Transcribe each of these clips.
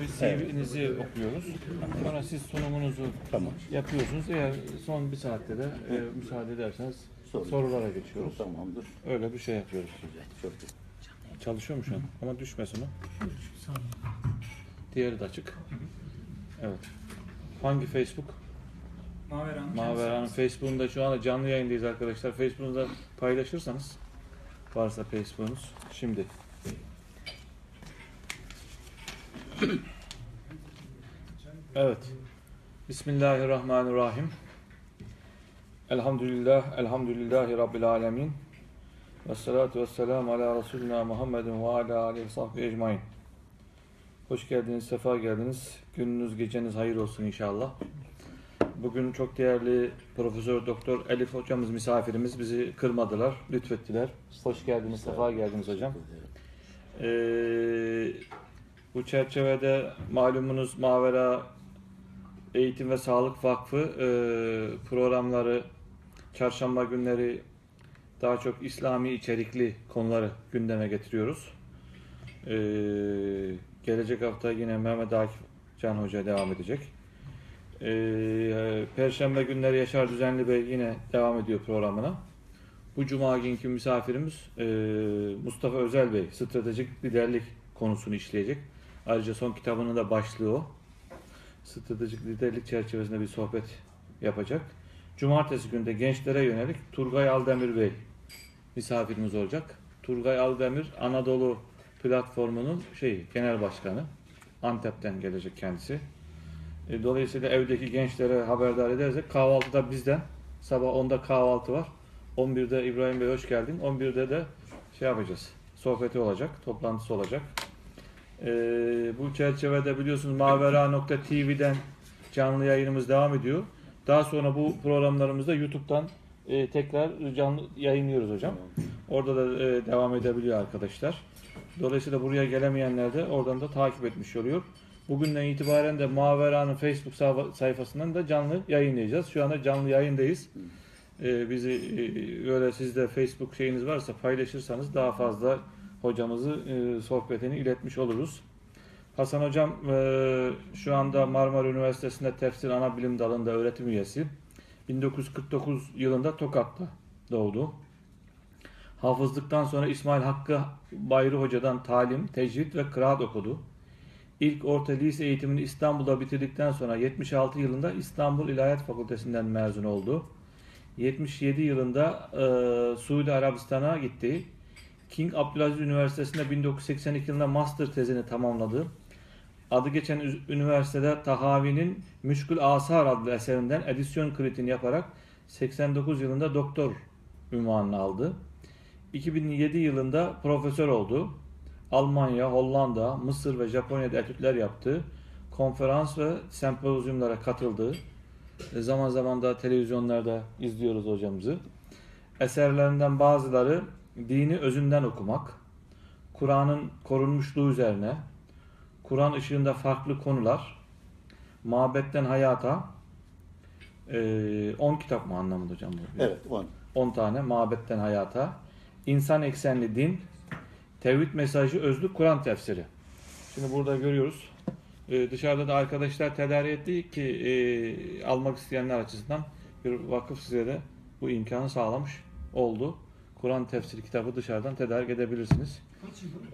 Biz CV'nizi okuyoruz. Sonra siz sunumunuzu Tamam. yapıyorsunuz. Eğer son bir saatte de e, müsaade ederseniz Sorun. sorulara geçiyoruz. Tamamdır. Öyle bir şey yapıyoruz. Güzel. Çok güzel. Çalışıyor mu şu an? Ama düşmesin o. Diğeri de açık. Evet. Hangi Facebook? Maveran. Mavera'nın Facebook'unda şu anda canlı yayındayız arkadaşlar. Facebook'unda paylaşırsanız varsa Facebook'unuz şimdi. Evet. Bismillahirrahmanirrahim. Elhamdülillah, elhamdülillahi Rabbil alemin. Ve salatu ve selamu ala Resulina Muhammedin ve ala aleyhi sahbihi ecmain. Hoş geldiniz, sefa geldiniz. Gününüz, geceniz hayır olsun inşallah. Bugün çok değerli Profesör Doktor Elif hocamız misafirimiz bizi kırmadılar, lütfettiler. Hoş geldiniz, sefa geldiniz hocam. Ee, bu çerçevede malumunuz Mavera Eğitim ve Sağlık Vakfı e, programları çarşamba günleri daha çok İslami içerikli konuları gündeme getiriyoruz. Ee, gelecek hafta yine Mehmet Akif Can Hoca devam edecek. Ee, Perşembe günleri Yaşar Düzenli Bey yine devam ediyor programına. Bu cuma günkü misafirimiz e, Mustafa Özel Bey stratejik liderlik konusunu işleyecek. Ayrıca son kitabının da başlığı o. Stratejik liderlik çerçevesinde bir sohbet yapacak. Cumartesi günde gençlere yönelik Turgay Aldemir Bey misafirimiz olacak. Turgay Aldemir Anadolu platformunun şey genel başkanı. Antep'ten gelecek kendisi. E, Dolayısıyla evdeki gençlere haberdar edersek kahvaltıda bizden sabah 10'da kahvaltı var. 11'de İbrahim Bey hoş geldin. 11'de de şey yapacağız. Sohbeti olacak, toplantısı olacak. E, bu çerçevede biliyorsunuz mavera.tv'den canlı yayınımız devam ediyor. Daha sonra bu programlarımızda YouTube'dan e, tekrar canlı yayınlıyoruz hocam. Orada da e, devam edebiliyor arkadaşlar. Dolayısıyla buraya gelemeyenler de oradan da takip etmiş oluyor. Bugünden itibaren de Mavera'nın Facebook sayfa- sayfasından da canlı yayınlayacağız. Şu anda canlı yayındayız. Ee, bizi e, böyle sizde Facebook şeyiniz varsa paylaşırsanız daha fazla hocamızı e, sohbetini iletmiş oluruz. Hasan hocam e, şu anda Marmara Üniversitesi'nde tefsir ana bilim dalında öğretim üyesi. 1949 yılında Tokat'ta doğdu. Hafızlıktan sonra İsmail Hakkı Bayri Hoca'dan talim, tecvid ve kıraat okudu. İlk orta lise eğitimini İstanbul'da bitirdikten sonra 76 yılında İstanbul İlahiyat Fakültesinden mezun oldu. 77 yılında e, Suudi Arabistan'a gitti. King Abdülaziz Üniversitesi'nde 1982 yılında master tezini tamamladı. Adı geçen üniversitede Tahavi'nin Müşkül Asar adlı eserinden edisyon kritiğini yaparak 89 yılında doktor ünvanını aldı. 2007 yılında profesör oldu. Almanya, Hollanda, Mısır ve Japonya'da etütler yaptı. Konferans ve sempozyumlara katıldı. E, Zaman zaman da televizyonlarda izliyoruz hocamızı. Eserlerinden bazıları dini özünden okumak, Kur'an'ın korunmuşluğu üzerine, Kur'an ışığında farklı konular, mabetten hayata, 10 kitap mı anlamında hocam bu? Evet. On. 10 tane mabetten hayata, insan eksenli din, tevhid mesajı özlü Kur'an tefsiri. Şimdi burada görüyoruz. Ee, dışarıda da arkadaşlar tedarik etti ki e, almak isteyenler açısından bir vakıf size de bu imkanı sağlamış oldu. Kur'an tefsiri kitabı dışarıdan tedarik edebilirsiniz.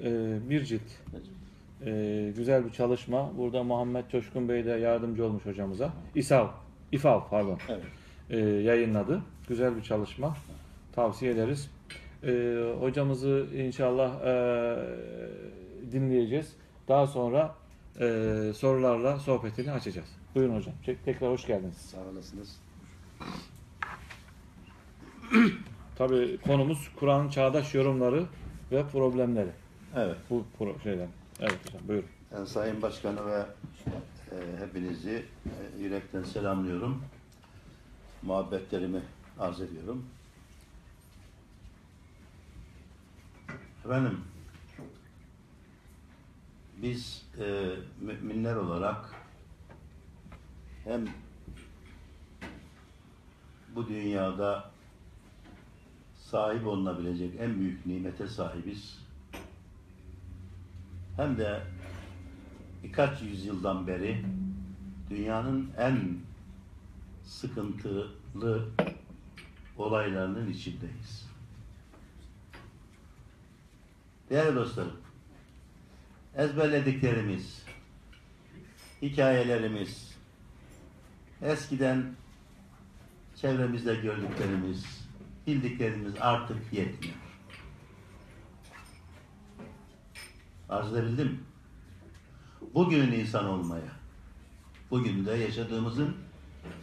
Ee, bir cilt. Ee, güzel bir çalışma. Burada Muhammed Coşkun Bey de yardımcı olmuş hocamıza. İsav, İfav pardon Evet. e, yayınladı. Güzel bir çalışma. Tavsiye ederiz. E, hocamızı inşallah e, dinleyeceğiz. Daha sonra e, sorularla sohbetini açacağız. Buyurun hocam. Tek- Tekrar hoş geldiniz. Sağ olasınız. Tabii konumuz Kur'an'ın çağdaş yorumları ve problemleri. Evet. Bu pro- şeyden. Evet hocam buyurun. Ben Sayın Başkanı ve e, hepinizi e, yürekten selamlıyorum. Muhabbetlerimi arz ediyorum. Efendim, biz e, müminler olarak hem bu dünyada sahip olunabilecek en büyük nimete sahibiz. Hem de birkaç yüzyıldan beri dünyanın en sıkıntılı olaylarının içindeyiz. Değerli dostlarım, ezberlediklerimiz, hikayelerimiz, eskiden çevremizde gördüklerimiz, bildiklerimiz artık yetmiyor. Arz edebildim? Bugünün insan olmaya, bugün de yaşadığımızın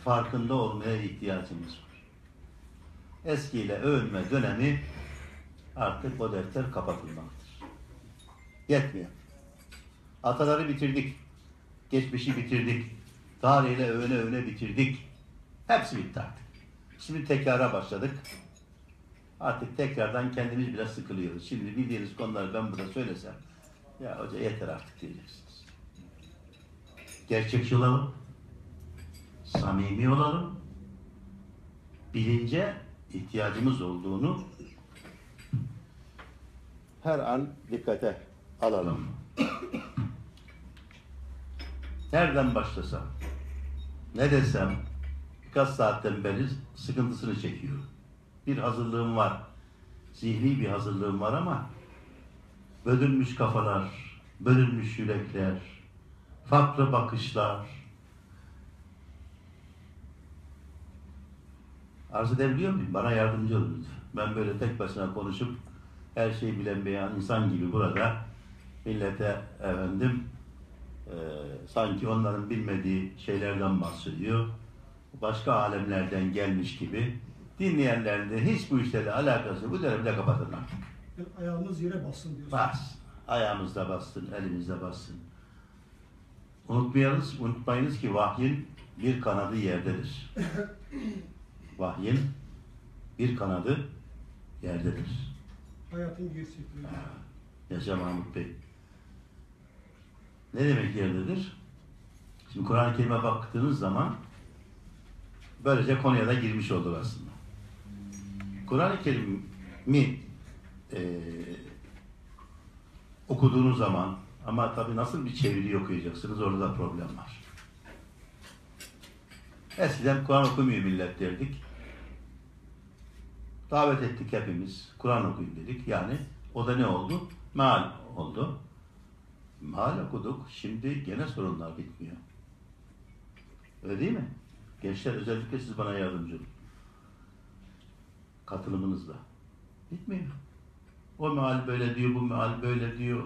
farkında olmaya ihtiyacımız var. Eskiyle övünme dönemi artık o defter kapatılmalıdır. Yetmiyor. Ataları bitirdik. Geçmişi bitirdik. Tarihiyle övüne övüne bitirdik. Hepsi bitti artık. Şimdi tekrara başladık. Artık tekrardan kendimiz bile sıkılıyoruz. Şimdi bildiğiniz konuları ben burada söylesem ya hoca yeter artık diyeceksiniz. Gerçekçi olalım. Samimi olalım. Bilince ihtiyacımız olduğunu her an dikkate alalım. Nereden başlasam, ne desem birkaç saatten beri sıkıntısını çekiyorum. Bir hazırlığım var. Zihni bir hazırlığım var ama bölünmüş kafalar, bölünmüş yürekler, farklı bakışlar. Arz edebiliyor muyum? Bana yardımcı olun. Ben böyle tek başına konuşup her şeyi bilen bir insan gibi burada millete efendim e, sanki onların bilmediği şeylerden bahsediyor. Başka alemlerden gelmiş gibi dinleyenlerin de hiç bu işlerle alakası bu dönemde kapatın artık. Yani ayağımız yere bassın diyorsun. Bas. Ayağımızda bassın, elimizde bassın. Unutmayınız, unutmayınız ki vahyin bir kanadı yerdedir. Vahyin bir kanadı yerdedir. Hayatın gerçekliği. Yaşa Mahmut Bey. Ne demek yerdedir? Şimdi Kur'an-ı Kerim'e baktığınız zaman böylece konuya da girmiş olduk aslında. Kur'an-ı Kerim'i e, okuduğunuz zaman ama tabii nasıl bir çeviri okuyacaksınız orada da problem var. Eskiden Kur'an okumuyor millet derdik. Davet ettik hepimiz. Kur'an okuyun dedik. Yani o da ne oldu? Meal oldu. Meal okuduk. Şimdi gene sorunlar bitmiyor. Öyle değil mi? Gençler özellikle siz bana yardımcı olun. Katılımınızla. Bitmiyor. O meal böyle diyor, bu meal böyle diyor.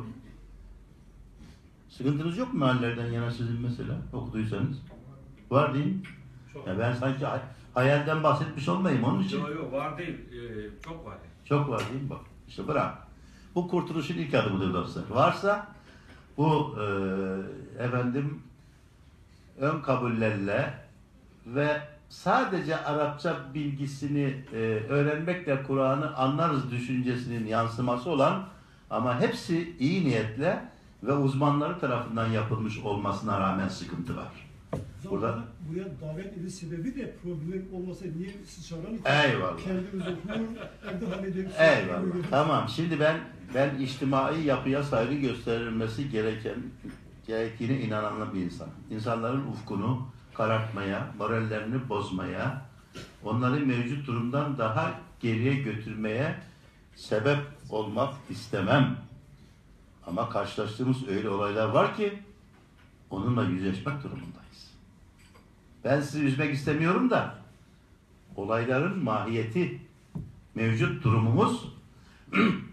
Sıkıntınız yok mu meallerden yana sizin mesela okuduysanız? Var değil mi? Çok. Ya ben sanki hay- hayalden bahsetmiş olmayayım onun için. Yok yok var değil. Ee, çok var. Çok var değil mi? Bak işte bırak. Bu kurtuluşun ilk adımıdır dostlar. Varsa bu e, efendim ön kabullerle ve sadece Arapça bilgisini e, öğrenmekle Kur'an'ı anlarız düşüncesinin yansıması olan ama hepsi iyi niyetle ve uzmanları tarafından yapılmış olmasına rağmen sıkıntı var. Burada- Burada buraya davet ediş sebebi de problem olmasa niye siz çağırın? Eyvallah. Kendimiz okur, evde hallederiz. Eyvallah. Tamam. Şimdi ben ben içtimai yapıya saygı gösterilmesi gereken gerektiğine inanan bir insan. İnsanların ufkunu karartmaya, morallerini bozmaya, onları mevcut durumdan daha geriye götürmeye sebep olmak istemem. Ama karşılaştığımız öyle olaylar var ki onunla yüzleşmek durumundayız. Ben sizi üzmek istemiyorum da olayların mahiyeti, mevcut durumumuz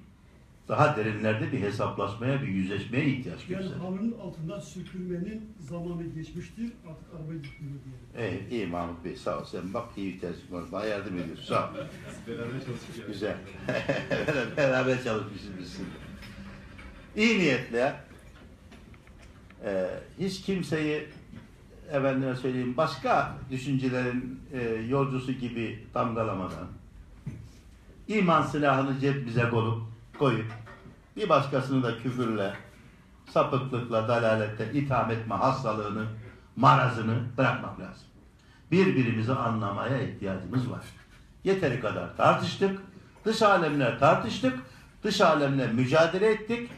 daha derinlerde bir hesaplaşmaya, bir yüzleşmeye ihtiyaç Yani gösterir. halının altından sürtülmenin zamanı geçmiştir. Artık araba gitmiyor diye. Evet, iyi Mahmut Bey sağ ol. Sen bak iyi tercih var. Bana yardım ediyorsun. Sağ ol. Beraber çalıştık Güzel. Beraber çalışmışız biz şimdi. İyi niyetle e, hiç kimseyi efendime söyleyeyim başka düşüncelerin e, yolcusu gibi damgalamadan iman silahını cebimize koyup, koyup bir başkasını da küfürle, sapıklıkla, dalalette itham etme hastalığını, marazını bırakmak lazım. Birbirimizi anlamaya ihtiyacımız var. Yeteri kadar tartıştık. Dış alemler tartıştık. Dış alemle mücadele ettik.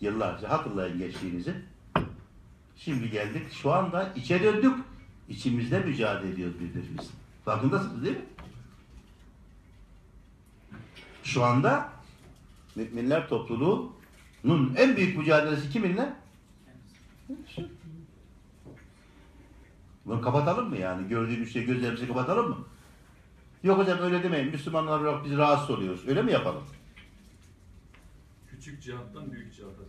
Yıllarca hatırlayın geçtiğinizi. Şimdi geldik şu anda içe döndük. İçimizde mücadele ediyoruz birbirimiz. Farkındasınız değil mi? Şu anda müminler topluluğunun en büyük mücadelesi kiminle? Bunu kapatalım mı yani? Gördüğümüz şey gözlerimizi kapatalım mı? Yok hocam öyle demeyin. Müslümanlar olarak biz rahatsız oluyoruz. Öyle mi yapalım? Küçük cihattan büyük cihata.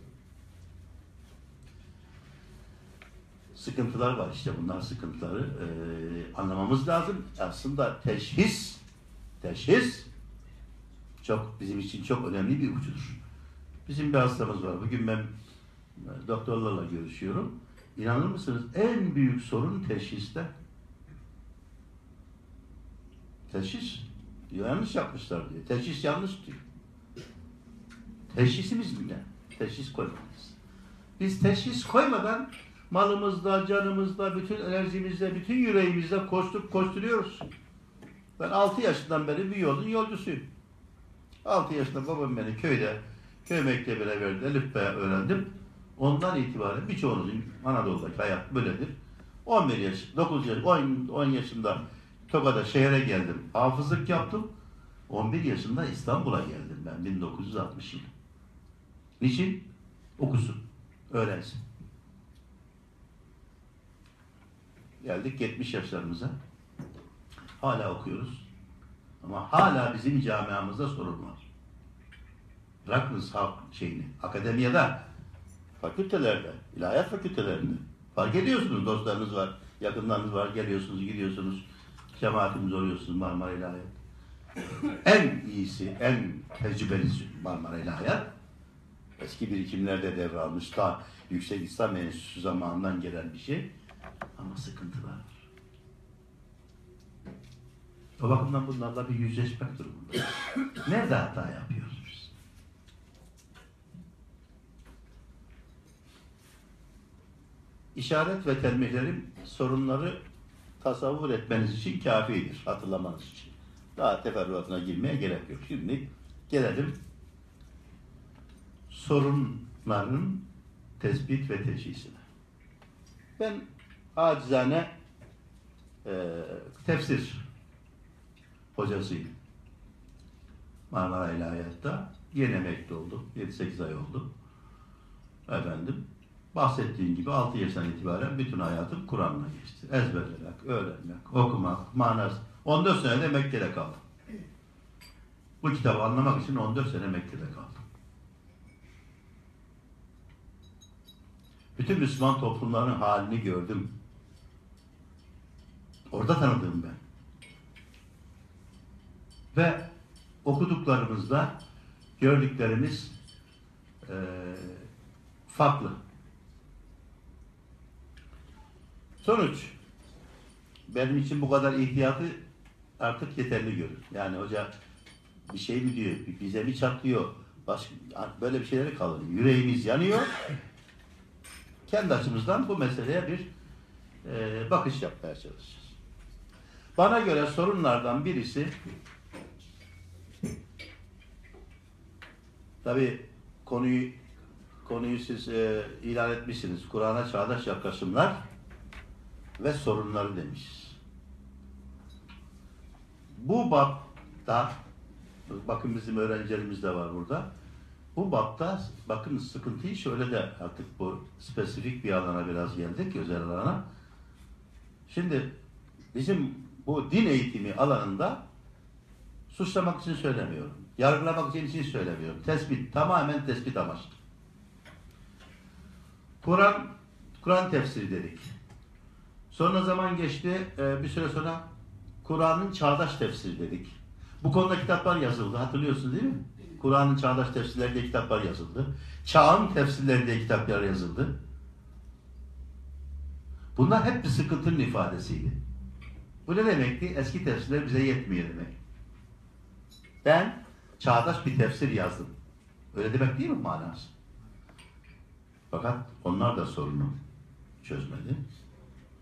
Sıkıntılar var işte bunlar sıkıntıları eee, anlamamız lazım. Aslında teşhis, teşhis çok bizim için çok önemli bir uçudur. Bizim bir hastamız var. Bugün ben e, doktorlarla görüşüyorum. İnanır mısınız? En büyük sorun teşhiste. Teşhis. Yanlış yapmışlar diyor. Teşhis yanlış diyor. Teşhisimiz mi ne? Teşhis koymalıyız. Biz teşhis koymadan malımızda, canımızda, bütün enerjimizle, bütün yüreğimizle koşturup koşturuyoruz. Ben 6 yaşından beri bir yolun yolcusuyum. 6 yaşında babam beni köyde, köy mektebine verdi. Elif be öğrendim. Ondan itibaren birçoğunuzun Anadolu'daki hayat böyledir. 11 yaş, 9 yaş, 10, 10 yaşında Tokat'a şehre geldim. Hafızlık yaptım. 11 yaşında İstanbul'a geldim ben 1960 yılı. Niçin? Okusun, öğrensin. Geldik 70 yaşlarımıza. Hala okuyoruz. Ama hala bizim camiamızda sorun var. Bırakınız halk şeyini. Akademiyada, fakültelerde, ilahiyat fakültelerinde. Fark ediyorsunuz dostlarınız var, yakınlarınız var, geliyorsunuz, gidiyorsunuz. Cemaatimiz oluyorsunuz Marmara İlahiyat. en iyisi, en tecrübelisi Marmara İlahiyat. Eski birikimlerde devralmış da Yüksek İslam Enstitüsü zamanından gelen bir şey. Ama sıkıntılar var. O bakımdan bunlarla bir yüzleşmek durumunda. Nerede hata yapıyoruz biz? İşaret ve telmihlerim sorunları tasavvur etmeniz için kafidir, hatırlamanız için. Daha teferruatına girmeye gerek yok. Şimdi gelelim sorunların tespit ve teşhisine. Ben acizane e, tefsir hocasıyım. Marmara İlahiyat'ta yeni emekli oldum. 7-8 ay oldu. Efendim bahsettiğim gibi 6 yaşından itibaren bütün hayatım Kur'an'la geçti. Ezberlemek, öğrenmek, okumak, manası. 14 senede Mekke'de kaldım. Bu kitabı anlamak için 14 sene Mekke'de kaldım. Bütün Müslüman toplumların halini gördüm. Orada tanıdım ben. Ve okuduklarımızda gördüklerimiz eee, farklı. Sonuç, benim için bu kadar ihtiyatı artık yeterli görür. Yani hoca bir şey mi diyor, bize mi çatlıyor, başka, böyle bir şeyleri kalır. Yüreğimiz yanıyor. Kendi açımızdan bu meseleye bir e, bakış yapmaya çalışacağız. Bana göre sorunlardan birisi tabi konuyu konuyu siz e, ilan etmişsiniz. Kur'an'a çağdaş yaklaşımlar ve sorunları demiş. Bu bapta bakın bizim öğrencilerimiz de var burada. Bu bapta bakın sıkıntıyı şöyle de artık bu spesifik bir alana biraz geldik özel alana. Şimdi bizim bu din eğitimi alanında suçlamak için söylemiyorum. Yargılamak için, için söylemiyorum. Tespit, tamamen tespit amaçlı. Kur'an, Kur'an tefsiri dedik. Sonra zaman geçti, e, bir süre sonra Kur'an'ın çağdaş tefsiri dedik. Bu konuda kitaplar yazıldı, hatırlıyorsunuz değil mi? Kur'an'ın çağdaş tefsirleri diye kitaplar yazıldı. Çağın tefsirleri diye kitaplar yazıldı. Bunlar hep bir sıkıntının ifadesiydi. Bu ne demekti? Eski tefsirler bize yetmiyor demek. Ben çağdaş bir tefsir yazdım. Öyle demek değil mi manası? Fakat onlar da sorunu çözmedi.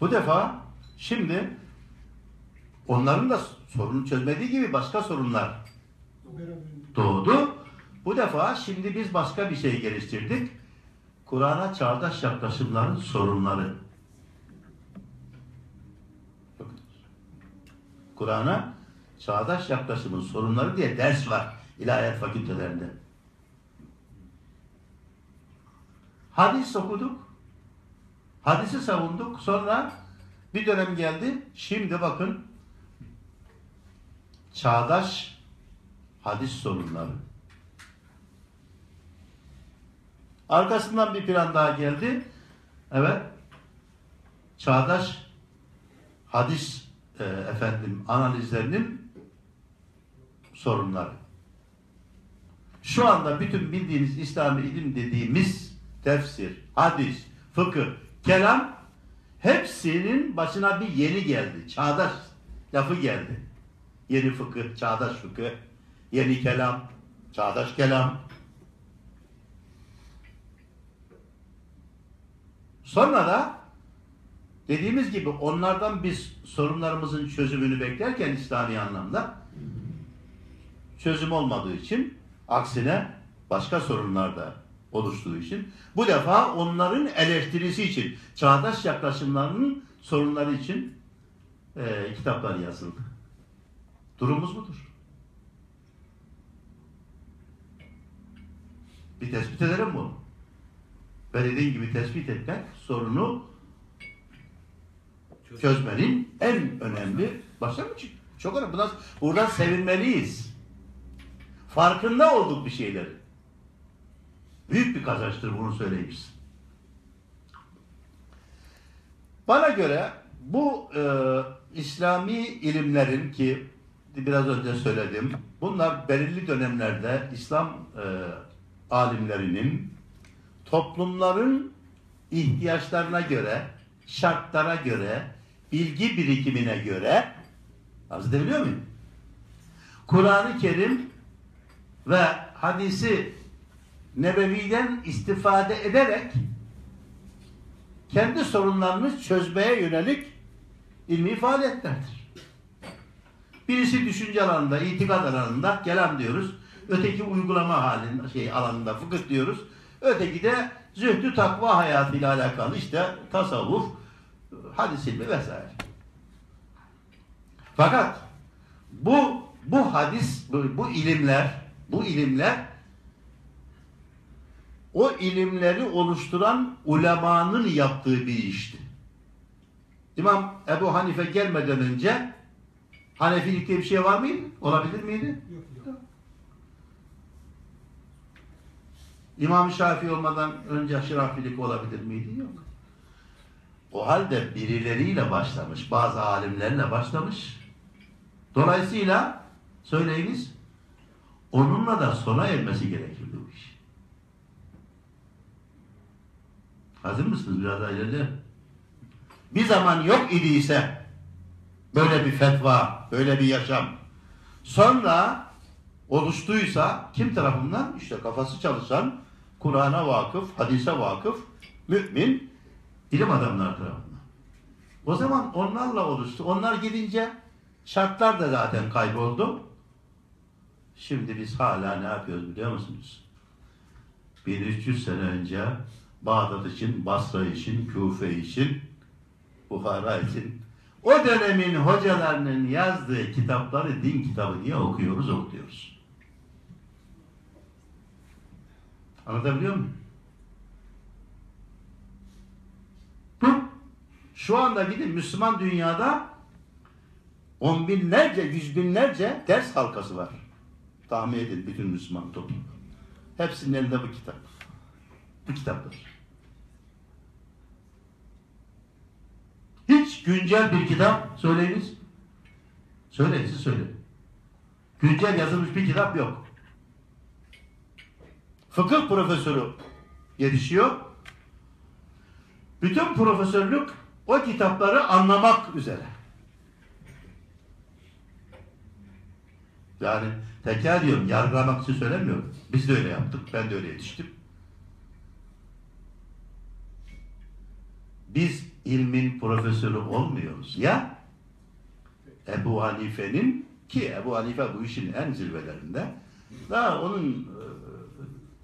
Bu defa şimdi onların da sorunu çözmediği gibi başka sorunlar doğdu. Bu defa şimdi biz başka bir şey geliştirdik. Kur'an'a çağdaş yaklaşımların sorunları. Kur'an'a çağdaş yaklaşımın sorunları diye ders var ilahiyat fakültelerinde. Hadis okuduk. Hadisi savunduk. Sonra bir dönem geldi. Şimdi bakın çağdaş hadis sorunları. Arkasından bir plan daha geldi. Evet. Çağdaş hadis e, efendim analizlerinin sorunları. Şu anda bütün bildiğiniz İslami ilim dediğimiz tefsir, hadis, fıkıh, kelam hepsinin başına bir yeni geldi. Çağdaş lafı geldi. Yeni fıkıh, çağdaş fıkıh, yeni kelam, çağdaş kelam. Sonra da dediğimiz gibi onlardan biz sorunlarımızın çözümünü beklerken İslami anlamda çözüm olmadığı için aksine başka sorunlar da oluştuğu için bu defa onların eleştirisi için çağdaş yaklaşımlarının sorunları için e, kitaplar yazıldı. Durumumuz budur. Bir tespit edelim bunu. Ve dediğim gibi tespit etmek sorunu çözmenin en önemli başlangıcı. Çok önemli. Bundan, buradan sevinmeliyiz. Farkında olduk bir şeyleri. Büyük bir kazançtır bunu söyleyeyim size. Bana göre bu e, İslami ilimlerin ki biraz önce söyledim, bunlar belirli dönemlerde İslam e, alimlerinin toplumların ihtiyaçlarına göre, şartlara göre, bilgi birikimine göre arz edebiliyor muyum? Kur'an-ı Kerim ve hadisi nebeviden istifade ederek kendi sorunlarını çözmeye yönelik ilmi faaliyetlerdir. Birisi düşünce alanında, itikad alanında kelam diyoruz. Öteki uygulama halinde, şey alanında fıkıh diyoruz. Öteki de zühdü takva hayatıyla alakalı işte tasavvuf, hadis ilmi vesaire. Fakat bu bu hadis, bu, bu ilimler, bu ilimler o ilimleri oluşturan ulemanın yaptığı bir işti. İmam Ebu Hanife gelmeden önce Hanefilik diye bir şey var mıydı? Olabilir miydi? Yok yok. İmam Şafii olmadan önce şirafilik olabilir miydi? Yok. O halde birileriyle başlamış, bazı alimlerle başlamış. Dolayısıyla söyleyiniz, onunla da sona ermesi gerekirdi bu iş. Hazır mısınız biraz daha ileride? Bir zaman yok idiyse böyle bir fetva, böyle bir yaşam. Sonra oluştuysa kim tarafından? İşte kafası çalışan, Kur'an'a vakıf, hadise vakıf, mümin, ilim adamları tarafından. O zaman onlarla oluştu. Onlar gidince şartlar da zaten kayboldu. Şimdi biz hala ne yapıyoruz biliyor musunuz? 1300 sene önce Bağdat için, Basra için, Küfe için, Buhara için o dönemin hocalarının yazdığı kitapları din kitabı diye okuyoruz, okuyoruz. Anlatabiliyor muyum? Bu, şu anda gidin Müslüman dünyada on binlerce, yüz binlerce ders halkası var. Tahmin edin bütün Müslüman toplum. Hepsinin elinde bu kitap. Bu kitaplar. Hiç güncel bir kitap söyleyiniz. Söyleyin siz söyleyin. Güncel yazılmış bir kitap yok. Fıkıh profesörü yetişiyor. Bütün profesörlük o kitapları anlamak üzere. Yani tekrar diyorum, yargılamak için söylemiyorum. Biz de öyle yaptık, ben de öyle yetiştim. Biz ilmin profesörü olmuyoruz. Ya Ebu Hanife'nin ki Ebu Hanife bu işin en zirvelerinde daha onun e,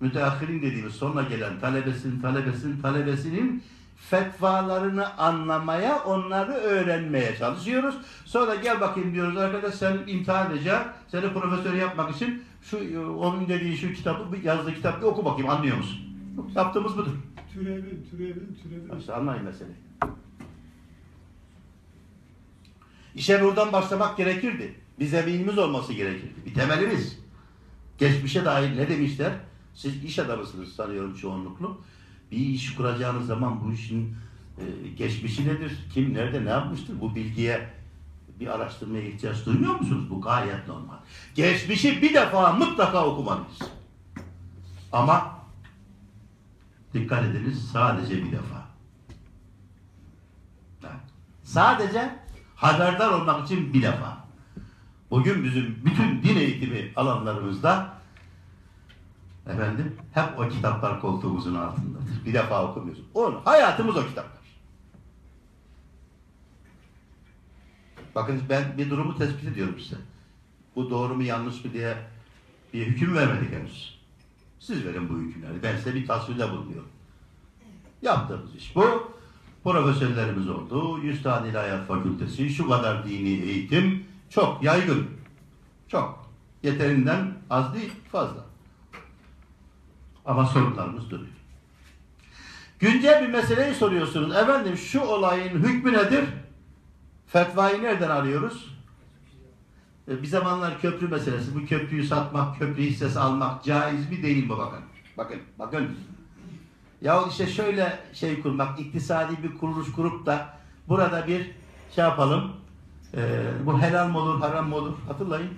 müteahhirin dediğimiz sonra gelen talebesinin talebesinin talebesinin fetvalarını anlamaya, onları öğrenmeye çalışıyoruz. Sonra gel bakayım diyoruz arkadaş sen imtihan edeceğim. Seni profesör yapmak için şu onun dediği şu kitabı yazdığı kitabı oku bakayım anlıyor musun? Yaptığımız budur. Türevin, türevin, türevin. İşte anlayın meseleyi. İşe buradan başlamak gerekirdi. Bir zeminimiz olması gerekirdi. Bir temelimiz. Geçmişe dair ne demişler? Siz iş adamısınız sanıyorum çoğunluklu. Bir iş kuracağınız zaman bu işin e, geçmişi nedir? Kim nerede ne yapmıştır? Bu bilgiye bir araştırmaya ihtiyaç duymuyor musunuz? Bu gayet normal. Geçmişi bir defa mutlaka okumalıyız. Ama dikkat ediniz sadece bir defa. Sadece haberdar olmak için bir defa. Bugün bizim bütün din eğitimi alanlarımızda efendim hep o kitaplar koltuğumuzun altındadır. Bir defa okumuyoruz. Onu, hayatımız o kitaplar. Bakın ben bir durumu tespit ediyorum size. Bu doğru mu yanlış mı diye bir hüküm vermedik henüz. Siz verin bu hükümleri. Ben size bir tasvirde bulunuyorum. Yaptığımız iş bu. Profesörlerimiz oldu. 100 tane ilahiyat fakültesi, şu kadar dini eğitim çok yaygın. Çok. Yeterinden az değil, fazla. Ama sorunlarımız duruyor. Güncel bir meseleyi soruyorsunuz. Efendim şu olayın hükmü nedir? Fetvayı nereden arıyoruz? E, Bir zamanlar köprü meselesi. Bu köprüyü satmak, köprü hissesi almak caiz mi değil mi bakın. Bakın, bakın. Ya işte şöyle şey kurmak, iktisadi bir kuruluş kurup da burada bir şey yapalım. e, bu helal mı olur, haram mı olur? Hatırlayın.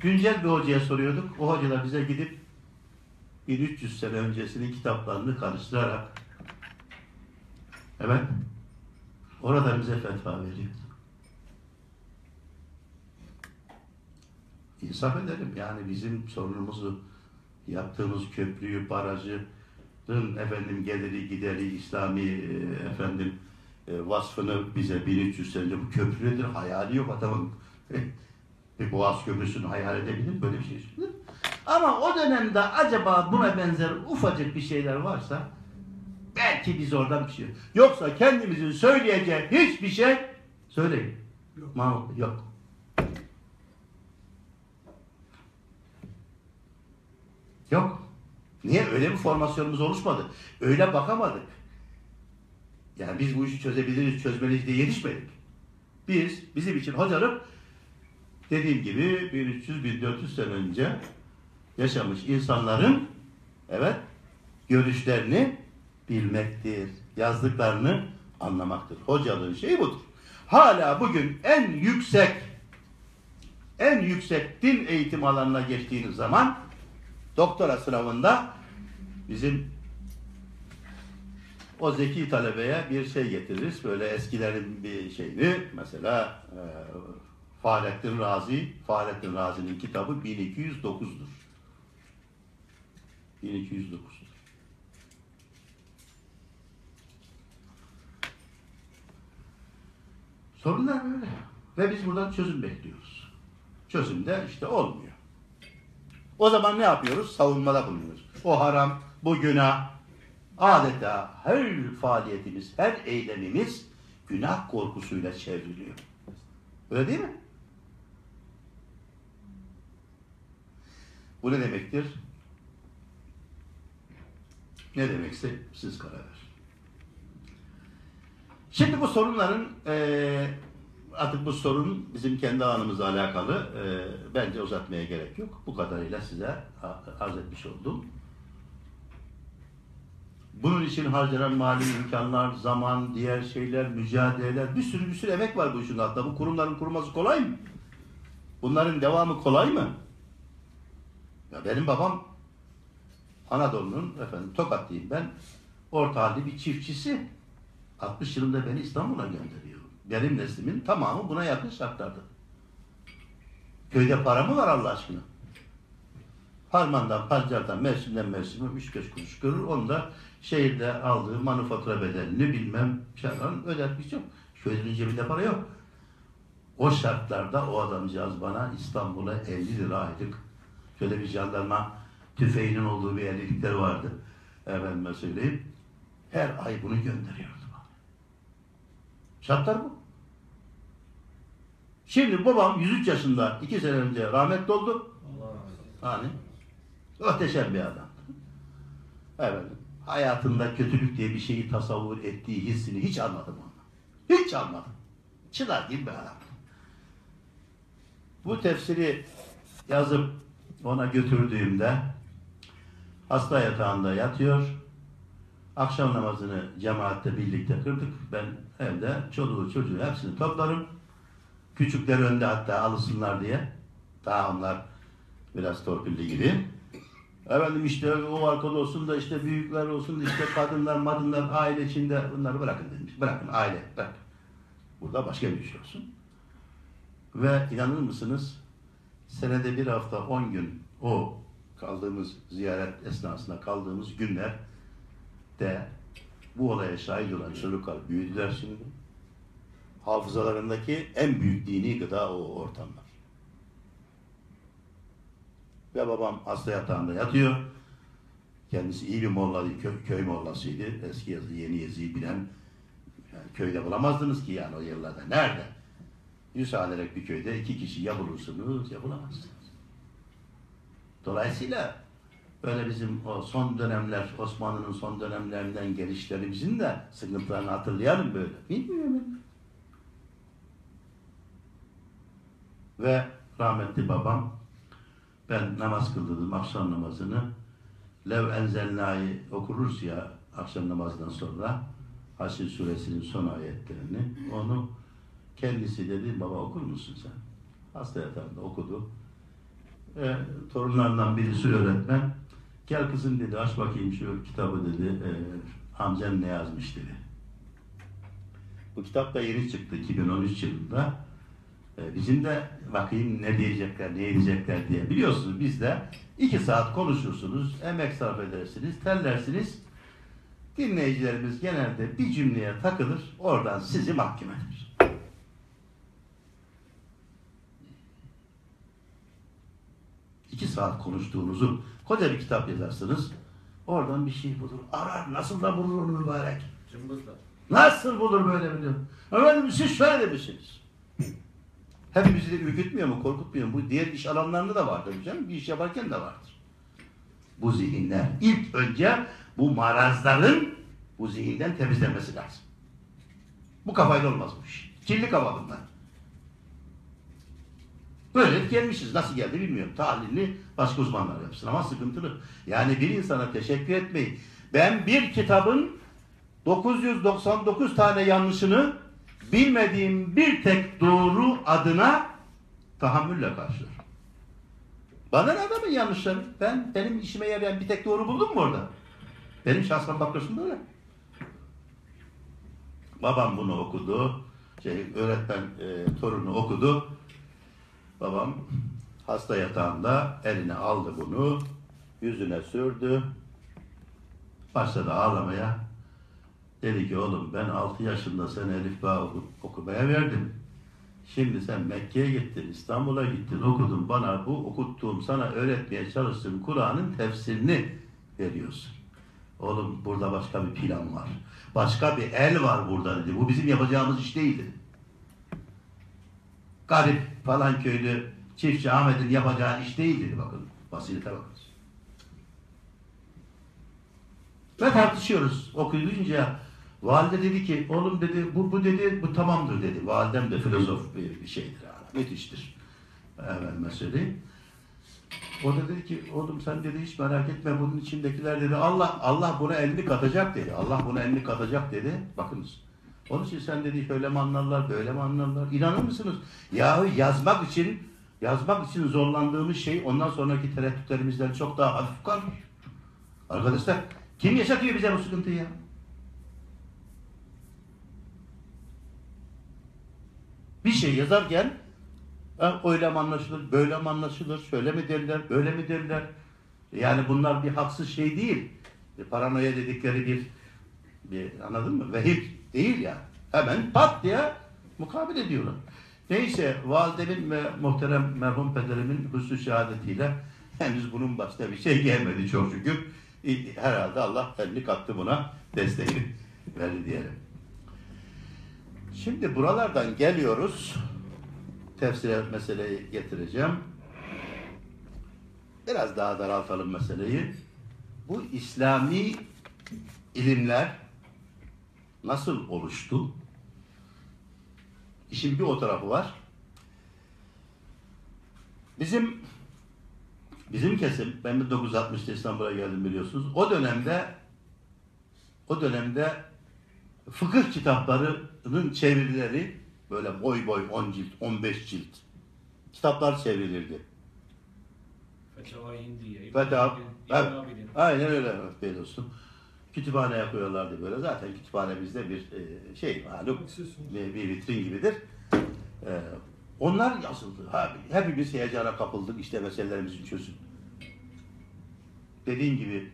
Güncel bir hocaya soruyorduk. O hoca da bize gidip 1300 sene öncesinin kitaplarını karıştırarak evet orada bize fetva veriyor. İnsaf edelim. Yani bizim sorunumuzu yaptığımız köprüyü, barajı efendim geliri gideri İslami e, efendim e, vasfını bize 1300 sene bu köprü nedir? Hayali yok adamın. Bir Boğaz Köprüsü'nü hayal edebilir mi? böyle bir şey. Ama o dönemde acaba buna benzer ufacık bir şeyler varsa belki biz oradan bir şey. Yoksa kendimizin söyleyeceği hiçbir şey söyleyin. Yok. Mahmut yok. Yok. Niye? Öyle bir formasyonumuz oluşmadı. Öyle bakamadık. Yani biz bu işi çözebiliriz, çözmeliyiz diye yetişmedik. Biz, bizim için hocalık dediğim gibi 1300-1400 sene önce yaşamış insanların evet görüşlerini bilmektir. Yazdıklarını anlamaktır. Hocalığın şeyi budur. Hala bugün en yüksek en yüksek din eğitim alanına geçtiğiniz zaman doktora sınavında bizim o zeki talebeye bir şey getiririz. Böyle eskilerin bir şeyini mesela e, Fahrettin Razi, Fahrettin Razi'nin kitabı 1209'dur. 1209'dur. Sorunlar böyle. Ve biz buradan çözüm bekliyoruz. Çözüm de işte olmuyor. O zaman ne yapıyoruz? Savunmada bulunuyoruz. O haram, bu günah. Adeta her faaliyetimiz, her eylemimiz günah korkusuyla çevriliyor. Öyle değil mi? Bu ne demektir? Ne demekse siz karar verin. Şimdi bu sorunların eee, artık bu sorun bizim kendi alanımızla alakalı. eee, bence uzatmaya gerek yok. Bu kadarıyla size arz etmiş oldum. Bunun için harcanan mali imkanlar, zaman, diğer şeyler, mücadeleler, bir sürü bir sürü emek var bu işin altında. Bu kurumların kurulması kolay mı? Bunların devamı kolay mı? Ya benim babam Anadolu'nun efendim Tokatlıyım ben. Orta halli bir çiftçisi. 60 yılında beni İstanbul'a gönderiyor. Benim neslimin tamamı buna yakın şartlarda. Köyde para mı var Allah aşkına? Harmandan, pancardan, mevsimden mevsime 3-5 kuruş görür. Onu da şehirde aldığı manifatura bedelini bilmem şey falan ödetmiş yok. Köylünün cebinde para yok. O şartlarda o adamcağız bana İstanbul'a 50 lira aylık şöyle bir jandarma tüfeğinin olduğu bir evlilikleri vardı. Efendime söyleyeyim. Her ay bunu gönderiyordu bana. Şartlar bu. Şimdi babam 103 yaşında 2 sene önce rahmetli oldu. Hani muhteşem bir adam. Evet. Hayatında kötülük diye bir şeyi tasavvur ettiği hissini hiç almadım ondan. Hiç almadım. Çınar gibi bir adam. Bu tefsiri yazıp ona götürdüğümde hasta yatağında yatıyor. Akşam namazını cemaatle birlikte kırdık. Ben evde çoluğu çocuğu hepsini toplarım. Küçükler önde hatta alışsınlar diye. Daha onlar biraz torpilli gibi. Efendim işte o arkada olsun da işte büyükler olsun da işte kadınlar, madınlar, aile içinde bunları bırakın demiş. Bırakın aile, bırak. Burada başka bir şey olsun. Ve inanır mısınız? Senede bir hafta on gün o kaldığımız ziyaret esnasında kaldığımız günler de bu olaya şahit olan çocuklar büyüdüler şimdi. Hafızalarındaki en büyük dini gıda o ortamlar. Ve babam hasta yatağında yatıyor. Kendisi iyi bir molla değil, köy, köy mollasıydı. Eski yazı, yeni yazıyı bilen yani köyde bulamazdınız ki yani o yıllarda. Nerede? Yüz bir köyde iki kişi ya bulursunuz ya bulamazsınız. Dolayısıyla böyle bizim o son dönemler, Osmanlı'nın son dönemlerinden gelişlerimizin de sıkıntılarını hatırlayalım böyle. Bilmiyorum. Ve rahmetli babam ben namaz kıldırdım akşam namazını. Lev enzelna'yı okuruz ya akşam namazdan sonra Haşr suresinin son ayetlerini onu kendisi dedi baba okur musun sen? Hasta yatağında okudu. E, torunlarından birisi öğretmen gel kızım dedi aç bakayım şu kitabı dedi e, amcam ne yazmış dedi. Bu kitap da yeni çıktı 2013 yılında. E, bizim de bakayım ne diyecekler, ne edecekler diye. Biliyorsunuz biz de iki saat konuşursunuz, emek sarf edersiniz, terlersiniz. Dinleyicilerimiz genelde bir cümleye takılır, oradan sizi mahkum eder. İki saat konuştuğunuzu koca bir kitap yazarsınız, oradan bir şey bulur. Arar, nasıl da bulur mübarek. Cımbızla. Nasıl bulur böyle biliyor? Efendim siz şöyle demişsiniz. Hepimizi de ürkütmüyor mu, korkutmuyor mu? Bu diğer iş alanlarında da vardır canım. Bir iş yaparken de vardır. Bu zihinler ilk önce bu marazların bu zihinden temizlenmesi lazım. Bu kafayla olmaz bu iş. Kirli kafa bunlar. Böyle gelmişiz. Nasıl geldi bilmiyorum. Tahlilini başka uzmanlar yapsın ama sıkıntılı. Yani bir insana teşekkür etmeyin. Ben bir kitabın 999 tane yanlışını bilmediğim bir tek doğru adına tahammülle karşılar. Bana ne adamın yanlışları? Ben benim işime yarayan bir tek doğru buldum mu orada? Benim şahsen bakıyorsun böyle. Babam bunu okudu. Şey, öğretmen e, torunu okudu. Babam hasta yatağında eline aldı bunu. Yüzüne sürdü. Başladı ağlamaya. Dedi ki oğlum ben 6 yaşında sen Elif Bağ oku- okumaya verdim. Şimdi sen Mekke'ye gittin, İstanbul'a gittin, okudun. Bana bu okuttuğum, sana öğretmeye çalıştığım Kur'an'ın tefsirini veriyorsun. Oğlum burada başka bir plan var. Başka bir el var burada dedi. Bu bizim yapacağımız iş değildi. Garip falan köylü çiftçi Ahmet'in yapacağı iş değil dedi bakın. Basirete bakın. Ve tartışıyoruz. Okuyunca valide dedi ki oğlum dedi bu, bu dedi bu tamamdır dedi. Validem de filozof bir, bir şeydir. Yani, müthiştir. Efendime söyleyeyim. O da dedi ki oğlum sen dedi hiç merak etme bunun içindekiler dedi Allah Allah buna elini katacak dedi. Allah buna elini katacak dedi. Bakınız. Onun için sen dedi şöyle mi anlarlar, böyle mi anlarlar? İnanır mısınız? Yahu yazmak için yazmak için zorlandığımız şey ondan sonraki tereddütlerimizden çok daha hafif kalmış. Arkadaşlar kim yaşatıyor bize bu sıkıntıyı ya? Bir şey yazarken öyle mi anlaşılır, böyle mi anlaşılır, şöyle mi derler, böyle mi derler? Yani bunlar bir haksız şey değil. Bir paranoya dedikleri bir, bir anladın mı? Vehim değil ya. Hemen pat diye mukabil ediyorlar. Neyse validemin ve muhterem merhum pederimin hüsnü şehadetiyle Henüz bunun başına bir şey gelmedi çok şükür. Herhalde Allah elini kattı buna desteğini verdi diyelim. Şimdi buralardan geliyoruz. Tefsire meseleyi getireceğim. Biraz daha daraltalım meseleyi. Bu İslami ilimler nasıl oluştu? İşin bir o tarafı var. Bizim bizim kesim, ben 1960'ta İstanbul'a geldim biliyorsunuz. O dönemde o dönemde fıkıh kitaplarının çevirileri böyle boy boy 10 cilt, 15 cilt kitaplar çevrilirdi. Fetava. Fetava, evet. Aynen öyle Mehmet Bey dostum. Kütüphane yapıyorlardı böyle. Zaten kütüphane bizde bir e, şey malum bir, bir vitrin gibidir. E, onlar yazıldı. Ha, hepimiz heyecana kapıldık işte meselelerimizin çözün. Dediğin gibi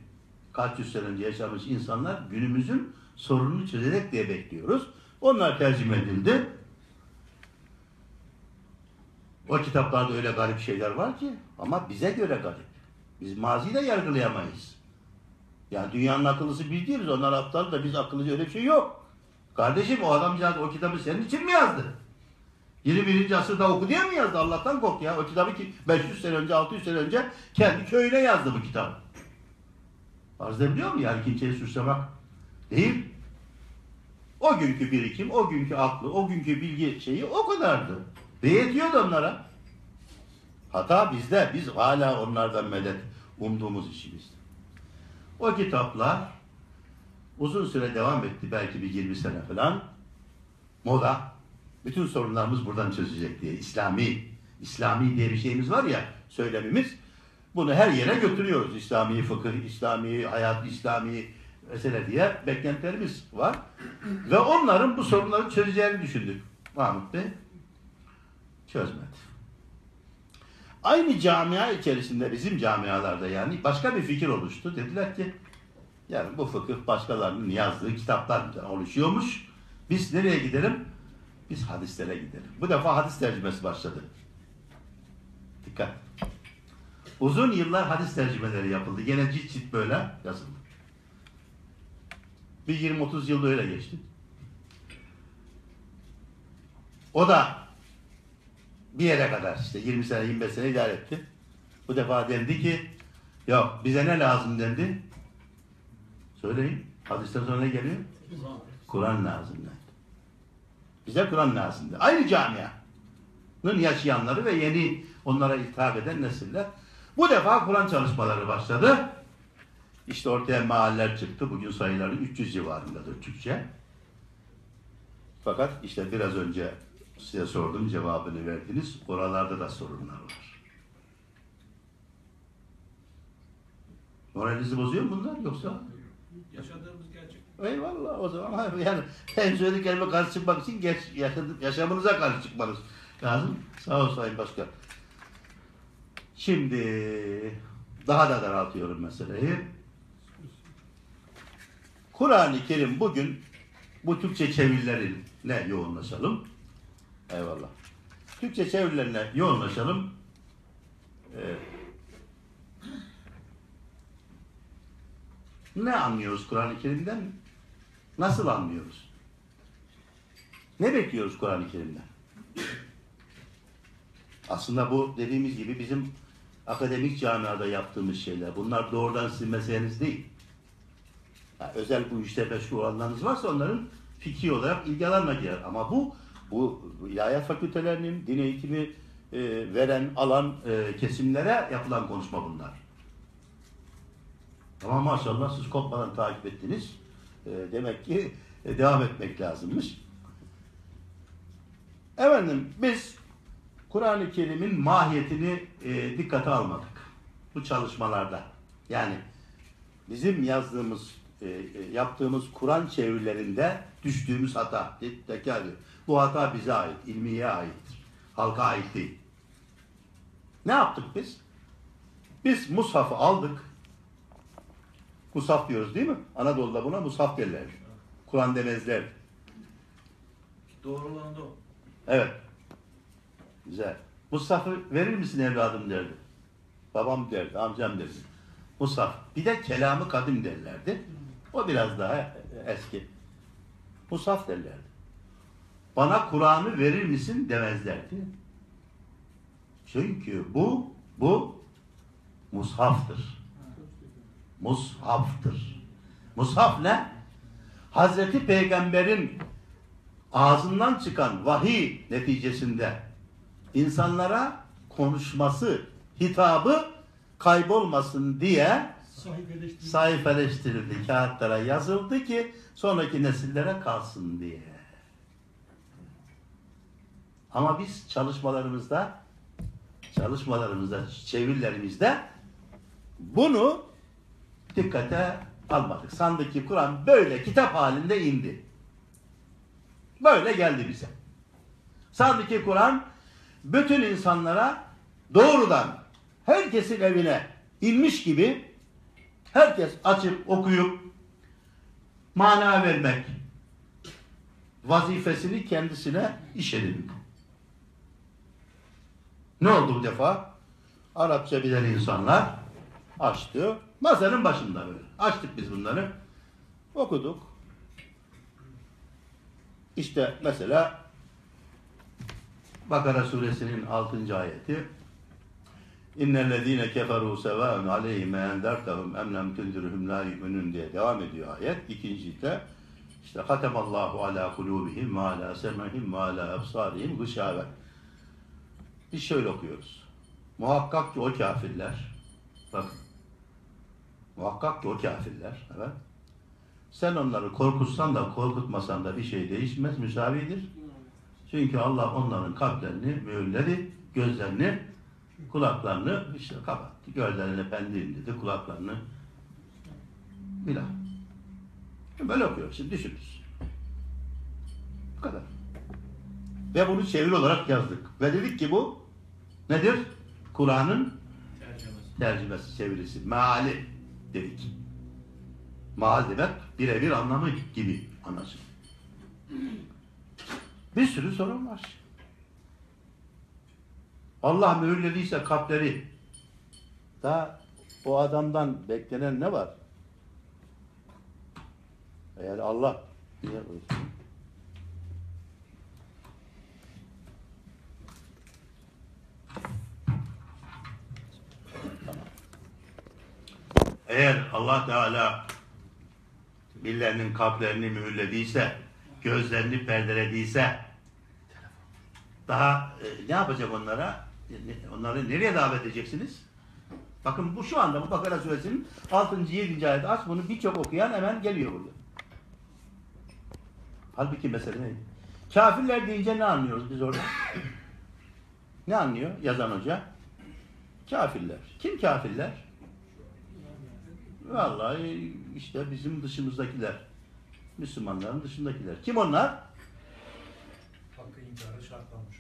kaç yüz sene önce yaşamış insanlar günümüzün sorununu çözecek diye bekliyoruz. Onlar tercüme edildi. O kitaplarda öyle garip şeyler var ki ama bize göre garip. Biz maziyi de yargılayamayız. Yani dünyanın akıllısı biz değiliz. Onlar aptal da biz akıllıca öyle bir şey yok. Kardeşim o adamcağız o kitabı senin için mi yazdı? 21. asırda oku diye mi yazdı? Allah'tan kork ya. O kitabı ki 500 sene önce, 600 sene önce kendi köyüne yazdı bu kitabı. Arz edebiliyor mu? Yani kimseyi suçlamak değil. O günkü birikim, o günkü aklı, o günkü bilgi şeyi o kadardı. Ve yetiyordu onlara. Hata bizde. Biz hala onlardan medet umduğumuz işimizde. O kitaplar uzun süre devam etti. Belki bir 20 sene falan. Moda. Bütün sorunlarımız buradan çözecek diye. İslami, İslami diye bir şeyimiz var ya söylemimiz. Bunu her yere götürüyoruz. İslami fıkıh, İslami hayat, İslami mesele diye beklentilerimiz var. Ve onların bu sorunları çözeceğini düşündük. Mahmut Bey çözmedi. Aynı camia içerisinde bizim camialarda yani başka bir fikir oluştu. Dediler ki yani bu fıkıh başkalarının yazdığı kitaplardan oluşuyormuş. Biz nereye gidelim? Biz hadislere gidelim. Bu defa hadis tercümesi başladı. Dikkat. Uzun yıllar hadis tercümeleri yapıldı. Gene cilt cilt böyle yazıldı. Bir 20-30 yılda öyle geçti. O da bir yere kadar işte 20 sene 25 sene idare etti. Bu defa dendi ki yok bize ne lazım dendi. Söyleyin. Hadisten sonra ne geliyor? Kur'an lazım dendi. Bize Kur'an lazımdı. Aynı camianın yaşayanları ve yeni onlara hitap eden nesiller. Bu defa Kur'an çalışmaları başladı. İşte ortaya mahaller çıktı. Bugün sayıları 300 civarındadır Türkçe. Fakat işte biraz önce size sordum cevabını verdiniz. Oralarda da sorunlar var. Moralinizi bozuyor mu bunlar yoksa? Yaşadığımız gerçek. Eyvallah o zaman yani en söylediklerime karşı çıkmak için geç, yaşamınıza karşı çıkmanız lazım. Sağ ol Sayın Başkan. Şimdi daha da daraltıyorum meseleyi. Kur'an-ı Kerim bugün bu Türkçe çevirilerine yoğunlaşalım. Eyvallah. Türkçe çevirilerine yoğunlaşalım. Ee, ne anlıyoruz Kur'an-ı Kerim'den? Nasıl anlıyoruz? Ne bekliyoruz Kur'an-ı Kerim'den? Aslında bu dediğimiz gibi bizim akademik camiada yaptığımız şeyler. Bunlar doğrudan sizin meseleniz değil. Ha, özel bu işte meşgul olanlarınız varsa onların fikri olarak ilgi alanına girer. Ama bu bu ilahiyat fakültelerinin din eğitimi e, veren alan e, kesimlere yapılan konuşma bunlar. Ama maşallah siz kopmadan takip ettiniz. E, demek ki e, devam etmek lazımmış. Efendim biz Kur'an-ı Kerim'in mahiyetini e, dikkate almadık. Bu çalışmalarda. Yani bizim yazdığımız, e, e, yaptığımız Kur'an çevirilerinde düştüğümüz hata. Tekrar. Bu hata bize ait, ilmiye aittir. Halka ait değil. Ne yaptık biz? Biz mushafı aldık. Mushaf diyoruz değil mi? Anadolu'da buna mushaf derler. Kur'an demezler. Doğru olan da o. Evet. Güzel. Mushaf'ı verir misin evladım derdi. Babam derdi, amcam derdi. Musaf. Bir de kelamı kadim derlerdi. O biraz daha eski. Musaf derlerdi. Bana Kur'an'ı verir misin demezlerdi. Çünkü bu, bu mushaftır. Mushaftır. Mushaf ne? Hazreti Peygamber'in ağzından çıkan vahiy neticesinde insanlara konuşması, hitabı kaybolmasın diye sayfeleştirildi, kağıtlara yazıldı ki sonraki nesillere kalsın diye. Ama biz çalışmalarımızda çalışmalarımızda, çevirilerimizde bunu dikkate almadık. Sandık ki Kur'an böyle kitap halinde indi. Böyle geldi bize. Sandık ki Kur'an bütün insanlara doğrudan herkesin evine inmiş gibi herkes açıp okuyup mana vermek vazifesini kendisine iş edindi. Ne oldu bu defa? Arapça bilen insanlar açtı. Masanın başında böyle. Açtık biz bunları. Okuduk. İşte mesela Bakara suresinin 6. ayeti İnnellezîne keferû sevâun aleyhim endertehum em lem tündirhum la diye devam ediyor ayet. İkinci de işte hatemallahu ala kulubihim ve ala sem'ihim ve ala absarihim gışâve. Biz şöyle okuyoruz. Muhakkak ki o kafirler bakın muhakkak ki o kafirler evet. Sen onları korkutsan da korkutmasan da bir şey değişmez, müsavidir. Çünkü Allah onların kalplerini mühürledi, gözlerini, kulaklarını işte kapattı. Gözlerine pendirin dedi, kulaklarını filan. Böyle okuyor. Şimdi düşünürüz. Bu kadar. Ve bunu çeviri olarak yazdık. Ve dedik ki bu nedir? Kur'an'ın Tercümesi. tercümesi, çevirisi. Meali dedik. Maal demek birebir anlamı gibi anlaşılır. Bir sürü sorun var. Allah mühürlediyse kalpleri daha o adamdan beklenen ne var? Eğer Allah Niye koysun? Eğer Allah Teala birilerinin kalplerini mühürlediyse, gözlerini perdelediyse daha e, ne yapacak onlara? Onları nereye davet edeceksiniz? Bakın bu şu anda bu Bakara suresinin 6. 7. ayet aç bunu birçok okuyan hemen geliyor burada. Halbuki mesele ne? Kafirler deyince ne anlıyoruz biz orada? ne anlıyor yazan hoca? Kafirler. Kim kafirler? Vallahi işte bizim dışımızdakiler. Müslümanların dışındakiler. Kim onlar? Hakkı inkarı şartlanmış.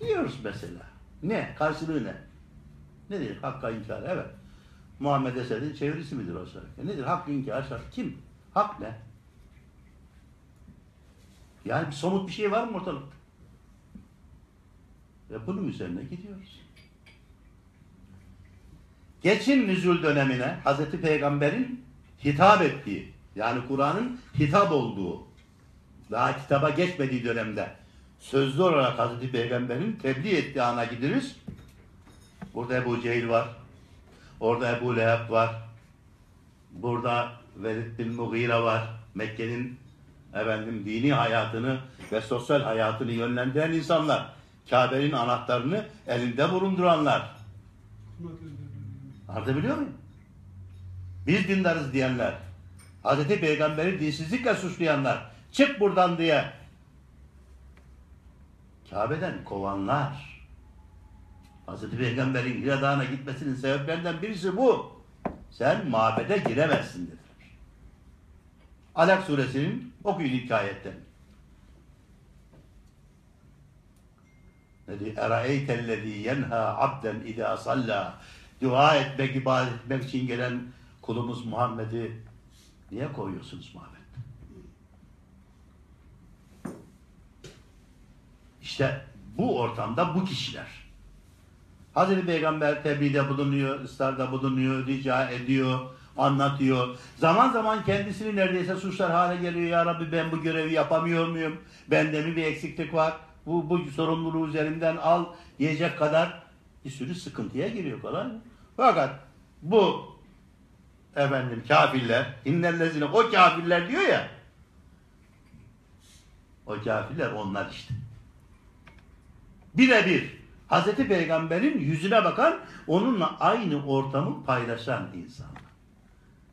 Diyoruz mesela. Ne? Karşılığı ne? Nedir? Hakka inkar. Evet. Muhammed Esed'in çevirisi midir o şarkı? Nedir? Hak inkar şarkı. Kim? Hak ne? Yani bir somut bir şey var mı ortalıkta? Ve bunun üzerine gidiyoruz. Geçin nüzul dönemine Hazreti Peygamber'in hitap ettiği, yani Kur'an'ın hitap olduğu, daha kitaba geçmediği dönemde sözlü olarak Hazreti Peygamber'in tebliğ ettiği ana gideriz. Burada Ebu Cehil var. Orada Ebu Leheb var. Burada Velid bin Mughira var. Mekke'nin efendim dini hayatını ve sosyal hayatını yönlendiren insanlar. Kabe'nin anahtarını elinde bulunduranlar. Anlatabiliyor muyum? Biz dindarız diyenler. Hazreti Peygamber'i dinsizlikle suçlayanlar. Çık buradan diye Kabe'den kovanlar. Hazreti Peygamber'in Hira Dağı'na gitmesinin sebeplerinden birisi bu. Sen mabede giremezsin dediler. Alak suresinin okuyun ilk ayetten. Ne diyor? Eraeytellezî yenha abden idâ sallâ. Dua etmek, ibadet etmek için gelen kulumuz Muhammed'i niye koyuyorsunuz mabette? İşte bu ortamda bu kişiler. Hazreti Peygamber tebliğde bulunuyor, ısrarda bulunuyor, rica ediyor, anlatıyor. Zaman zaman kendisini neredeyse suçlar hale geliyor. Ya Rabbi ben bu görevi yapamıyor muyum? Bende mi bir eksiklik var? Bu, bu sorumluluğu üzerimden al diyecek kadar bir sürü sıkıntıya giriyor falan. Fakat bu efendim kafirler, innellezine o kafirler diyor ya o kafirler onlar işte. Birebir Hazreti Peygamber'in yüzüne bakan, onunla aynı ortamı paylaşan insanlar.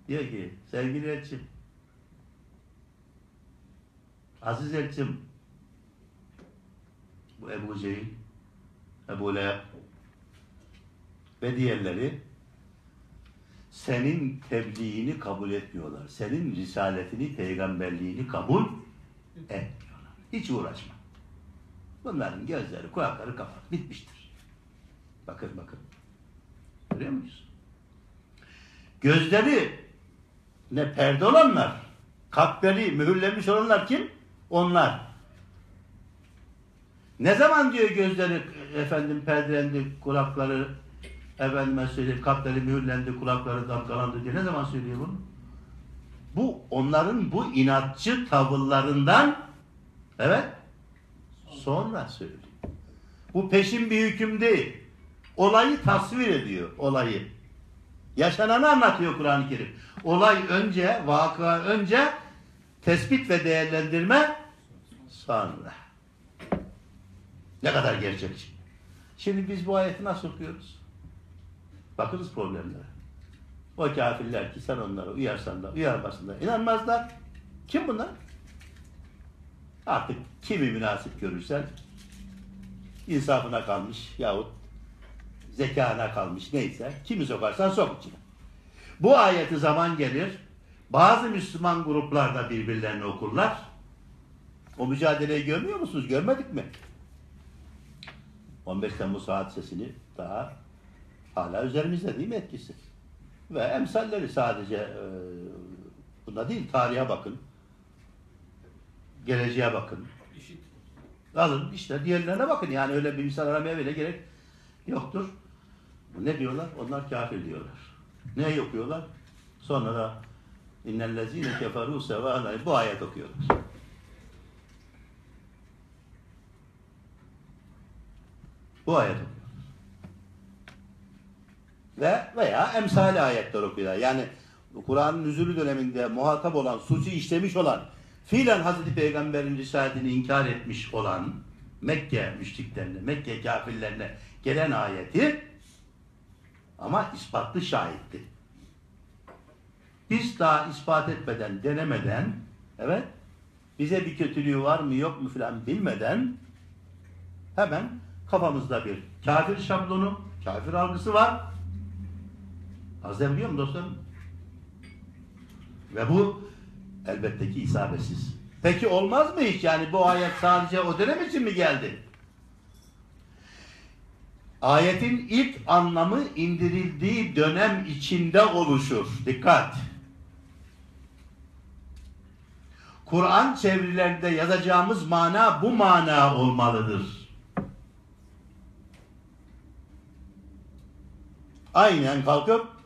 Diyor ki, sevgili elçim, Aziz elçim, bu Ebu Cehil, Ebu Leheb ve diğerleri senin tebliğini kabul etmiyorlar. Senin risaletini, peygamberliğini kabul etmiyorlar. Hiç uğraşma. Bunların gözleri, kulakları kapat. Bitmiştir. Bakın bakın. Görüyor muyuz? Gözleri ne perde olanlar, kalpleri mühürlenmiş olanlar kim? Onlar. Ne zaman diyor gözleri efendim perdelendi, kulakları efendime söyleyeyim kalpleri mühürlendi, kulakları damgalandı diye ne zaman söylüyor bunu? Bu onların bu inatçı tavırlarından evet sonra söylüyor. Bu peşin bir hüküm değil. Olayı tasvir ediyor olayı. Yaşananı anlatıyor Kur'an-ı Kerim. Olay önce, vaka önce tespit ve değerlendirme sonra. Ne kadar gerçekçi. Şimdi biz bu ayeti nasıl okuyoruz? Bakınız problemlere. O kafirler ki sen onlara uyarsan da uyarmasın da inanmazlar. Kim bunlar? Artık kimi münasip görürsen insafına kalmış yahut zekana kalmış neyse kimi sokarsan sok içine. Bu ayeti zaman gelir bazı Müslüman gruplarda birbirlerini okurlar. O mücadeleyi görmüyor musunuz? Görmedik mi? 15 Temmuz hadisesini daha hala üzerimizde değil mi etkisi? Ve emsalleri sadece e, bunda değil tarihe bakın. Geleceğe bakın. Alın işte diğerlerine bakın yani öyle bir misal aramaya bile gerek yoktur. Ne diyorlar? Onlar kafir diyorlar. Ne okuyorlar? Sonra da innellezine keferu sevâne bu ayet okuyorlar. Bu ayet okuyorlar. Ve veya emsali ayetler okuyorlar. Yani Kur'an'ın nüzulü döneminde muhatap olan, suçu işlemiş olan, fiilen Hazreti Peygamber'in risaletini inkar etmiş olan Mekke müşriklerine, Mekke kafirlerine gelen ayeti ama ispatlı şahitti. Biz daha ispat etmeden, denemeden, evet, bize bir kötülüğü var mı yok mu filan bilmeden hemen kafamızda bir kafir şablonu, kafir algısı var. Anlatabiliyor muyum dostlarım? Ve bu elbette ki isabetsiz. Peki olmaz mı hiç? Yani bu ayet sadece o dönem için mi geldi? Ayetin ilk anlamı indirildiği dönem içinde oluşur. Dikkat! Kur'an çevirilerinde yazacağımız mana bu mana olmalıdır. Aynen kalkıp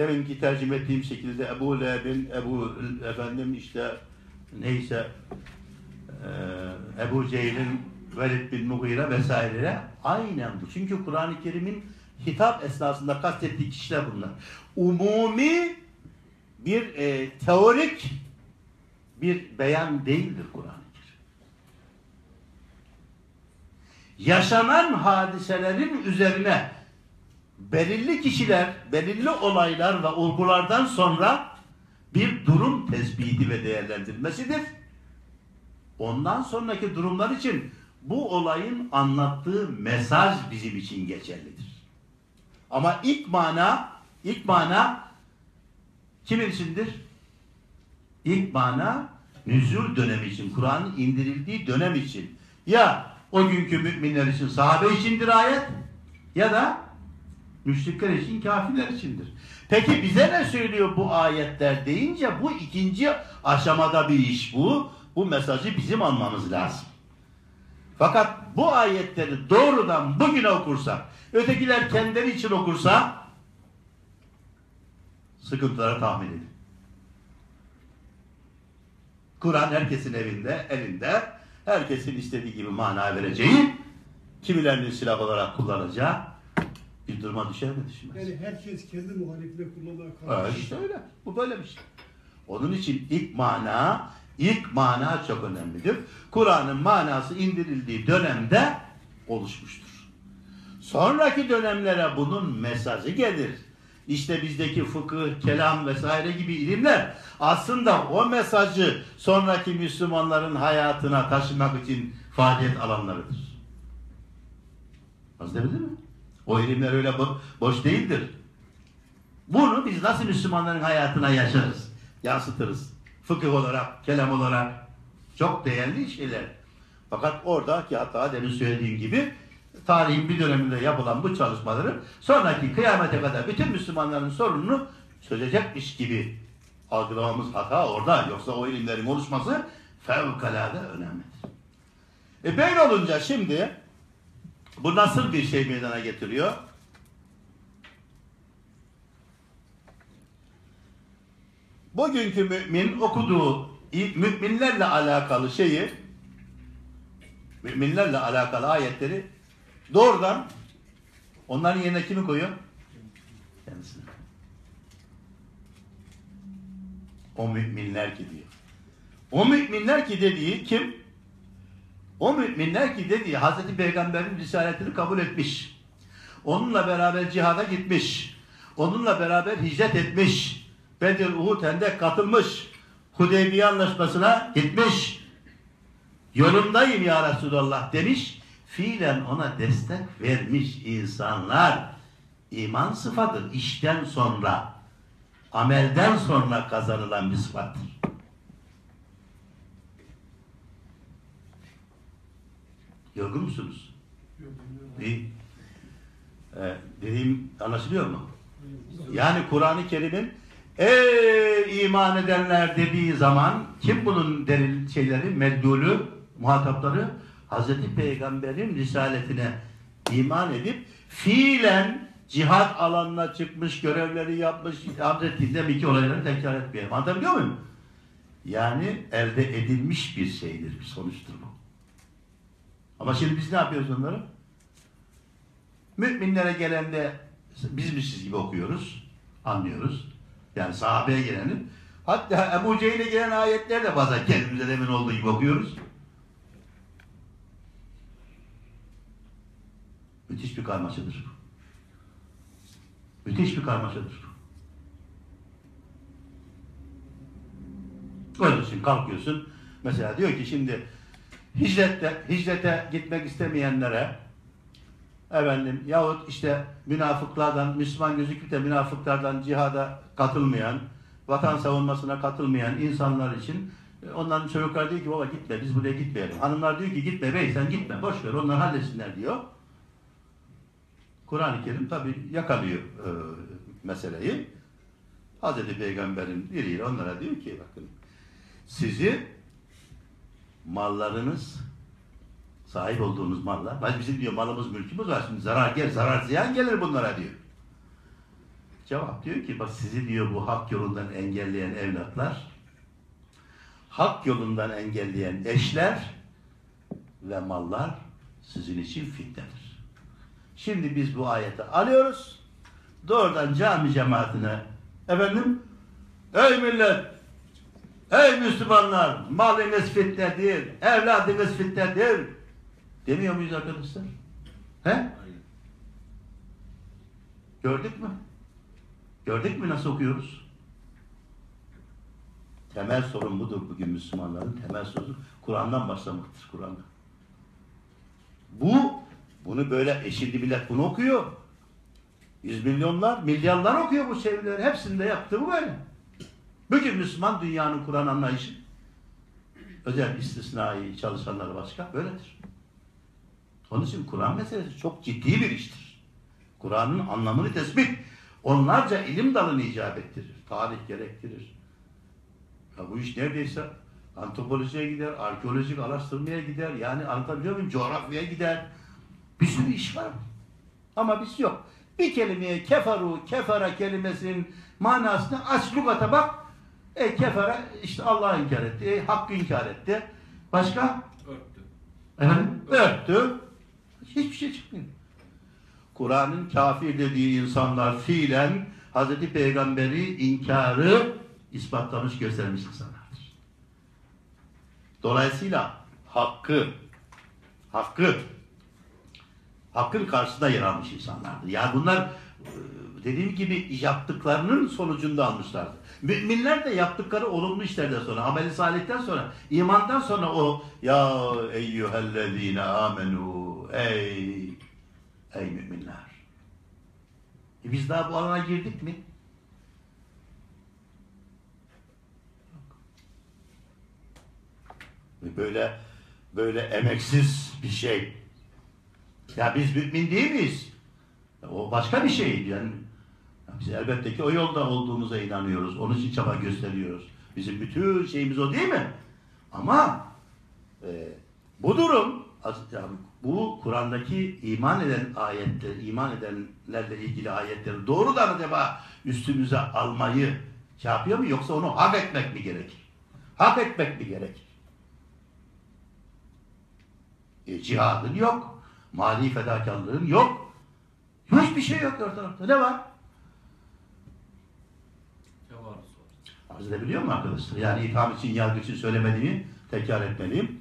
deminki tercüme ettiğim şekilde Ebu Leheb'in, Ebu efendim işte neyse e, Ebu Cehil'in Velid bin Mughire vesaire aynen bu. Çünkü Kur'an-ı Kerim'in hitap esnasında kastettiği kişiler bunlar. Umumi bir e, teorik bir beyan değildir Kur'an-ı Kerim. Yaşanan hadiselerin üzerine belirli kişiler, belirli olaylar ve olgulardan sonra bir durum tespiti ve değerlendirilmesidir. Ondan sonraki durumlar için bu olayın anlattığı mesaj bizim için geçerlidir. Ama ilk mana, ilk mana kimin içindir? İlk mana nüzul dönemi için, Kur'an'ın indirildiği dönem için. Ya o günkü müminler için, sahabe içindir ayet ya da müşrikler için, kafirler içindir. Peki bize ne söylüyor bu ayetler deyince bu ikinci aşamada bir iş bu. Bu mesajı bizim almamız lazım. Fakat bu ayetleri doğrudan bugüne okursak, ötekiler kendileri için okursa sıkıntıları tahmin edin. Kur'an herkesin evinde, elinde, herkesin istediği gibi mana vereceği, kimilerinin silah olarak kullanacağı bir duruma düşer mi düşmez? Yani herkes kendi muhalifine kullanmaya Ha, kalkıyor. işte öyle. Bu böyle bir şey. Onun için ilk mana, ilk mana çok önemlidir. Kur'an'ın manası indirildiği dönemde oluşmuştur. Sonraki dönemlere bunun mesajı gelir. İşte bizdeki fıkıh, kelam vesaire gibi ilimler aslında o mesajı sonraki Müslümanların hayatına taşımak için faaliyet alanlarıdır. Anlatabildim mi? O ilimler öyle bo- boş değildir. Bunu biz nasıl Müslümanların hayatına yaşarız, yansıtırız. Fıkıh olarak, kelam olarak çok değerli şeyler. Fakat oradaki hata demin söylediğim gibi tarihin bir döneminde yapılan bu çalışmaları sonraki kıyamete kadar bütün Müslümanların sorununu çözecekmiş gibi algılamamız hata orada. Yoksa o ilimlerin oluşması fevkalade önemlidir. E böyle olunca şimdi bu nasıl bir şey meydana getiriyor? bugünkü mümin okuduğu müminlerle alakalı şeyi müminlerle alakalı ayetleri doğrudan onların yerine kimi koyuyor? Kendisini. O müminler ki diyor. O müminler ki dediği kim? O müminler ki dediği Hazreti Peygamber'in risaletini kabul etmiş. Onunla beraber cihada gitmiş. Onunla beraber hicret etmiş. Bedir, Uhud, Hendek katılmış. Hudeybiye anlaşmasına gitmiş. Yolundayım ya Resulallah demiş. Fiilen ona destek vermiş insanlar. İman sıfadır. işten sonra, amelden sonra kazanılan bir sıfattır. Yorgun musunuz? Yok. Ee, dediğim anlaşılıyor mu? Yani Kur'an-ı Kerim'in ey iman edenler dediği zaman kim bunun delil şeyleri, meddulü, muhatapları? Hazreti Peygamber'in risaletine iman edip fiilen cihat alanına çıkmış, görevleri yapmış, Hazreti demek ki olayları tekrar etmeyelim. Anlatabiliyor muyum? Yani elde edilmiş bir şeydir, bir sonuçtur bu. Ama şimdi biz ne yapıyoruz onları? Müminlere gelende biz mi siz gibi okuyoruz, anlıyoruz. Yani sahabeye gelenin. Hatta Ebu Cehil'e gelen ayetler de bazen kendimize emin olduğu gibi okuyoruz. Müthiş bir karmaşadır. bu. Müthiş bir karmaşadır. Onun için kalkıyorsun. Mesela diyor ki şimdi hicrette, hicrete gitmek istemeyenlere efendim yahut işte münafıklardan, Müslüman gözüküp de münafıklardan cihada katılmayan, vatan savunmasına katılmayan insanlar için e, onların çocuklar diyor ki baba gitme biz buraya gitmeyelim. Hanımlar diyor ki gitme bey sen gitme boş ver onlar halletsinler diyor. Kur'an-ı Kerim tabi yakalıyor e, meseleyi. Hazreti Peygamber'in biriyle onlara diyor ki bakın sizi mallarınız sahip olduğunuz mallar. Bak bizim diyor malımız mülkümüz var şimdi zarar gel zarar ziyan gelir bunlara diyor. Cevap diyor ki bak sizi diyor bu hak yolundan engelleyen evlatlar, hak yolundan engelleyen eşler ve mallar sizin için fitnedir. Şimdi biz bu ayeti alıyoruz. Doğrudan cami cemaatine efendim ey millet ey Müslümanlar malınız fitnedir, evladınız fitnedir demiyor muyuz arkadaşlar? He? Gördük mü? Gördük mü nasıl okuyoruz? Temel sorun budur bugün Müslümanların temel sorunu. Kur'an'dan başlamaktır Kur'an'dan. Bu, bunu böyle eşildi millet bunu okuyor. Yüz milyonlar, milyarlar okuyor bu çevirileri. Hepsinde yaptığı bu böyle. Bugün Müslüman dünyanın Kur'an anlayışı özel istisnai çalışanları başka böyledir. Onun için Kur'an meselesi çok ciddi bir iştir. Kur'an'ın anlamını tespit onlarca ilim dalını icap ettirir. Tarih gerektirir. Ya bu iş neredeyse Antropolojiye gider, arkeolojik araştırmaya gider. Yani anlatabiliyor muyum? Coğrafyaya gider. Bir sürü iş var. Ama biz yok. Bir kelimeye keferu, kefara kelimesinin manasını aç lügata bak. E kefara işte Allah inkar etti, e, hakkı inkar etti. Başka? Örttü. Efendim? Örttü. Hiçbir şey çıkmıyor. Kur'an'ın kafir dediği insanlar fiilen Hazreti Peygamber'i inkarı ispatlamış göstermiş insanlardır. Dolayısıyla hakkı hakkı hakkın karşısında yer almış insanlardı. Yani bunlar e, dediğim gibi yaptıklarının sonucunda almışlardı. Müminler de yaptıkları olumlu işlerden sonra, ameli salihten sonra, imandan sonra o ya eyyühellezine amenu ey ey müminler. E biz daha bu alana girdik mi? Ve Böyle böyle emeksiz bir şey. Ya biz mümin değil miyiz? O başka bir şey yani. Biz elbette ki o yolda olduğumuza inanıyoruz. Onun için çaba gösteriyoruz. Bizim bütün şeyimiz o değil mi? Ama e, bu durum bu Kur'an'daki iman eden ayetler, iman edenlerle ilgili ayetleri doğrudan acaba üstümüze almayı şey yapıyor mu yoksa onu hak etmek mi gerekir? Hak etmek mi gerekir? E, cihadın yok. Mali fedakarlığın yok. Hiçbir şey yok ortalıkta. Ne var? Edebiliyor mu arkadaşlar? Yani itham için, yargı için söylemediğimi tekrar etmeliyim.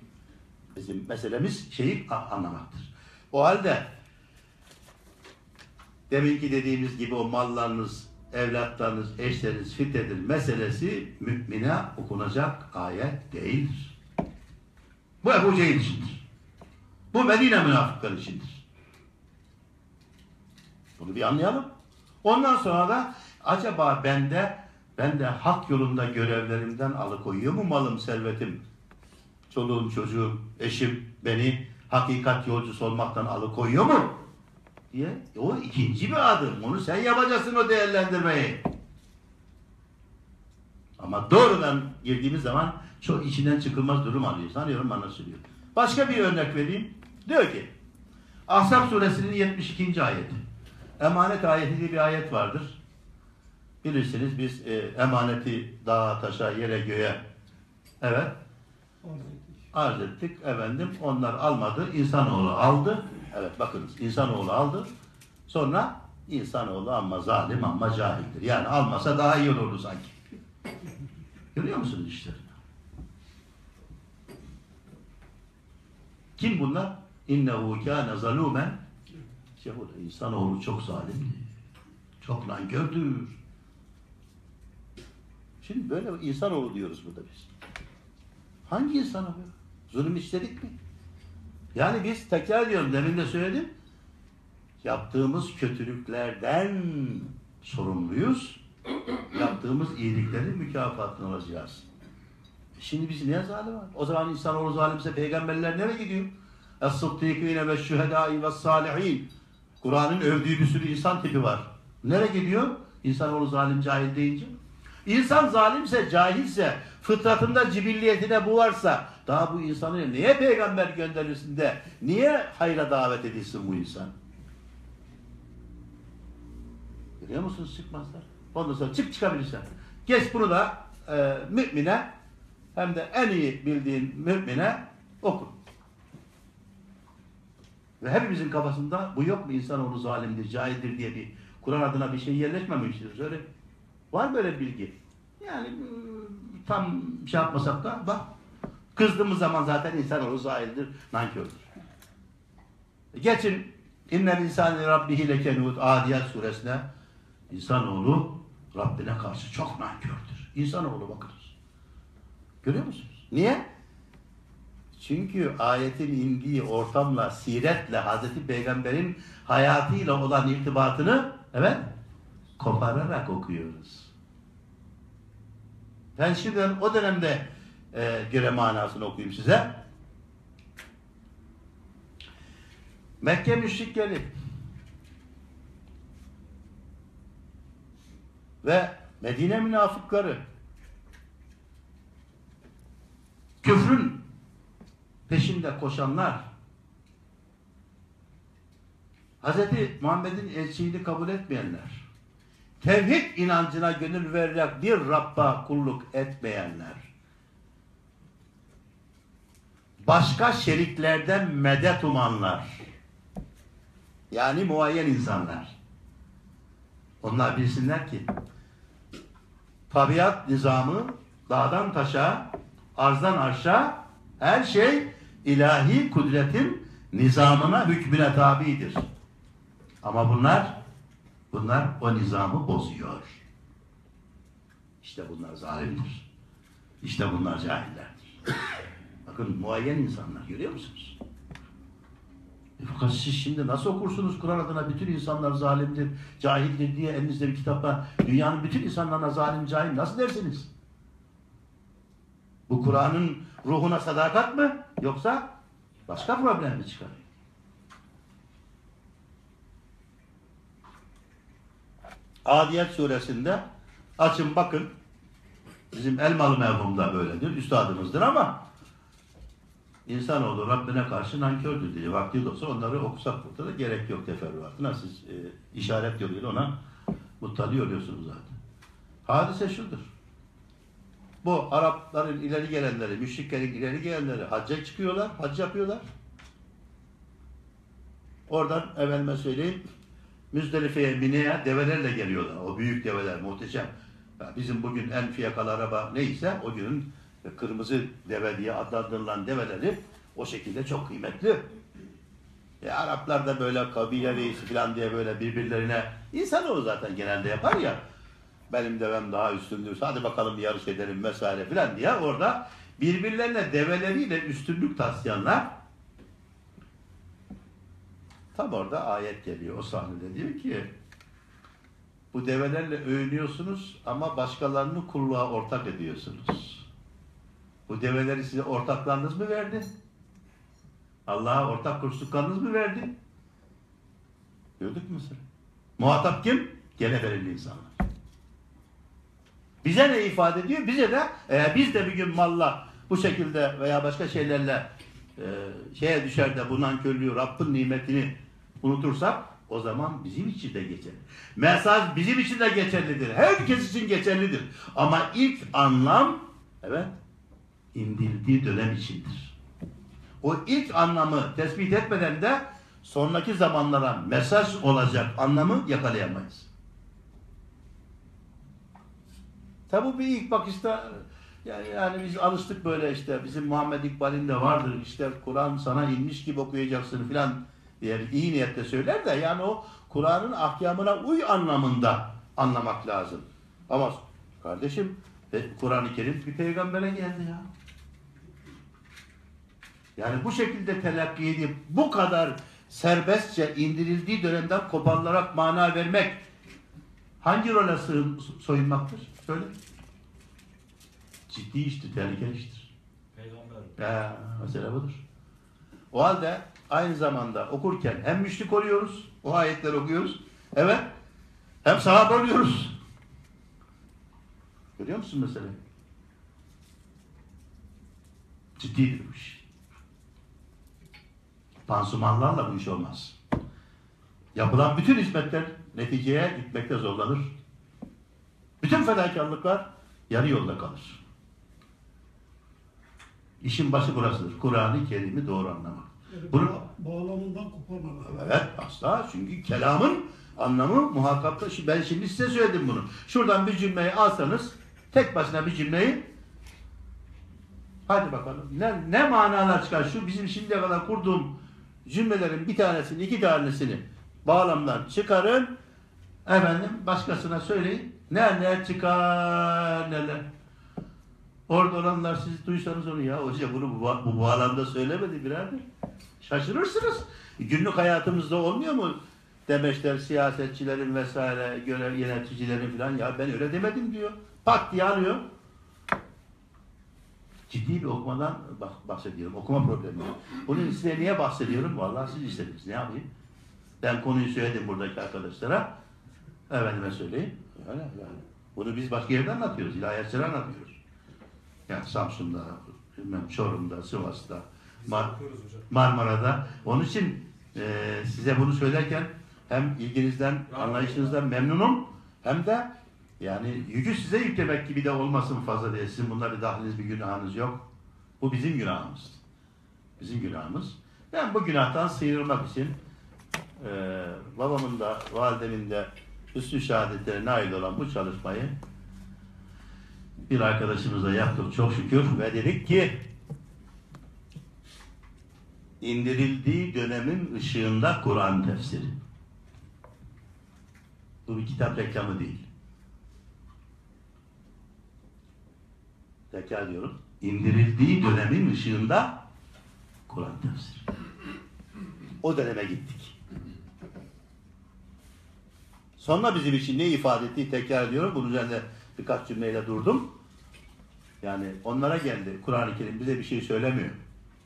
Bizim meselemiz şeyi anlamaktır. O halde deminki dediğimiz gibi o mallarınız, evlatlarınız, eşleriniz fitnedir meselesi mümine okunacak ayet değildir. Bu Ebu Cehil içindir. Bu Medine münafıkları içindir. Bunu bir anlayalım. Ondan sonra da acaba bende ben de hak yolunda görevlerimden alıkoyuyor mu malım, servetim? Çoluğum, çocuğum, eşim beni hakikat yolcusu olmaktan alıkoyuyor mu? diye. O ikinci bir adım. Onu sen yapacaksın o değerlendirmeyi. Ama doğrudan girdiğimiz zaman çok içinden çıkılmaz durum alıyor. Sanıyorum anlaşılıyor. Başka bir örnek vereyim. Diyor ki Ahzab suresinin 72. ayeti. Emanet ayeti diye bir ayet vardır. Bilirsiniz biz e, emaneti dağa, taşa, yere, göğe evet Arz ettik. Efendim onlar almadı. İnsanoğlu aldı. Evet bakınız insanoğlu aldı. Sonra insanoğlu ama zalim ama cahildir. Yani almasa daha iyi olurdu sanki. Görüyor musunuz işte? Kim bunlar? İnnehu kâne zalûmen Cehuda. İnsanoğlu çok zalimdi. Çok nankördür. Şimdi böyle insanoğlu diyoruz burada biz. Hangi insanoğlu? Zulüm işledik mi? Yani biz tekrar ediyorum demin de söyledim. Yaptığımız kötülüklerden sorumluyuz. Yaptığımız iyiliklerin mükafatını alacağız. E Şimdi biz niye zalim var? O zaman insanoğlu zalimse peygamberler nereye gidiyor? Es-sıddîkîne ve şühedâi ve sâlihîn. Kur'an'ın övdüğü bir sürü insan tipi var. Nereye gidiyor? İnsanoğlu zalim cahil deyince. İnsan zalimse, cahilse, fıtratında, cibilliyetine bu varsa daha bu insanı niye peygamber gönderirsin de niye hayra davet edilsin bu insan? Görüyor musunuz çıkmazlar? Ondan sonra çık çıkabilirsen. Geç bunu da e, mümine hem de en iyi bildiğin mümine oku. Ve hepimizin kafasında bu yok mu insanoğlu zalimdir, cahildir diye bir Kur'an adına bir şey yerleşmemiştir. Öyle var böyle bilgi. Yani ıı, tam şey yapmasak da bak kızdığımız zaman zaten insanoğlu zahildir, nankördür. Geçin İnnel insani rabbihi lekenut Adiyat suresine insanoğlu Rabbine karşı çok nankördür. İnsanoğlu bakınız. Görüyor musunuz? Niye? Çünkü ayetin indiği ortamla, siretle, Hazreti Peygamber'in hayatıyla olan irtibatını evet kopararak okuyoruz. Ben şimdi o dönemde e, göre manasını okuyayım size. Mekke müşrikleri ve Medine münafıkları küfrün peşinde koşanlar, Hz. Muhammed'in elçiliğini kabul etmeyenler, tevhid inancına gönül vererek bir Rabb'a kulluk etmeyenler, başka şeriklerden medet umanlar, yani muayyen insanlar, onlar bilsinler ki, tabiat nizamı dağdan taşa, arzdan aşağı her şey ilahi kudretin nizamına, hükmüne tabidir. Ama bunlar bunlar o nizamı bozuyor. İşte bunlar zalimdir. İşte bunlar cahillerdir. Bakın muayyen insanlar görüyor musunuz? E fakat siz şimdi nasıl okursunuz Kur'an adına bütün insanlar zalimdir, cahildir diye elinizde bir kitapla dünyanın bütün insanlarına zalim, cahil nasıl dersiniz? Bu Kur'an'ın ruhuna sadakat mı yoksa başka problem mi çıkarıyor? Adiyet suresinde açın bakın bizim Elmalı merhum böyledir, üstadımızdır ama insanoğlu Rabbine karşı nankördür diye vakti olsa onları okusak burada da gerek yok teferruatına. Siz e, işaret yoluyla ona muttali oluyorsunuz zaten. Hadise şudur. Bu Arapların ileri gelenleri, müşriklerin ileri gelenleri hacca çıkıyorlar, hac yapıyorlar. Oradan efendime söyleyeyim Müzdelife'ye, Mine'ye develerle geliyorlar. O büyük develer, muhteşem. Bizim bugün en fiyakalı araba neyse o günün kırmızı deve diye adlandırılan develeri o şekilde çok kıymetli. E, Araplar da böyle kabile reisi falan diye böyle birbirlerine insanoğlu zaten genelde yapar ya benim devem daha üstündür hadi bakalım yarış edelim vesaire filan diye orada birbirlerine develeriyle üstünlük taslayanlar tam orada ayet geliyor o sahnede diyor ki bu develerle övünüyorsunuz ama başkalarını kulluğa ortak ediyorsunuz. Bu develeri size ortaklarınız mı verdi? Allah'a ortak kursuklarınız mı verdi? Gördük mü mesela? Muhatap kim? Gene belirli insanlar. Bize ne ifade ediyor? Bize de e, biz de bir gün malla bu şekilde veya başka şeylerle e, şeye düşer de bu nankörlüğü, Rabbin nimetini unutursak o zaman bizim için de geçerli. Mesaj bizim için de geçerlidir. Herkes için geçerlidir. Ama ilk anlam evet indirdiği dönem içindir. O ilk anlamı tespit etmeden de sonraki zamanlara mesaj olacak anlamı yakalayamayız. Tabi bir ilk bakışta yani, yani biz alıştık böyle işte bizim Muhammed İkbal'in de vardır işte Kur'an sana inmiş gibi okuyacaksın filan diye iyi niyetle söyler de yani o Kur'an'ın ahkamına uy anlamında anlamak lazım. Ama kardeşim e, Kur'an-ı Kerim bir peygambere geldi ya. Yani bu şekilde telakki edip bu kadar serbestçe indirildiği dönemden koparılarak mana vermek hangi role soyunmaktır? Söyle. Ciddi iştir, tehlikeli iştir. Peygamber. Ya, mesele budur. O halde aynı zamanda okurken hem müşrik oluyoruz, o ayetleri okuyoruz. Evet. Hem sahabe oluyoruz. Görüyor musun meseleyi? Ciddidir bu iş. Pansumanlarla bu iş olmaz. Yapılan bütün hizmetler neticeye gitmekte zorlanır. Bütün fedakarlıklar yarı yolda kalır. İşin başı burasıdır. Kur'an-ı Kerim'i doğru anlamak. Yani Bunu- ba- bağlamından koparmamak. Evet asla. Çünkü kelamın anlamı muhakkakta Şi- ben şimdi size söyledim bunu. Şuradan bir cümleyi alsanız tek başına bir cümleyi hadi bakalım. Ne, ne manalar çıkar? Şu bizim şimdiye kadar kurduğum cümlelerin bir tanesini iki tanesini bağlamdan çıkarın. Efendim başkasına söyleyin. Neler çıkar neler? Orada olanlar siz duysanız onu ya. Hoca bunu bu, bu, bu bağlamda söylemedi birader. Şaşırırsınız. Günlük hayatımızda olmuyor mu? Demeçler siyasetçilerin vesaire görev yöneticilerin falan ya ben öyle demedim diyor. Pat diye alıyor. Ciddi bir okumadan bahsediyorum. Okuma problemi. Bunun size niye bahsediyorum? Vallahi siz istediniz. Ne yapayım? Ben konuyu söyledim buradaki arkadaşlara. Efendime söyleyeyim. Öyle yani. Bunu biz başka yerde anlatıyoruz. İlahiyatçılar anlatıyoruz. Yani Samsun'da, Çorum'da, Sivas'ta, Mar-. Marmara'da. Onun için e, size bunu söylerken hem ilginizden, anlayışınızdan memnunum hem de yani yükü size yüklemek gibi de olmasın fazla diye. Sizin bunlara bir dahliniz, bir günahınız yok. Bu bizim günahımız. Bizim günahımız. Ben bu günahtan sıyrılmak için e, babamın da, validemin de üstü şehadetlere nail olan bu çalışmayı bir arkadaşımızla yaptık çok şükür ve dedik ki indirildiği dönemin ışığında Kur'an tefsiri. Bu bir kitap reklamı değil. Tekrar diyorum. İndirildiği dönemin ışığında Kur'an tefsiri. O döneme gittik. Sonra bizim için ne ifade ettiği tekrar ediyorum. Bunun üzerinde birkaç cümleyle durdum. Yani onlara geldi. Kur'an-ı Kerim bize bir şey söylemiyor.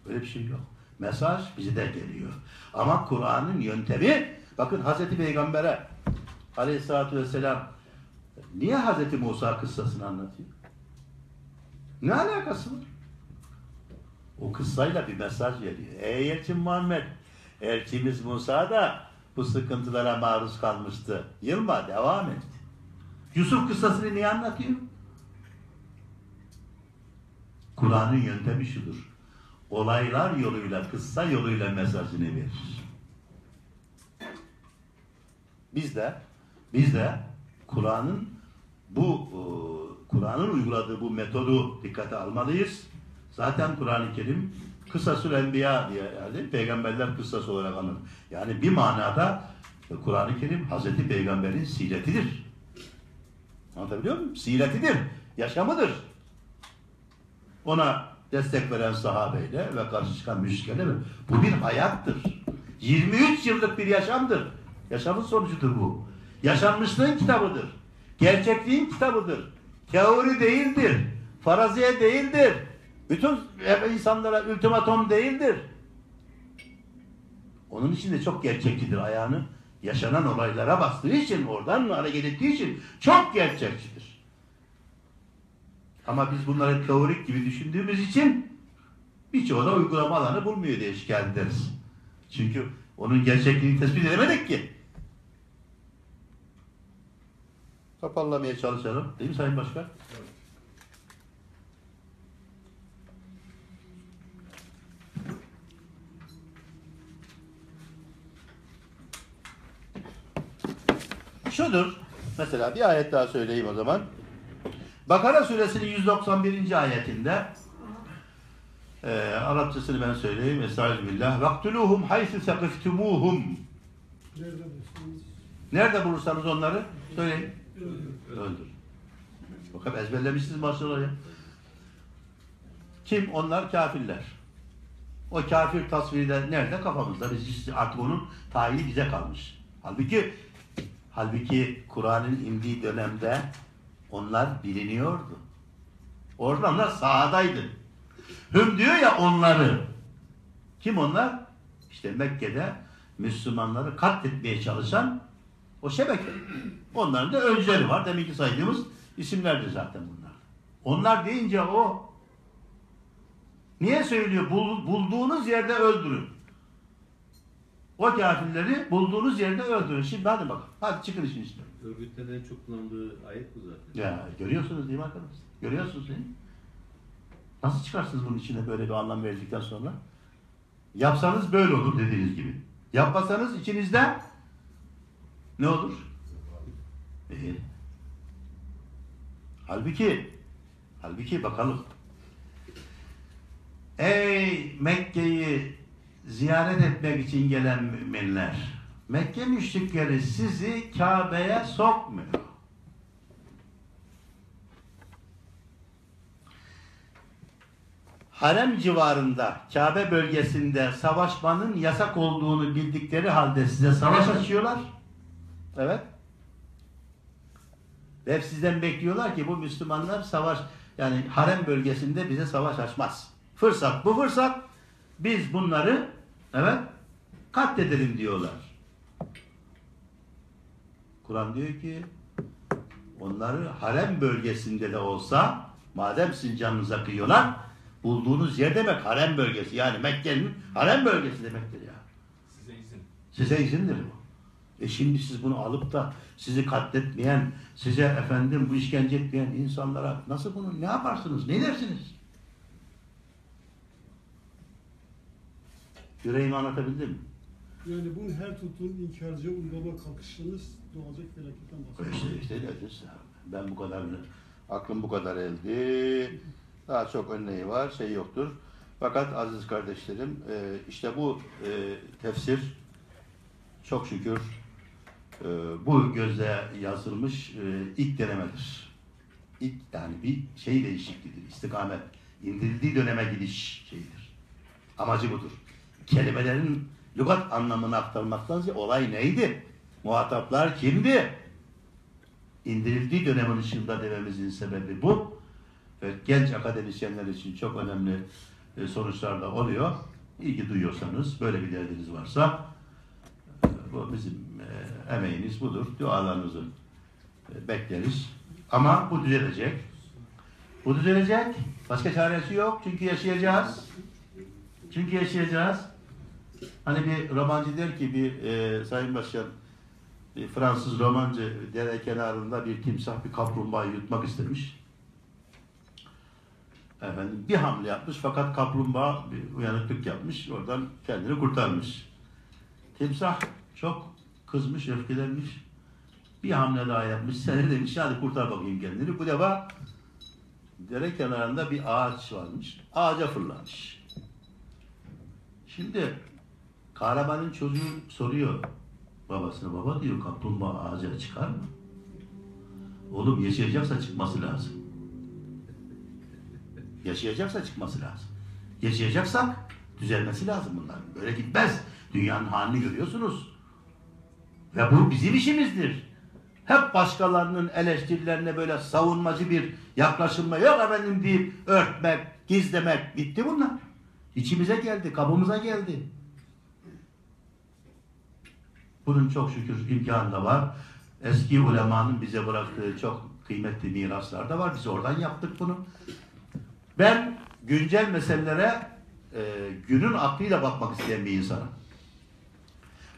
Böyle bir şey yok. Mesaj bize de geliyor. Ama Kur'an'ın yöntemi bakın Hazreti Peygamber'e Aleyhisselatü Vesselam niye Hazreti Musa kıssasını anlatıyor? Ne alakası var? O kıssayla bir mesaj veriyor. Ey elçim Muhammed, elçimiz Musa da bu sıkıntılara maruz kalmıştı. Yılma, devam et. Yusuf kıssasını niye anlatıyor? Kur'an'ın yöntemi şudur. Olaylar yoluyla, kıssa yoluyla mesajını verir. Biz de, biz de Kur'an'ın bu e, Kur'an'ın uyguladığı bu metodu dikkate almalıyız. Zaten Kur'an-ı Kerim kısasül enbiya diye yani peygamberler kıssası olarak anılır. Yani bir manada Kur'an-ı Kerim Hazreti Peygamber'in siretidir. Anlatabiliyor muyum? Siretidir, yaşamıdır. Ona destek veren sahabeyle ve karşı çıkan müşriklerle mi? Bu bir hayattır. 23 yıllık bir yaşamdır. Yaşamın sonucudur bu. Yaşanmışlığın kitabıdır. Gerçekliğin kitabıdır. Teori değildir. Faraziye değildir. Bütün insanlara ultimatom değildir. Onun için de çok gerçekçidir ayağını. Yaşanan olaylara bastığı için, oradan hareket ettiği için çok gerçekçidir. Ama biz bunları teorik gibi düşündüğümüz için birçoğu da uygulama alanı bulmuyor diye şikayet ederiz. Çünkü onun gerçekliğini tespit edemedik ki. Toparlamaya çalışalım. Değil mi Sayın Başkan? Şudur. Mesela bir ayet daha söyleyeyim o zaman. Bakara suresinin 191. ayetinde e, Arapçasını ben söyleyeyim. Estağfirullah. Vaktuluhum haythu sekiftumuhum. Nerede bulursanız onları söyleyin. Öldür. Bakın ezberlemişsiniz ya. Kim? Onlar kafirler. O kafir tasviri de nerede? Kafamızda. Biz artık onun tayini bize kalmış. Halbuki halbuki Kur'an'ın indiği dönemde onlar biliniyordu. Orada onlar sahadaydı. Hüm diyor ya onları. Kim onlar? İşte Mekke'de Müslümanları katletmeye çalışan o şebeke. Onların da öncüleri var. Demek ki saydığımız isimlerdir zaten bunlar. Onlar deyince o niye söylüyor? Bul- bulduğunuz yerde öldürün. O kafirleri bulduğunuz yerde öldürün. Şimdi hadi bakalım. Hadi çıkın işin içinden. Örgütlerin en çok kullandığı ayet bu zaten. Ya görüyorsunuz değil mi arkadaşlar? Görüyorsunuz değil mi? Nasıl çıkarsınız bunun içine böyle bir anlam verdikten sonra? Yapsanız böyle olur dediğiniz gibi. Yapmasanız içinizde ne olur? Ee, halbuki halbuki bakalım. Ey Mekke'yi ziyaret etmek için gelen müminler. Mekke müşrikleri sizi Kabe'ye sokmuyor. harem civarında, Kabe bölgesinde savaşmanın yasak olduğunu bildikleri halde size savaş açıyorlar. Evet. Ve sizden bekliyorlar ki bu Müslümanlar savaş, yani harem bölgesinde bize savaş açmaz. Fırsat, bu fırsat biz bunları evet katledelim diyorlar. Kur'an diyor ki onları harem bölgesinde de olsa madem sizin canınıza kıyıyorlar Bulduğunuz yer demek harem bölgesi. Yani Mekke'nin harem bölgesi demektir ya. Size izin. Size izindir bu. E şimdi siz bunu alıp da sizi katletmeyen, size efendim bu işkence etmeyen insanlara nasıl bunu ne yaparsınız? Ne dersiniz? Yüreğimi anlatabildim mi? Yani bunu her tuttuğun inkarcıya uygulama kalkışınız doğacak felaketten bahsediyor. İşte, işte nedir? Ben bu kadar, aklım bu kadar elde. Daha çok örneği var, şey yoktur. Fakat aziz kardeşlerim, e, işte bu e, tefsir çok şükür e, bu gözle yazılmış ilk denemedir. İlk yani bir şey değişikliğidir, istikamet. indirildiği döneme gidiş şeyidir. Amacı budur. Kelimelerin lügat anlamını aktarmaktan ziyade olay neydi? Muhataplar kimdi? indirildiği dönemin ışığında dememizin sebebi bu. Ve genç akademisyenler için çok önemli e, sonuçlar da oluyor. Ki duyuyorsanız, böyle bir derdiniz varsa e, bu bizim e, emeğimiz budur. Dualarınızı bekleriz. Ama bu düzelecek. Bu düzelecek. Başka çaresi yok. Çünkü yaşayacağız. Çünkü yaşayacağız. Hani bir romancı der ki bir e, Sayın Başkan bir Fransız romancı dere kenarında bir timsah bir kaplumbağayı yutmak istemiş. Efendim bir hamle yapmış fakat kaplumbağa bir uyanıklık yapmış. Oradan kendini kurtarmış. Timsah çok kızmış, öfkelenmiş. Bir hamle daha yapmış. Seni demiş hadi kurtar bakayım kendini. Bu defa dere kenarında bir ağaç varmış. Ağaca fırlamış. Şimdi kahramanın çocuğu soruyor babasına. Baba diyor kaplumbağa ağaca çıkar mı? Oğlum yaşayacaksa çıkması lazım. Yaşayacaksa çıkması lazım. Yaşayacaksak düzelmesi lazım bunlar. Böyle gitmez. Dünyanın halini görüyorsunuz. Ve bu bizim işimizdir. Hep başkalarının eleştirilerine böyle savunmacı bir yaklaşımla yok efendim deyip örtmek, gizlemek bitti bunlar. İçimize geldi, kabımıza geldi. Bunun çok şükür imkanı da var. Eski ulemanın bize bıraktığı çok kıymetli miraslar da var. Biz oradan yaptık bunu. Ben güncel meselelere e, günün aklıyla bakmak isteyen bir insanım.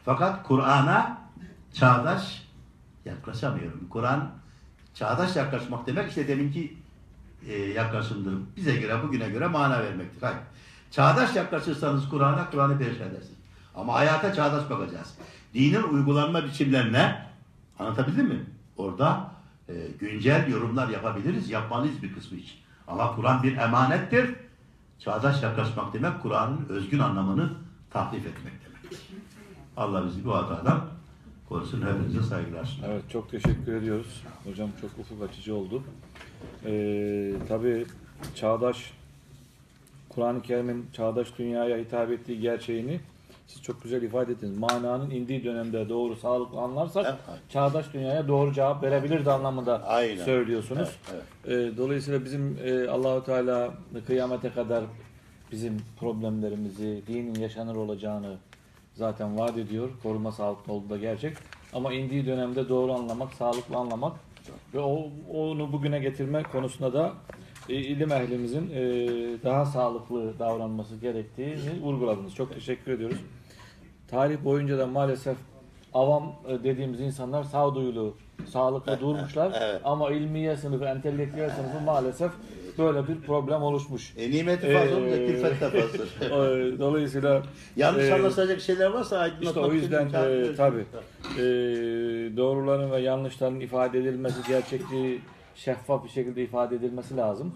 Fakat Kur'an'a çağdaş yaklaşamıyorum. Kur'an çağdaş yaklaşmak demek işte deminki e, yaklaşımdır. Bize göre, bugüne göre mana vermektir. Hayır. Çağdaş yaklaşırsanız Kur'an'a, Kur'an'ı perişan edersiniz. Ama hayata çağdaş bakacağız. Dinin uygulanma biçimlerine anlatabildim mi? Orada e, güncel yorumlar yapabiliriz, yapmalıyız bir kısmı için. Ama Kur'an bir emanettir. Çağdaş yaklaşmak demek Kur'an'ın özgün anlamını tahrif etmek demek. Allah bizi bu hatadan korusun. Hepinize saygılar. Evet çok teşekkür ediyoruz. Hocam çok ufuk açıcı oldu. Ee, tabii çağdaş Kur'an-ı Kerim'in çağdaş dünyaya hitap ettiği gerçeğini siz çok güzel ifade ettiniz. Mananın indiği dönemde doğru sağlıklı anlarsak Evet. çağdaş dünyaya doğru cevap verebilirdi anlamında Aynen. söylüyorsunuz. Evet, Ee, dolayısıyla bizim e, Allahu Teala kıyamete kadar bizim problemlerimizi, dinin yaşanır olacağını zaten vaat ediyor. Koruma sağlıklı olduğu da gerçek. Ama indiği dönemde doğru anlamak, sağlıklı anlamak ve o, onu bugüne getirme konusunda da ilim ehlimizin e, daha sağlıklı davranması gerektiğini vurguladınız. Çok teşekkür ediyoruz. Tarih boyunca da maalesef avam e, dediğimiz insanlar sağduyulu, sağlıklı durmuşlar Evet. ama ilmiye sınıfı, entelektüel sınıfı maalesef böyle bir problem oluşmuş. E, nimeti fazla Ee, külfet de fazla. E, Dolayısıyla Yanlış e, anlaşılacak şeyler varsa aydınlatmak işte o yüzden e, tabii e, doğruların ve yanlışların ifade edilmesi, gerçekçi, şeffaf bir şekilde ifade edilmesi lazım.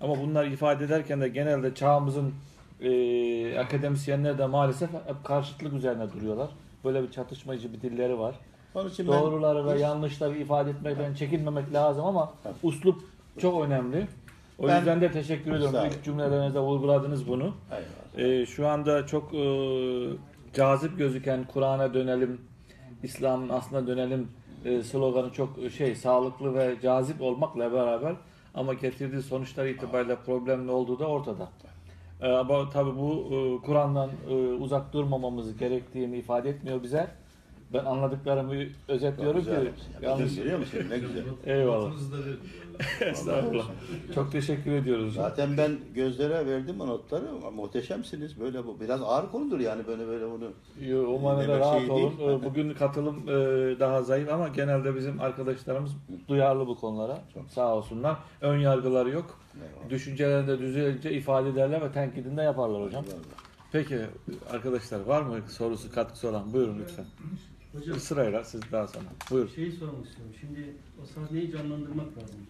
Ama bunlar ifade ederken de genelde çağımızın e, akademisyenler de maalesef hep karşıtlık üzerine duruyorlar. Böyle bir çatışmacı bir dilleri var. Onun için ben- Doğruları ve yanlışları ifade etmekten çekinmemek lazım ama Tabii. uslup çok önemli. O Ben- yüzden de teşekkür ediyorum. İlk cümlelerinizde vurguladınız bunu. Eyvallah. Ee, şu anda çok e, cazip gözüken Kur'an'a dönelim, İslam'ın aslına dönelim e, sloganı çok şey sağlıklı ve cazip olmakla beraber ama getirdiği sonuçlar itibariyle problemli olduğu da ortada. Ee, ama tabii bu e, Kur'an'dan e, uzak durmamamız gerektiğini ifade etmiyor bize. Ben anladıklarımı özetliyorum ki. yapmışsın ya. Yanlış. Bakın görüyor musun? Ne güzel. Eyvallah. Estağfurullah. Çok teşekkür ediyoruz. Zaten ben gözlere verdim o notları muhteşemsiniz. Böyle bu biraz ağır konudur yani böyle böyle bunu. Yo, O manada rahat şey olun. değil. Ee, Bugün katılım e, daha zayıf ama genelde bizim arkadaşlarımız duyarlı bu konulara. Çok. Sağ olsunlar. Ön yargıları yok. Eyvallah. Düşüncelerinde düzeyince ifade ederler ve tenkidinde yaparlar hocam. Peki arkadaşlar var mı sorusu katkısı olan? Buyurun lütfen. Hocam Sırayla siz daha sonra. Buyurun. şeyi sormak istiyorum. Şimdi o sahneyi canlandırmak lazım.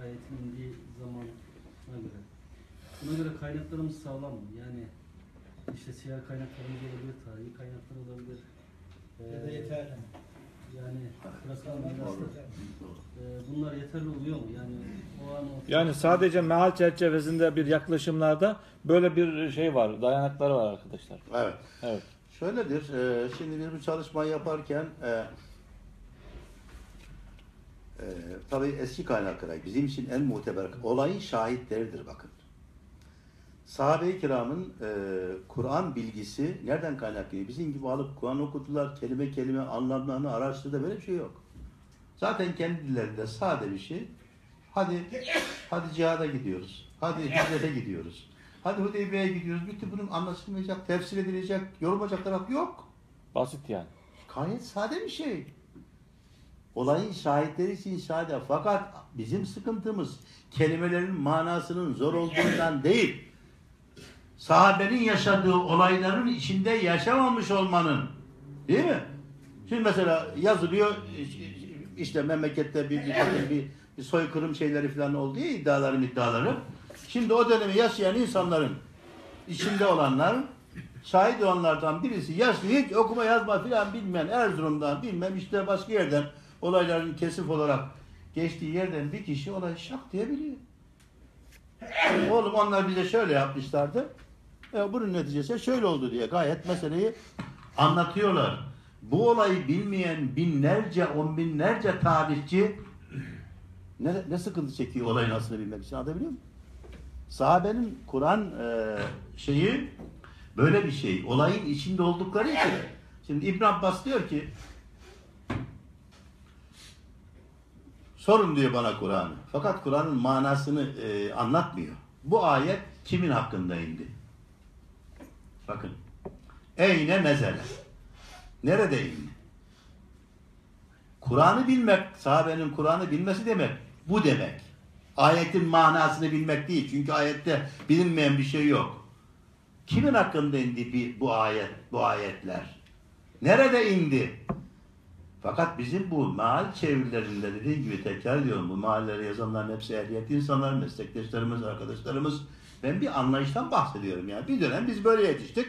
Ayetin indiği zamana göre. Buna göre kaynaklarımız sağlam mı? Yani işte siyah kaynaklarımız olabilir, tarihi kaynaklar olabilir. Ya da Ee, yeterli mi? Yani bırakılan miraslar. Ee, bunlar yeterli oluyor mu? Yani o an o... Yani sadece meal çerçevesinde bir yaklaşımlarda böyle bir şey var, dayanakları var arkadaşlar. Evet. Evet. Şöyledir. e, şimdi biz bu çalışmayı yaparken e, e, tabii eski kaynaklara bizim için en muteber olayın şahitleridir bakın. Sahabe-i kiramın e, Kur'an bilgisi nereden kaynaklanıyor? Bizim gibi alıp Kur'an okudular, kelime kelime anlamlarını araştırdı böyle bir şey yok. Zaten kendi dillerinde sade bir şey. Hadi hadi cihada gidiyoruz. Hadi hicrete gidiyoruz. Hadi Hudeybiye'ye gidiyoruz. Bitti bunun anlaşılmayacak, tefsir edilecek, yorulmayacak taraf yok. Basit yani. Gayet sade bir şey. Olayın şahitleri için sade. Fakat bizim sıkıntımız kelimelerin manasının zor olduğundan değil. Sahabenin yaşadığı olayların içinde yaşamamış olmanın. Değil mi? Şimdi mesela yazılıyor işte memlekette bir, bir, bir, bir soykırım şeyleri falan oldu ya iddiaları iddiaları. Şimdi o dönemi yaşayan insanların içinde olanlar şahit olanlardan birisi yaşlı hiç okuma yazma filan bilmeyen Erzurum'dan bilmem işte başka yerden olayların kesif olarak geçtiği yerden bir kişi olayı şak diyebiliyor. Oğlum onlar bize şöyle yapmışlardı. E, bunun neticesi şöyle oldu diye gayet meseleyi anlatıyorlar. Bu olayı bilmeyen binlerce, on binlerce tarihçi ne, ne sıkıntı çekiyor olayın aslını bilmek için anlatabiliyor muyum? Sahabenin Kur'an e, şeyi böyle bir şey. Olayın içinde oldukları için. Şimdi İbn Abbas diyor ki sorun diyor bana Kur'an'ı. Fakat Kur'an'ın manasını e, anlatmıyor. Bu ayet kimin hakkında indi? Bakın. Eyne nezele. Nerede indi? Kur'an'ı bilmek, sahabenin Kur'an'ı bilmesi demek, bu demek. Ayetin manasını bilmek değil. Çünkü ayette bilinmeyen bir şey yok. Kimin hakkında indi bu ayet, bu ayetler? Nerede indi? Fakat bizim bu maal çevirilerinde dediğim gibi tekrar diyorum bu mahalleri yazanların hepsi ehliyetli insanlar, meslektaşlarımız, arkadaşlarımız. Ben bir anlayıştan bahsediyorum yani. Bir dönem biz böyle yetiştik.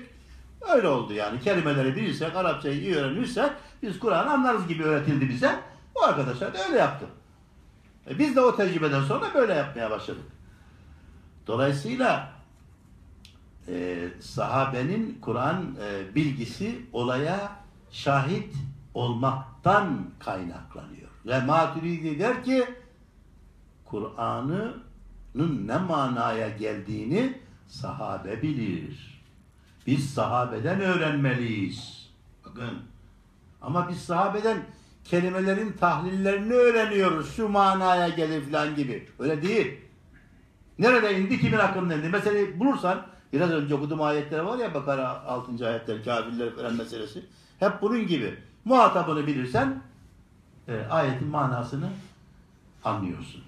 Öyle oldu yani. Kelimeleri bilirsek, Arapçayı iyi öğrenirsek biz Kur'an'ı anlarız gibi öğretildi bize. Bu arkadaşlar da öyle yaptı. E biz de o tecrübeden sonra böyle yapmaya başladık. Dolayısıyla e, sahabenin Kur'an e, bilgisi olaya şahit olmaktan kaynaklanıyor. Ve Maturidi der ki Kur'an'ın ne manaya geldiğini sahabe bilir. Biz sahabeden öğrenmeliyiz. Bakın. Ama biz sahabeden kelimelerin tahlillerini öğreniyoruz. Şu manaya gelir falan gibi. Öyle değil. Nerede indi, kimin hakkında indi? Mesela bulursan, biraz önce okuduğum ayetler var ya Bakara 6. ayetler, kafirler falan meselesi. Hep bunun gibi. Muhatabını bilirsen e, ayetin manasını anlıyorsun.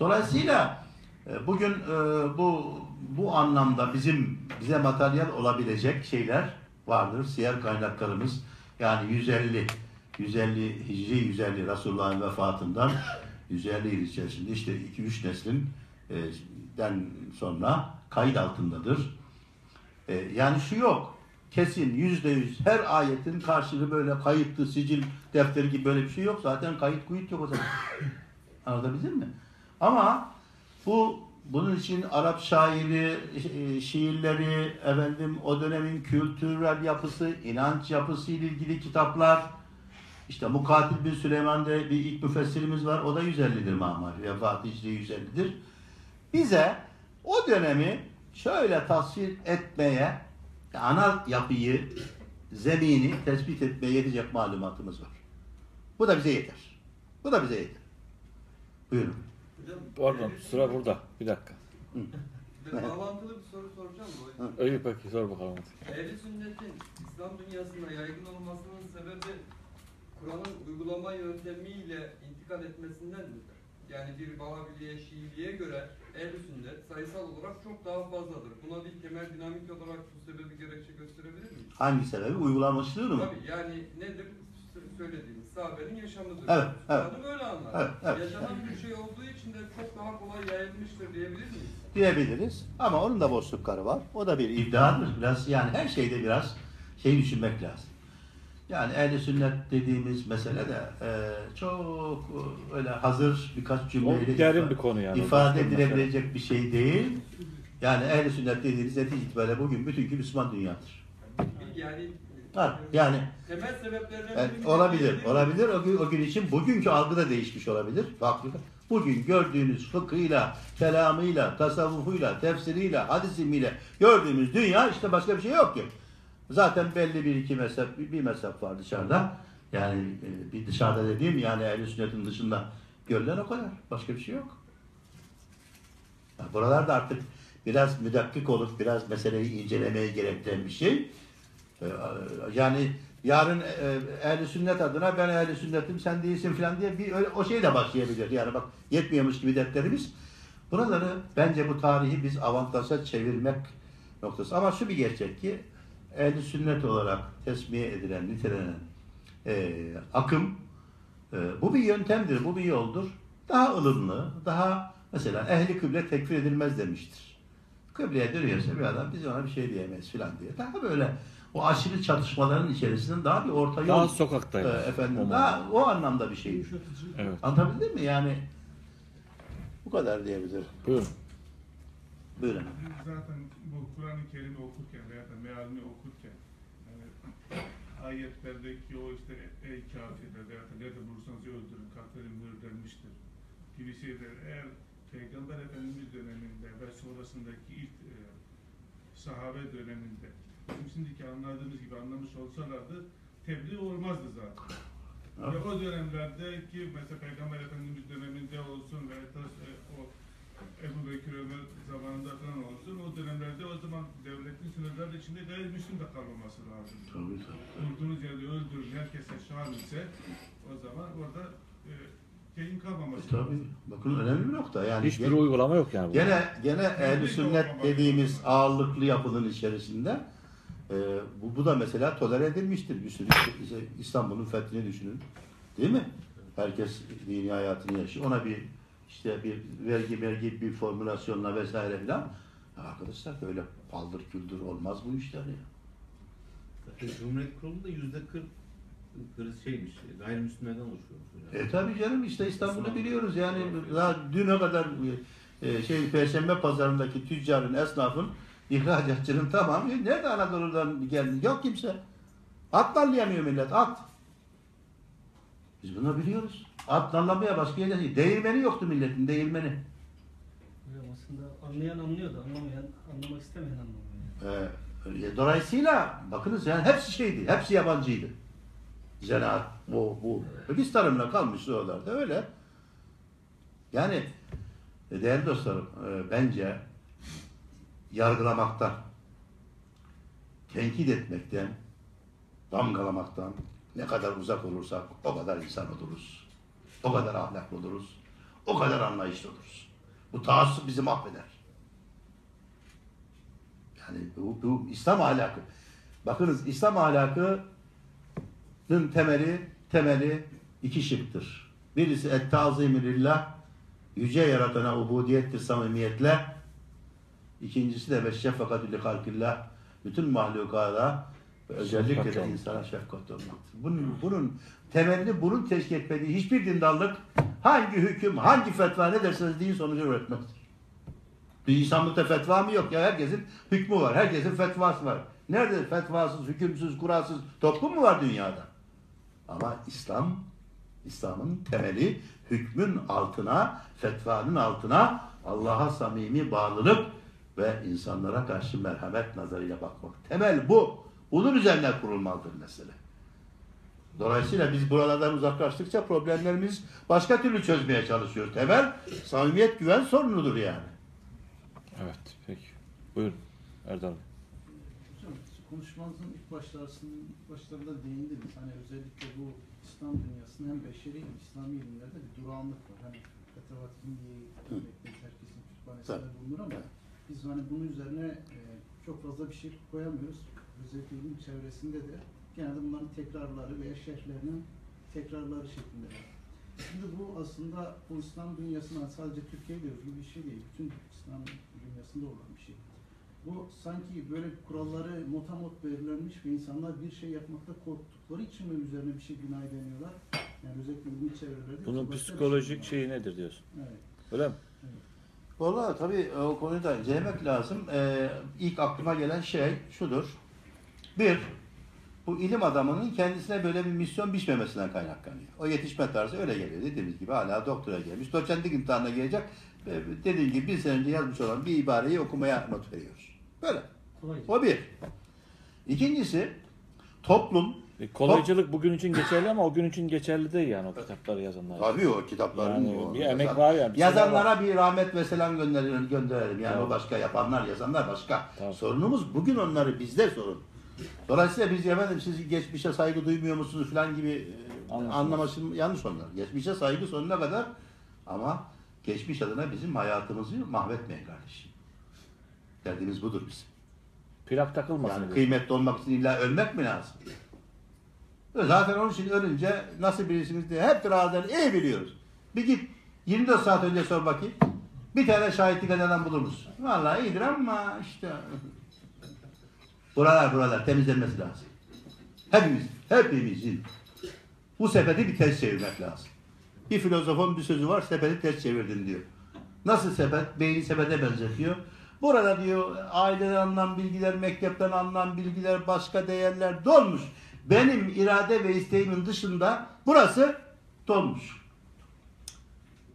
Dolayısıyla e, bugün e, bu bu anlamda bizim bize materyal olabilecek şeyler vardır. Siyer kaynaklarımız yani 150 150 Hicri 150 Resulullah'ın vefatından 150 yıl içerisinde işte 2-3 neslin e, den sonra kayıt altındadır. E, yani şu yok. Kesin yüzde yüz her ayetin karşılığı böyle kayıtlı sicil defteri gibi böyle bir şey yok. Zaten kayıt kuyut yok o zaman. Anlatabildim mi? Ama bu bunun için Arap şairi, e, şiirleri, efendim o dönemin kültürel yapısı, inanç yapısı ile ilgili kitaplar, işte Mukatil bin Süleyman'da bir ilk müfessirimiz var. O da 150'dir Mahmar. Vefat Hicri 150'dir. Bize o dönemi şöyle tasvir etmeye, ana yapıyı zemini tespit etmeye yetecek malumatımız var. Bu da bize yeter. Bu da bize yeter. Buyurun. Hocam, Pardon sıra burada. Bir dakika. Ben bağlantılı bir soru soracağım da hocam. İyi peki sor bakalım. Ehli sünnetin İslam dünyasında yaygın olmasının sebebi Kur'an'ın uygulama yöntemiyle intikal etmesinden midir? Yani bir Vahabiliğe, Şiiliğe göre ehl sünnet sayısal olarak çok daha fazladır. Buna bir temel dinamik olarak bu sebebi gerekçe gösterebilir miyiz? Hangi sebebi? Uygulamışlığını mı? Tabii yani nedir? Sö- Söylediğimiz sahabenin yaşamıdır. Evet, evet. Kur'an'ı böyle anlar. Evet, evet. Yaşanan bir şey olduğu için de çok daha kolay yayılmıştır diyebilir miyiz? diyebiliriz. Ama onun da boşlukları var. O da bir iddiadır. Biraz yani her şeyde biraz şey düşünmek lazım. Yani ehli sünnet dediğimiz mesele de e, çok e, öyle hazır birkaç cümleyle derin bir konu yani. ifade edilebilecek bir şey değil. Yani ehli sünnet dediğiniz netice itibariyle bugün bütünkü Müslüman dünyadır. Yani Ha, yani temel sebeplerinden Evet, biri- olabilir, olabilir. O gün, o gün için bugünkü algı da değişmiş olabilir. Farklı. Bugün gördüğünüz fıkhıyla, kelamıyla, tasavvufuyla, tefsiriyle, hadisimiyle gördüğümüz dünya işte başka bir şey yok ki. Zaten belli bir iki mezhep, bir mezhep var dışarıda. Yani e, bir dışarıda dediğim yani ehl sünnetin dışında görülen o kadar. Başka bir şey yok. Ya buralarda artık biraz müdakkik olup biraz meseleyi incelemeye gerektiren bir şey. Ee, Yani yarın e, ehli sünnet adına ben ehli sünnetim sen değilsin falan diye bir öyle, o şey de başlayabilir. Yani bak yetmiyormuş gibi dertlerimiz. Buraları bence bu tarihi biz avantaja çevirmek noktası. Ama şu bir gerçek ki ehli sünnet olarak tesmiye edilen, nitelenen e, akım e, bu bir yöntemdir, bu bir yoldur. Daha ılımlı, daha mesela ehli kıble tekfir edilmez demiştir. Kıbleye dönüyorsa bir adam biz ona bir şey diyemeyiz filan diye. Daha böyle o aşırı çatışmaların içerisinde daha bir orta yol Daha e, sokaktayız. efendim O daha o anlamda bir şey. Evet. Anlatabildim mi? Yani bu kadar diyebilirim. Buyurun. Buyurun. Zaten bu Kur'an-ı Kerim'i da mealini okurken ayetlerdeki o işte ey kafirler veya da nerede bulursanız öldürün, katledin buyur denmiştir gibi şeyler eğer Peygamber Efendimiz döneminde ve sonrasındaki ilk e, sahabe döneminde bizim şimdiki anladığımız gibi anlamış olsalardı tebliğ olmazdı zaten. Ve o dönemlerdeki mesela Peygamber Efendimiz döneminde olsun ve Ebu Bekir Ömer zamanında falan olsun o dönemlerde o zaman devletin sınırları içinde gayrimüslim de kalmaması lazım. Tabii, tabii. Durduğunuz yerde öldürün herkese şan ise o zaman orada e, şeyin kalmaması Tabii. lazım. Bakın önemli bir nokta. Yani Hiçbir gene- uygulama yok yani. gene gene ehl sünnet dediğimiz ağırlıklı yapının içerisinde e, bu, bu da mesela tolere edilmiştir. Bir sürü işte İstanbul'un fethini düşünün. Değil mi? Herkes dini hayatını yaşıyor. Ona bir işte bir vergi vergi bir formülasyonla vesaire filan. Arkadaşlar öyle paldır küldür olmaz bu işler ya. Cumhuriyet kurulu da yüzde kırk şeymiş, gayrimüslimlerden oluşuyormuş. hocam. E tabii canım işte İstanbul'u biliyoruz yani daha düne kadar e, şey Perşembe pazarındaki tüccarın, esnafın, ihracatçının tamamı nerede Anadolu'dan geldi? Yok kimse. At nallayamıyor millet, at. Biz bunu biliyoruz. At nallamaya başka yerden değil. Değirmeni yoktu milletin, değirmeni. Hocam aslında anlayan anlıyordu, anlamayan, anlamak istemeyen anlamıyor. yani. Ee, dolayısıyla bakınız yani hepsi şeydi, hepsi yabancıydı. Zanaat, bu, bu. E Biz tarımla kalmış oralarda öyle. Yani e, değerli dostlarım e, bence yargılamaktan, tenkit etmekten, damgalamaktan ne kadar uzak olursak o kadar insan oluruz. O kadar ahlaklı oluruz. O kadar anlayışlı oluruz. Bu taassup bizi mahveder. Yani bu, bu İslam ahlakı. Bakınız İslam ahlakının temeli temeli iki şıktır. Birisi et-tazimi lillah yüce yaratana ubudiyettir samimiyetle. İkincisi de ve şefakatü bütün mahlukata ve özellikle de insana şefkat olmaktır. Bunun, bunun temelini bunun teşkil etmediği hiçbir dindarlık hangi hüküm, hangi fetva ne derseniz deyin sonucu üretmektir. Bir insanlıkta fetva mı yok ya? Herkesin hükmü var. Herkesin fetvası var. Nerede fetvasız, hükümsüz, kurasız toplum mu var dünyada? Ama İslam, İslam'ın temeli hükmün altına, fetvanın altına Allah'a samimi bağlılık ve insanlara karşı merhamet nazarıyla bakmak. Temel bu. Bunun üzerine kurulmalıdır mesele. Dolayısıyla biz buralardan uzaklaştıkça problemlerimiz başka türlü çözmeye çalışıyoruz. Temel samimiyet güven sorunudur yani. Evet, peki. Buyurun Erdal Bey. Hocam konuşmanızın ilk başlarının başlarında değindiniz. Hani özellikle bu İslam dünyasının hem beşeri hem İslami ilimlerde bir durağanlık var. Hani Fetavat-ı diye örnekleri herkesin kütüphanesinde bulunur ama biz hani bunun üzerine e, çok fazla bir şey koyamıyoruz. Özellikle ilim çevresinde de genelde bunların tekrarları veya şerhlerinin tekrarları şeklinde var. Şimdi bu aslında bu İslam dünyasına sadece Türkiye'de özgü bir şey değil. Bütün İslam dünyasında olan bir şey. Bu sanki böyle kuralları motamot belirlenmiş ve insanlar bir şey yapmakta korktukları için mi üzerine bir şey bina edemiyorlar? Yani özellikle bu çevrelerde. Bunun bir psikolojik var? şeyi nedir diyorsun? Evet. Öyle mi? Vallahi tabii o konuyu da incelemek lazım. Ee, ilk aklıma gelen şey şudur. Bir, bu ilim adamının kendisine böyle bir misyon biçmemesinden kaynaklanıyor. O yetişme tarzı öyle geliyor. Dediğimiz gibi hala doktora gelmiş. Doçentlik imtihanına gelecek. Ee, Dediğim gibi bir sene önce yazmış olan bir ibareyi okumaya not veriyoruz. Böyle. O bir. İkincisi toplum E, kolaycılık bugün için geçerli ama o gün için geçerli değil yani o kitapları yazanlar. Tabii o kitapların Yani o- bir emek var ya, bir Yazanlara bir rahmet ve selam gönderelim, gönderelim. Yani Tabii. o başka yapanlar, yazanlar başka. Tabii. Sorunumuz bugün onları bizde sorun. Dolayısıyla biz efendim siz geçmişe saygı duymuyor musunuz falan gibi e, Anlaşılmaz. anlaması yanlış onlar. Geçmişe saygı sonuna kadar ama geçmiş adına bizim hayatımızı mahvetmeyin kardeşim. Derdimiz budur bizim. Plak takılmasın. Yani kıymetli olmak için illa ölmek mi lazım? Zaten onun için ölünce nasıl birisiniz diye hep razıları iyi biliyoruz. Bir git 24 saat önce sor bakayım. Bir tane şahitlik eden adam bulur musun? Vallahi iyidir ama işte buralar buralar temizlenmesi lazım. Hepimiz, hepimizin bu sepeti bir ters çevirmek lazım. Bir filozofun bir sözü var, sepeti ters çevirdin diyor. Nasıl sepet? Beyni sepete benzetiyor. Burada diyor aileden alınan bilgiler, mektepten alınan bilgiler, başka değerler dolmuş. Benim irade ve isteğimin dışında burası dolmuş.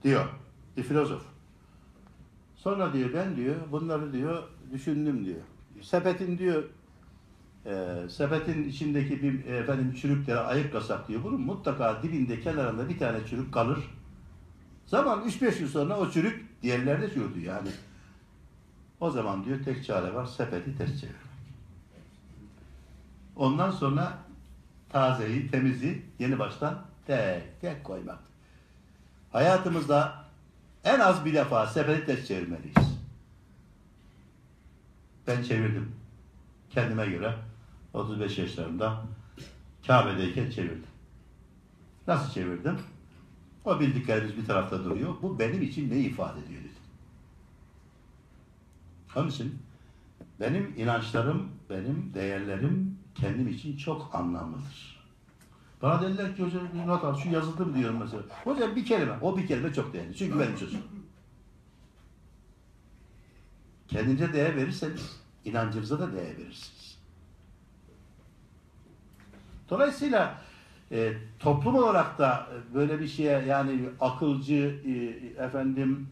Diyor bir filozof. Sonra diyor ben diyor bunları diyor düşündüm diyor. Sepetin diyor e, sepetin içindeki bir e, efendim çürükleri ayıklasak diyor bunun mutlaka dibinde kenarında bir tane çürük kalır. Zaman 3-5 yıl sonra o çürük diğerlerde çürüdü yani. O zaman diyor tek çare var sepeti ters çevirmek. Ondan sonra tazeyi, temizi yeni baştan tek tek koymak. Hayatımızda en az bir defa sepeti ters çevirmeliyiz. Ben çevirdim. Kendime göre 35 yaşlarında Kabe'deyken çevirdim. Nasıl çevirdim? O bildiklerimiz bir tarafta duruyor. Bu benim için ne ifade ediyor dedim. Onun için benim inançlarım, benim değerlerim kendim için çok anlamlıdır. Bana dediler ki hocam not al, şu yazıldı mı diyorum mesela. Hocam bir kelime, o bir kelime çok değerli. Çünkü benim sözüm. Kendinize değer verirseniz, inancınıza da değer verirsiniz. Dolayısıyla e, toplum olarak da e, böyle bir şeye yani akılcı, e, efendim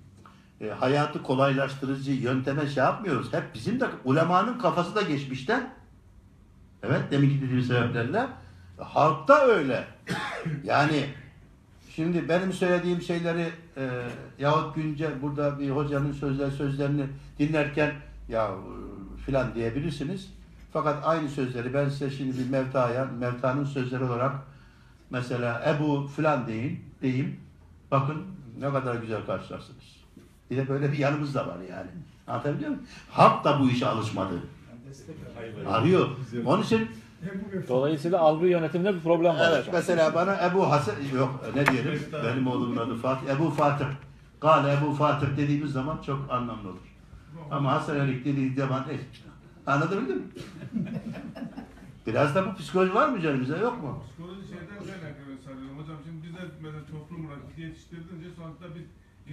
e, hayatı kolaylaştırıcı yönteme şey yapmıyoruz. Hep bizim de ulemanın kafası da geçmişten. Evet deminki dediğim sebeplerle. Halkta öyle. Yani şimdi benim söylediğim şeyleri e, yahut güncel burada bir hocanın sözler sözlerini dinlerken ya filan diyebilirsiniz. Fakat aynı sözleri ben size şimdi bir mevtaya, mevtanın sözleri olarak mesela Ebu filan deyin, diyeyim. Bakın ne kadar güzel karşılarsınız. Bir de böyle bir yanımız da var yani. Anlatabiliyor muyum? Halk da bu işe alışmadı. Arıyor. Onun için. Dolayısıyla algı yönetiminde bir problem var evet mesela bana Ebu Hasan yok ne diyelim benim oğlumun adı Fatih. Ebu Fatih. Gal Ebu Fatih dediğimiz zaman çok anlamlı olur. Ama Hasan Elik dediği zaman değil. Anlatabildim mi? Biraz da bu psikoloji var mı üzerimizde yok mu? Psikoloji şeyden kaynaklanıyor sanıyorum. Hocam şimdi bize mesela toplum olarak yetiştirdiğince sonuçta biz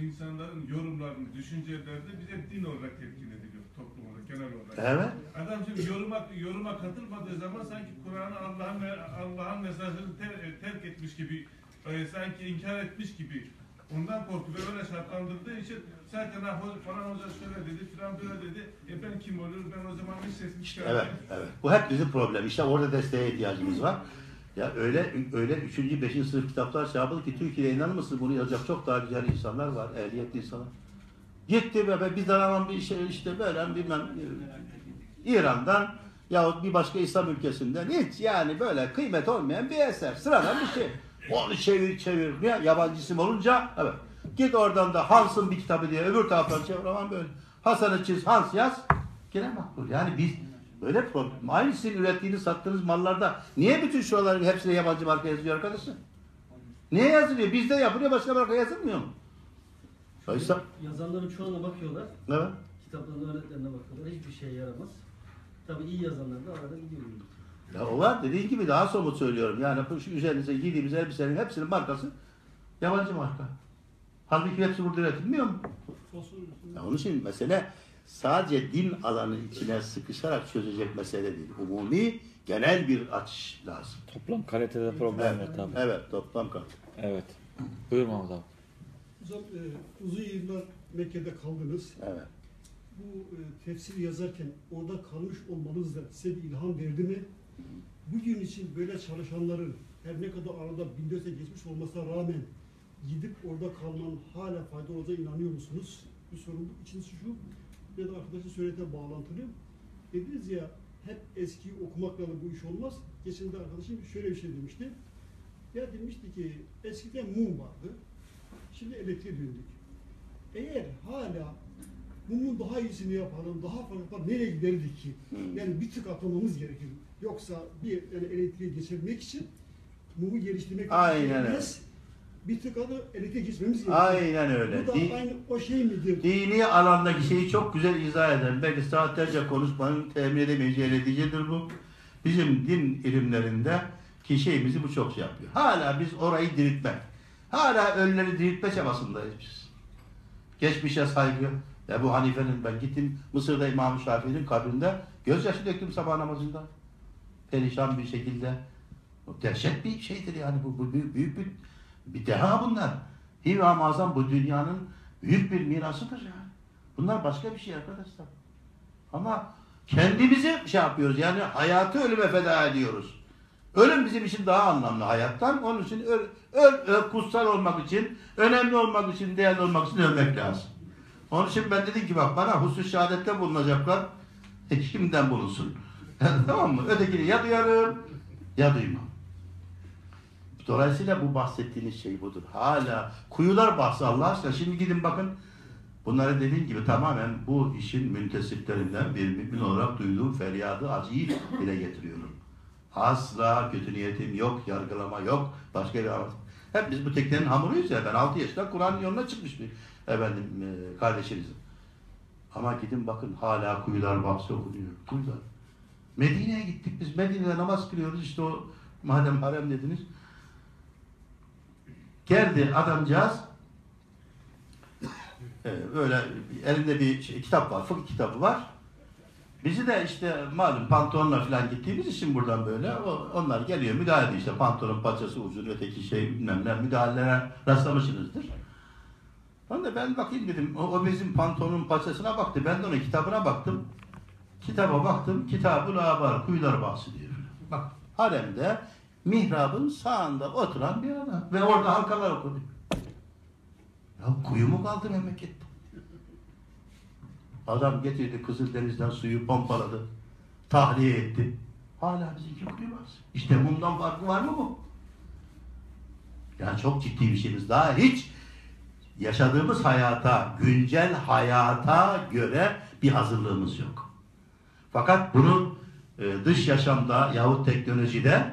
insanların yorumlarını, düşüncelerini bize din olarak telkin ediliyor toplum olarak, genel olarak. Evet. Adam şimdi yoruma, yoruma katılmadığı zaman sanki Kur'an'ı Allah'ın Allah'ın mesajını ter- terk etmiş gibi, e, sanki inkar etmiş gibi Ondan korktu ve öyle şartlandırdığı için zaten ha, falan hoca şöyle dedi, filan böyle dedi. E ben kim olur? Ben o zaman bir sesimi çıkarayım. Evet, evet. Bu hep bizim problem. İşte orada desteğe ihtiyacımız var. Ya öyle öyle 3. 5. sınıf kitaplar şey yapıldı ki Türkiye'de inanır mısın bunu yazacak çok daha güzel insanlar var, ehliyetli insanlar. Gitti be, bir zaman bir şey işte böyle bilmem İran'dan yahut bir başka İslam ülkesinden hiç yani böyle kıymet olmayan bir eser. Sıradan bir şey. Onu çevir çevir. Niye? Yabancı isim olunca evet. Git oradan da Hans'ın bir kitabı diye öbür taraftan çevir aman böyle. Hasan'ı çiz, Hans yaz. Gene makbul. Yani biz böyle problem. Aynı sizin ürettiğiniz, sattığınız mallarda niye bütün şuraların hepsine yabancı marka yazıyor arkadaşlar? Niye yazılıyor? Bizde yapılıyor, başka marka yazılmıyor mu? Oysa, Yazanların çoğuna bakıyorlar. evet. Kitapların öğretlerine bakıyorlar. Hiçbir şeye yaramaz. Tabii iyi yazanlar da arada gidiyor. Ya o var dediğin gibi daha somut söylüyorum. Yani şu üzerinize giydiğimiz elbiselerin hepsinin markası yabancı marka. Halbuki hepsi burada üretilmiyor mu? Ya onun için mesele sadece din alanı içine sıkışarak çözecek mesele değil. Umumi, genel bir açış lazım. Toplam kalitede problem Evet, tabii. evet toplam kaldı. Evet. Buyur Mahmut abi. Hocam e, uzun yıllar Mekke'de kaldınız. Evet. Bu e, tefsir yazarken orada kalmış olmanız da size bir ilham verdi mi? Bugün için böyle çalışanların her ne kadar arada 1400'e geçmiş olmasına rağmen gidip orada kalmanın hala fayda olacağına inanıyor musunuz? Bir sorun bu. İkincisi şu, ya da arkadaşın söylediğine bağlantılı. Dediniz ya hep eskiyi okumakla da bu iş olmaz. Geçen de arkadaşım şöyle bir şey demişti. Ya demişti ki eskiden mum vardı. Şimdi elektriğe döndük. Eğer hala mumun daha iyisini yapalım, daha farklı yapalım, nereye giderdik ki? Hmm. Yani bir tık atlamamız gerekir. Yoksa bir yani elektriğe geçebilmek için mumu geliştirmek Aynen yetmez. Bir tık adı elektriğe geçmemiz gerekir. Aynen öyle. Bu da Di- aynı o şey midir? Dini alandaki şeyi çok güzel izah eden, belki saatlerce konuşmanın temin edemeyeceği neticedir bu. Bizim din ilimlerinde ki şeyimizi bu çok şey yapıyor. Hala biz orayı diriltmek, hala ölüleri diriltme çabasındayız biz. Geçmişe saygı. Ebu Hanife'nin ben gittim Mısır'da İmam Şafii'nin kabrinde gözyaşı döktüm sabah namazında. Perişan bir şekilde. Dehşet bir şeydir yani bu, bu büyük, büyük bir, bir deha bunlar. İmam-ı Azam bu dünyanın büyük bir mirasıdır yani. Bunlar başka bir şey arkadaşlar. Ama kendimizi şey yapıyoruz yani hayatı ölüme feda ediyoruz. Ölüm bizim için daha anlamlı hayattan. Onun için öl, öl, öl- kutsal olmak için, önemli olmak için, değerli olmak için ölmek lazım. Onun için ben dedim ki bak bana husus şehadette bulunacaklar. E, şimdiden bulunsun. tamam mı? Ötekini ya duyarım ya duymam. Dolayısıyla bu bahsettiğiniz şey budur. Hala kuyular bahsi Allah aşkına. Şimdi gidin bakın. Bunları dediğim gibi tamamen bu işin müntesiplerinden bir mümin olarak duyduğum feryadı, acıyı dile getiriyorum. Asla kötü niyetim yok, yargılama yok, başka bir amaç. Hep biz bu teknenin hamuruyuz ya. Ben 6 yaşında Kur'an'ın yoluna çıkmış bir efendim e, kardeşinizim. Ama gidin bakın hala kuyular bahsi okunuyor. Kuyular. Medine'ye gittik biz. Medine'de namaz kılıyoruz. İşte o madem harem dediniz. Geldi adamcağız. Ee, böyle elinde bir şey, kitap var. Fıkıh kitabı var. Bizi de işte malum pantolonla falan gittiğimiz için buradan böyle o, onlar geliyor müdahale işte pantolon paçası uzun öteki şey bilmem ne müdahalelere rastlamışsınızdır. Ben de ben bakayım dedim. O, o bizim pantolonun paçasına baktı. Ben de onun kitabına baktım. Kitaba baktım. Kitabı labar, kuyular bahsediyor. Bak haremde mihrabın sağında oturan bir adam. Ve orada halkalar okudu. Ya kuyu mu kaldı memlekette? Adam getirdi Kızıldeniz'den suyu pompaladı. Tahliye etti. Hala bizimki kuyu var. İşte bundan farkı var mı bu? Yani çok ciddi bir şeyimiz. Daha hiç yaşadığımız hayata, güncel hayata göre bir hazırlığımız yok. Fakat bunu e, dış yaşamda yahut teknolojide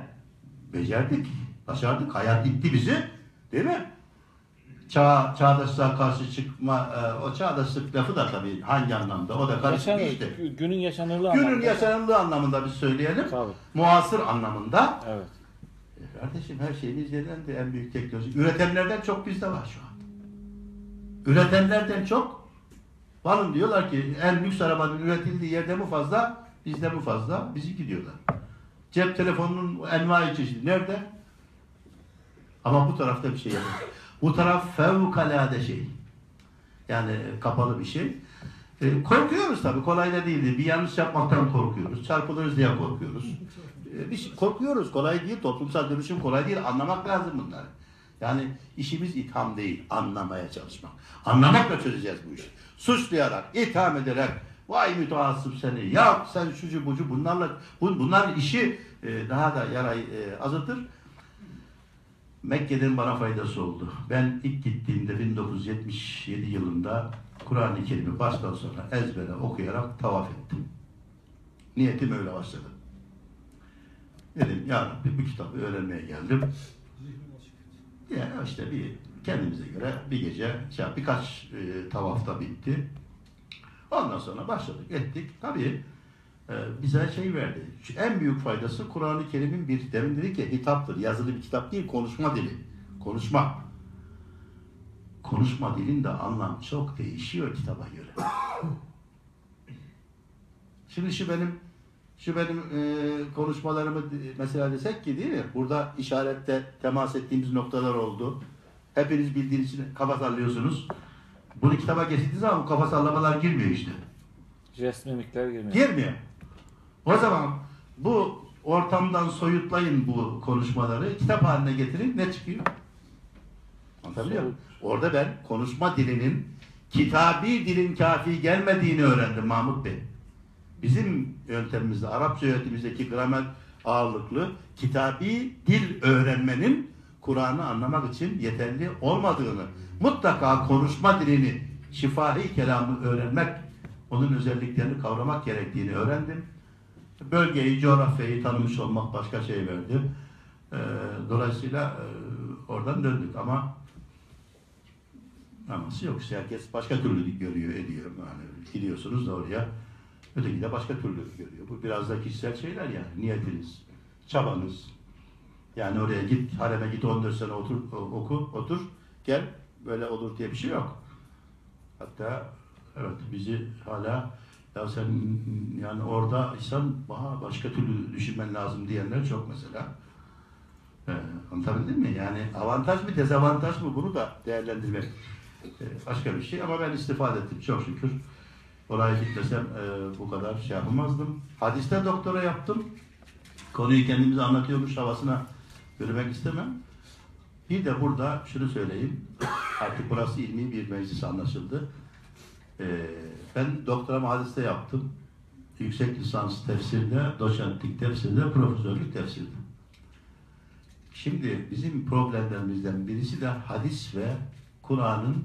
becerdik, başardık. Hayat itti bizi, değil mi? Çağ, çağdaşlığa karşı çıkma, e, o çağdaşlık lafı da tabii hangi anlamda, o da karışık Yaşanır, işte. gü- günün yaşanırlığı Günün anlamda. yaşanımlı anlamında biz söyleyelim. Tabii. Muasır anlamında. Evet. E, Kardeşim her şeyimiz yerinden en büyük teknoloji. Üretenlerden çok bizde var şu anda. Üretenlerden çok Varın diyorlar ki en lüks arabanın üretildiği yerde mi fazla, bizde mi fazla, bizi gidiyorlar. Cep telefonunun envai çeşidi nerede? Ama bu tarafta bir şey yok. Bu taraf fevkalade şey. Yani kapalı bir şey. E, korkuyoruz tabii. Kolay da değildi. Bir yanlış yapmaktan korkuyoruz. Çarpılırız diye korkuyoruz. E, şey- korkuyoruz. Kolay değil. Toplumsal dönüşüm kolay değil. Anlamak lazım bunları. Yani işimiz itham değil. Anlamaya çalışmak. Anlamakla çözeceğiz bu işi. Suçlayarak, itham ederek, vay mütehassıp seni, ya sen şucu bucu bunlarla, bu, bunların işi e, daha da yarayı e, azaltır. Mekke'den bana faydası oldu. Ben ilk gittiğimde 1977 yılında Kur'an-ı Kerim'i baştan sona ezbere okuyarak tavaf ettim. Niyetim öyle başladı. Dedim ya Rabbi bu kitabı öğrenmeye geldim. Yani işte bir kendimize göre bir gece şey, birkaç e, tavafta bitti. Ondan sonra başladık ettik. Tabii e, bize şey verdi. Şu en büyük faydası Kur'an-ı Kerim'in bir demin dedik ya hitaptır. Yazılı bir kitap değil konuşma dili. Konuşma. Konuşma dilinde anlam çok değişiyor kitaba göre. Şimdi şu benim şu benim e, konuşmalarımı mesela desek ki değil mi? Burada işarette temas ettiğimiz noktalar oldu. Hepiniz bildiğiniz için kafa sallıyorsunuz. Bunu kitaba getirdiğiniz zaman bu kafa sallamalar girmiyor işte. Jest mimikler girmiyor. Girmiyor. O zaman bu ortamdan soyutlayın bu konuşmaları, kitap haline getirin, ne çıkıyor? Anlatabiliyor muyum? Orada ben konuşma dilinin kitabi dilin kafi gelmediğini öğrendim Mahmut Bey. Bizim yöntemimizde, Arapça yöntemimizdeki gramer ağırlıklı kitabi dil öğrenmenin Kur'an'ı anlamak için yeterli olmadığını, mutlaka konuşma dilini, şifahi kelamı öğrenmek, onun özelliklerini kavramak gerektiğini öğrendim. Bölgeyi, coğrafyayı tanımış olmak başka şey verdi. Ee, dolayısıyla e, oradan döndük ama aması yok. İşte herkes başka türlü görüyor, ediyor. Yani gidiyorsunuz da oraya, öteki de başka türlü görüyor. Bu biraz da kişisel şeyler yani. Niyetiniz, çabanız. Yani oraya git, hareme git 14 sene otur, oku, otur, gel. Böyle olur diye bir şey yok. Hatta evet bizi hala ya sen yani orada insan daha başka türlü düşünmen lazım diyenler çok mesela. Ee, anlatabildim mi? Yani avantaj mı dezavantaj mı bunu da değerlendirmek ee, başka bir şey ama ben istifade ettim çok şükür. Oraya gitmesem e, bu kadar şey yapamazdım. Hadiste doktora yaptım. Konuyu kendimize anlatıyormuş havasına bürümek istemem. Bir de burada şunu söyleyeyim. Artık burası ilmi bir meclis anlaşıldı. Ee, ben doktoramı hadiste yaptım. Yüksek lisans tefsirde, doçentlik tefsirde, profesörlük tefsirde. Şimdi bizim problemlerimizden birisi de hadis ve Kur'an'ın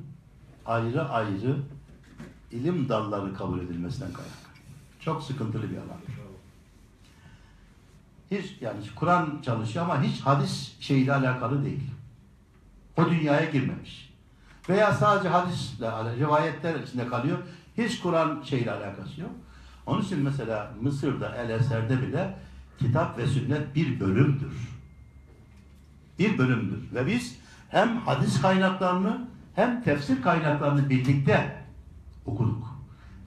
ayrı ayrı ilim dalları kabul edilmesinden kaynaklı. Çok sıkıntılı bir alan. Hiç yani Kur'an çalışıyor ama hiç hadis şeyle alakalı değil. O dünyaya girmemiş. Veya sadece hadisle, rivayetler içinde kalıyor. Hiç Kur'an şeyle alakası yok. Onun için mesela Mısır'da, El Eser'de bile kitap ve sünnet bir bölümdür. Bir bölümdür. Ve biz hem hadis kaynaklarını hem tefsir kaynaklarını birlikte okuduk.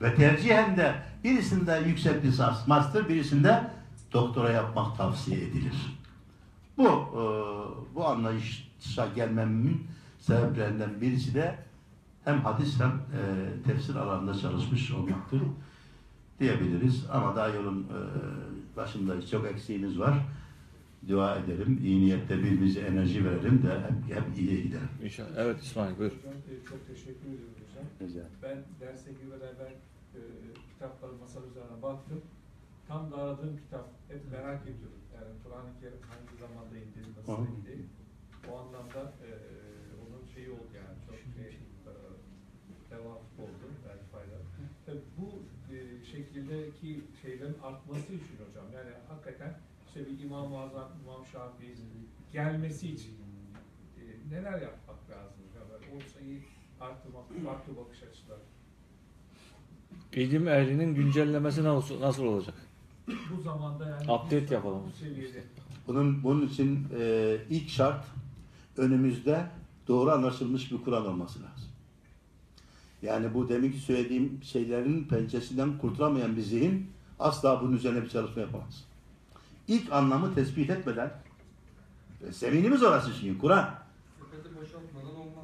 Ve tercihen de birisinde yüksek lisans, master, birisinde doktora yapmak tavsiye edilir. Bu e, bu anlayışa gelmemin sebeplerinden birisi de hem hadis hem e, tefsir alanında çalışmış olmaktır diyebiliriz. Ama daha yolun e, başında çok eksiğimiz var. Dua edelim, iyi niyette birbirimize enerji verelim de hep, hep iyiye gidelim. İnşallah. Evet İsmail buyur. E, çok teşekkür ediyorum hocam. Ben derse girmeden ben e, kitapları masa üzerine baktım. Tam da aradığım kitap. Hep merak ediyorum. Yani Kur'an-ı Kerim hangi zamanda indi, nasıl indi. O anlamda e, onun şeyi oldu yani. Çok şey, e, devam oldu. Yani faydalı. Tabii bu e, şekildeki şeylerin artması için hocam. Yani hakikaten işte bir İmam-ı Azam, İmam Şafii gelmesi için e, neler yapmak lazım? Yani o sayıyı arttırmak, farklı bakış açıları. İlim ehlinin güncellemesi nasıl, nasıl olacak? Bu zamanda yani Update yapalım. Bu seviyede. Bunun bunun için e, ilk şart önümüzde doğru anlaşılmış bir Kur'an olması lazım. Yani bu deminki söylediğim şeylerin pençesinden kurtulamayan bir zihin asla bunun üzerine bir çalışma yapamaz. İlk anlamı tespit etmeden ve zeminimiz orası çünkü Kur'an.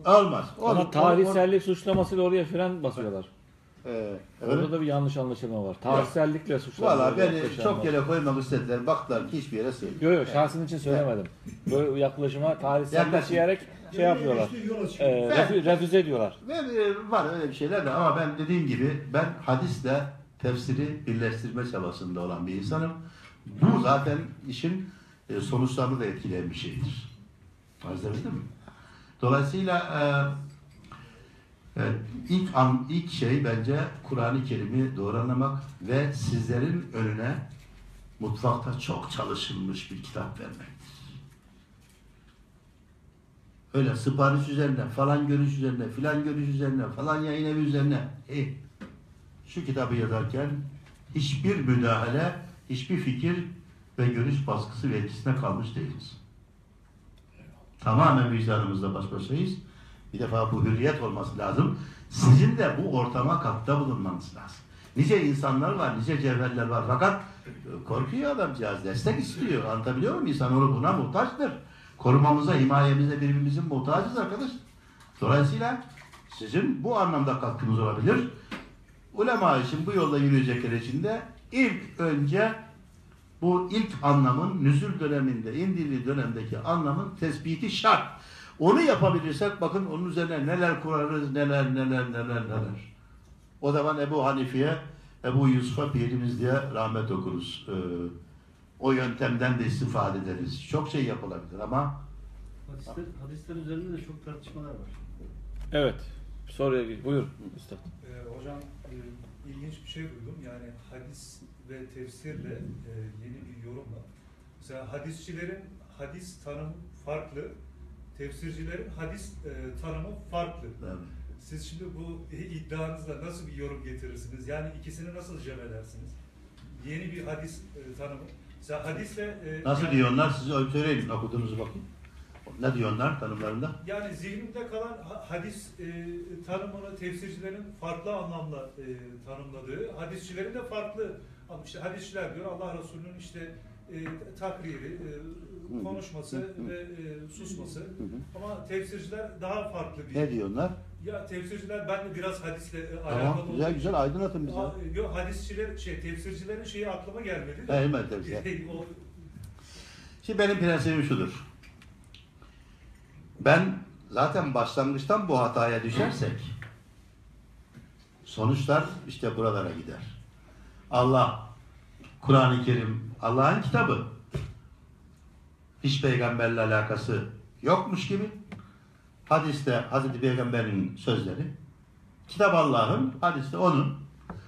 olmaz. Olmaz. Ama tarihsellik suçlamasıyla oraya fren basıyorlar. Ee, Orada da bir yanlış anlaşılma var. Tarihsellikle suçlanıyor. Valla beni çok yere koymak istediler. Baktılar ki hiçbir yere sevmiyor. Yok yok şahsın için söylemedim. Böyle yaklaşıma tarihsellik diyerek şey yapıyorlar. E, refi- refüze ediyorlar. Ve e, var öyle bir şeyler de ama ben dediğim gibi ben hadisle tefsiri birleştirme çabasında olan bir insanım. Bu zaten işin e, sonuçlarını da etkileyen bir şeydir. Anlatabildim mi? Dolayısıyla e, evet, ilk an, ilk şey bence Kur'an-ı Kerim'i doğru anlamak ve sizlerin önüne mutfakta çok çalışılmış bir kitap vermektir. Öyle sipariş üzerine, falan görüş üzerine, filan görüş üzerine, falan yayın evi üzerine. Eh, şu kitabı yazarken hiçbir müdahale, hiçbir fikir ve görüş baskısı ve etkisine kalmış değiliz. Tamamen vicdanımızla baş başayız. Bir defa bu hürriyet olması lazım. Sizin de bu ortama katkıda bulunmanız lazım. Nice insanlar var, nice cevherler var. Fakat e, korkuyor adamcağız, destek istiyor. Anlatabiliyor muyum? İnsanoğlu buna muhtaçtır. Korumamıza, himayemize birbirimizin muhtacız arkadaş. Dolayısıyla sizin bu anlamda katkınız olabilir. Ulema için bu yolda yürüyecekler için de ilk önce bu ilk anlamın nüzül döneminde, indirdiği dönemdeki anlamın tespiti şart. Onu yapabilirsek bakın onun üzerine neler kurarız, neler neler neler neler. O zaman Ebu Hanifi'ye, Ebu Yusuf'a pirimiz diye rahmet okuruz. Ee, o yöntemden de istifade ederiz. Çok şey yapılabilir ama Hadisler, hadisler üzerinde de çok tartışmalar var. Evet. Soruya gir. Buyur Üstad. Ee, hocam e, ilginç bir şey duydum. Yani hadis ve tefsirle e, yeni bir yorumla. Mesela hadisçilerin hadis tanımı farklı, tefsircilerin hadis e, tanımı farklı. Evet. Siz şimdi bu iddianızla nasıl bir yorum getirirsiniz? Yani ikisini nasıl cem edersiniz? Yeni bir hadis e, tanımı. Mesela hadisle... e, nasıl yani- diyorlar size söyleyin okuduğunuzu bakın. Ne diyorlar tanımlarında? Yani zihnimde kalan ha- hadis e, tanımını tefsircilerin farklı anlamla e, tanımladığı, hadisçilerin de farklı. İşte hadisçiler diyor Allah Resulü'nün işte e, takriri, e, konuşması ve e, susması. Ama tefsirciler daha farklı bir. Ne diyorlar? Ya tefsirciler ben de biraz hadisle e, Tamam alakalı güzel olduğu güzel için- aydınlatın bize. Aa, Yok hadisçiler şey tefsircilerin şeyi aklıma gelmedi. de. Tefsir. O- Şimdi benim prensibim şudur. Ben zaten başlangıçtan bu hataya düşersek sonuçlar işte buralara gider. Allah, Kur'an-ı Kerim, Allah'ın kitabı. Hiç peygamberle alakası yokmuş gibi. Hadiste Hazreti Peygamber'in sözleri. Kitap Allah'ın, hadiste onun.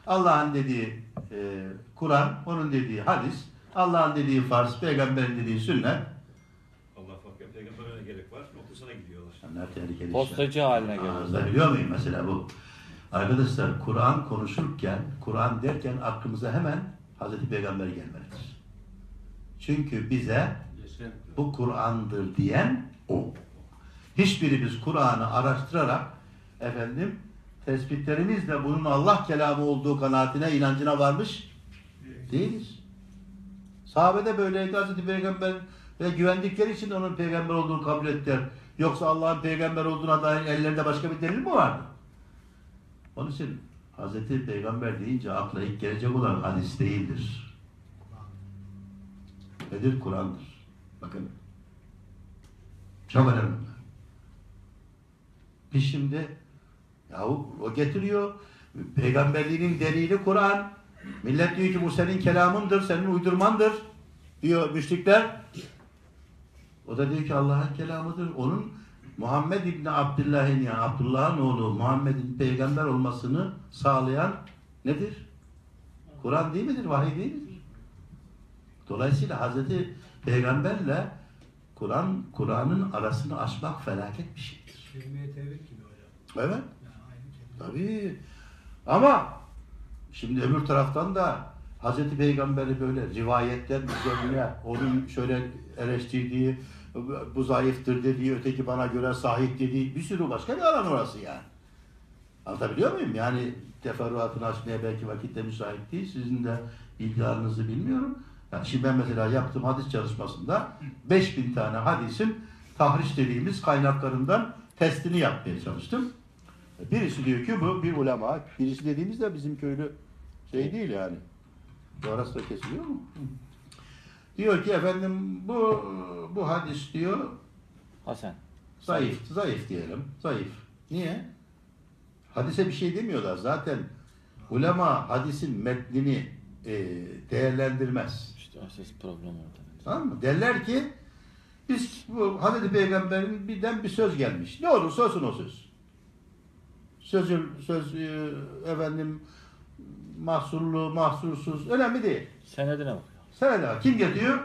Allah'ın dediği e, Kur'an, onun dediği hadis. Allah'ın dediği farz, peygamberin dediği sünnet. Allah fakat peygamberine gerek var. Noktasına gidiyorlar. Onlar tehlikeli işler. Postacı haline geliyor. Anlatabiliyor muyum mesela bu? Arkadaşlar Kur'an konuşurken, Kur'an derken aklımıza hemen Hazreti Peygamber gelmelidir. Çünkü bize bu Kur'an'dır diyen o. Hiçbirimiz Kur'an'ı araştırarak efendim tespitlerimizle bunun Allah kelamı olduğu kanaatine, inancına varmış değiliz. Sahabede böyleydi Hazreti Peygamber ve güvendikleri için onun peygamber olduğunu kabul ettiler. Yoksa Allah'ın peygamber olduğuna dair ellerinde başka bir delil mi vardı? Onun için Hazreti Peygamber deyince akla ilk gelecek olan hadis değildir. Nedir? Kur'an'dır. Bakın. Çok önemli. Biz şimdi yahu o getiriyor peygamberliğinin delili Kur'an. Millet diyor ki bu senin kelamındır, senin uydurmandır diyor müşrikler. O da diyor ki Allah'ın kelamıdır. Onun Muhammed İbni Abdullah'ın yani Abdullah'ın oğlu Muhammed'in peygamber olmasını sağlayan nedir? Kur'an değil midir? Vahiy değil midir? Dolayısıyla Hazreti Peygamberle Kur'an Kur'an'ın arasını açmak felaket bir şeydir. Kelime-i tevhid gibi hocam. Evet. Yani. Tabii. Ama şimdi öbür taraftan da Hazreti Peygamber'i böyle rivayetler üzerine onun şöyle eleştirdiği bu zayıftır dediği, öteki bana göre sahip dediği bir sürü başka bir alan orası yani. Anlatabiliyor muyum? Yani teferruatını açmaya belki vakitte müsait değil. Sizin de iddianızı bilmiyorum. Yani şimdi ben mesela yaptığım hadis çalışmasında 5000 tane hadisin tahriş dediğimiz kaynaklarından testini yapmaya çalıştım. Birisi diyor ki bu bir ulema. Birisi dediğimizde bizim köylü şey değil yani. Bu arası da kesiliyor mu? Diyor ki efendim bu bu hadis diyor Hasan. zayıf, zayıf diyelim. Zayıf. Niye? Hadise bir şey demiyorlar. Zaten ulema hadisin metnini e, değerlendirmez. İşte asas problem orada. Tamam mı? Derler ki biz bu Hazreti Peygamber'in birden bir söz gelmiş. Ne olursa olsun o söz. Sözü, söz e, efendim mahsurlu, mahsursuz önemli değil. Senedine bak. Senede kim getiriyor?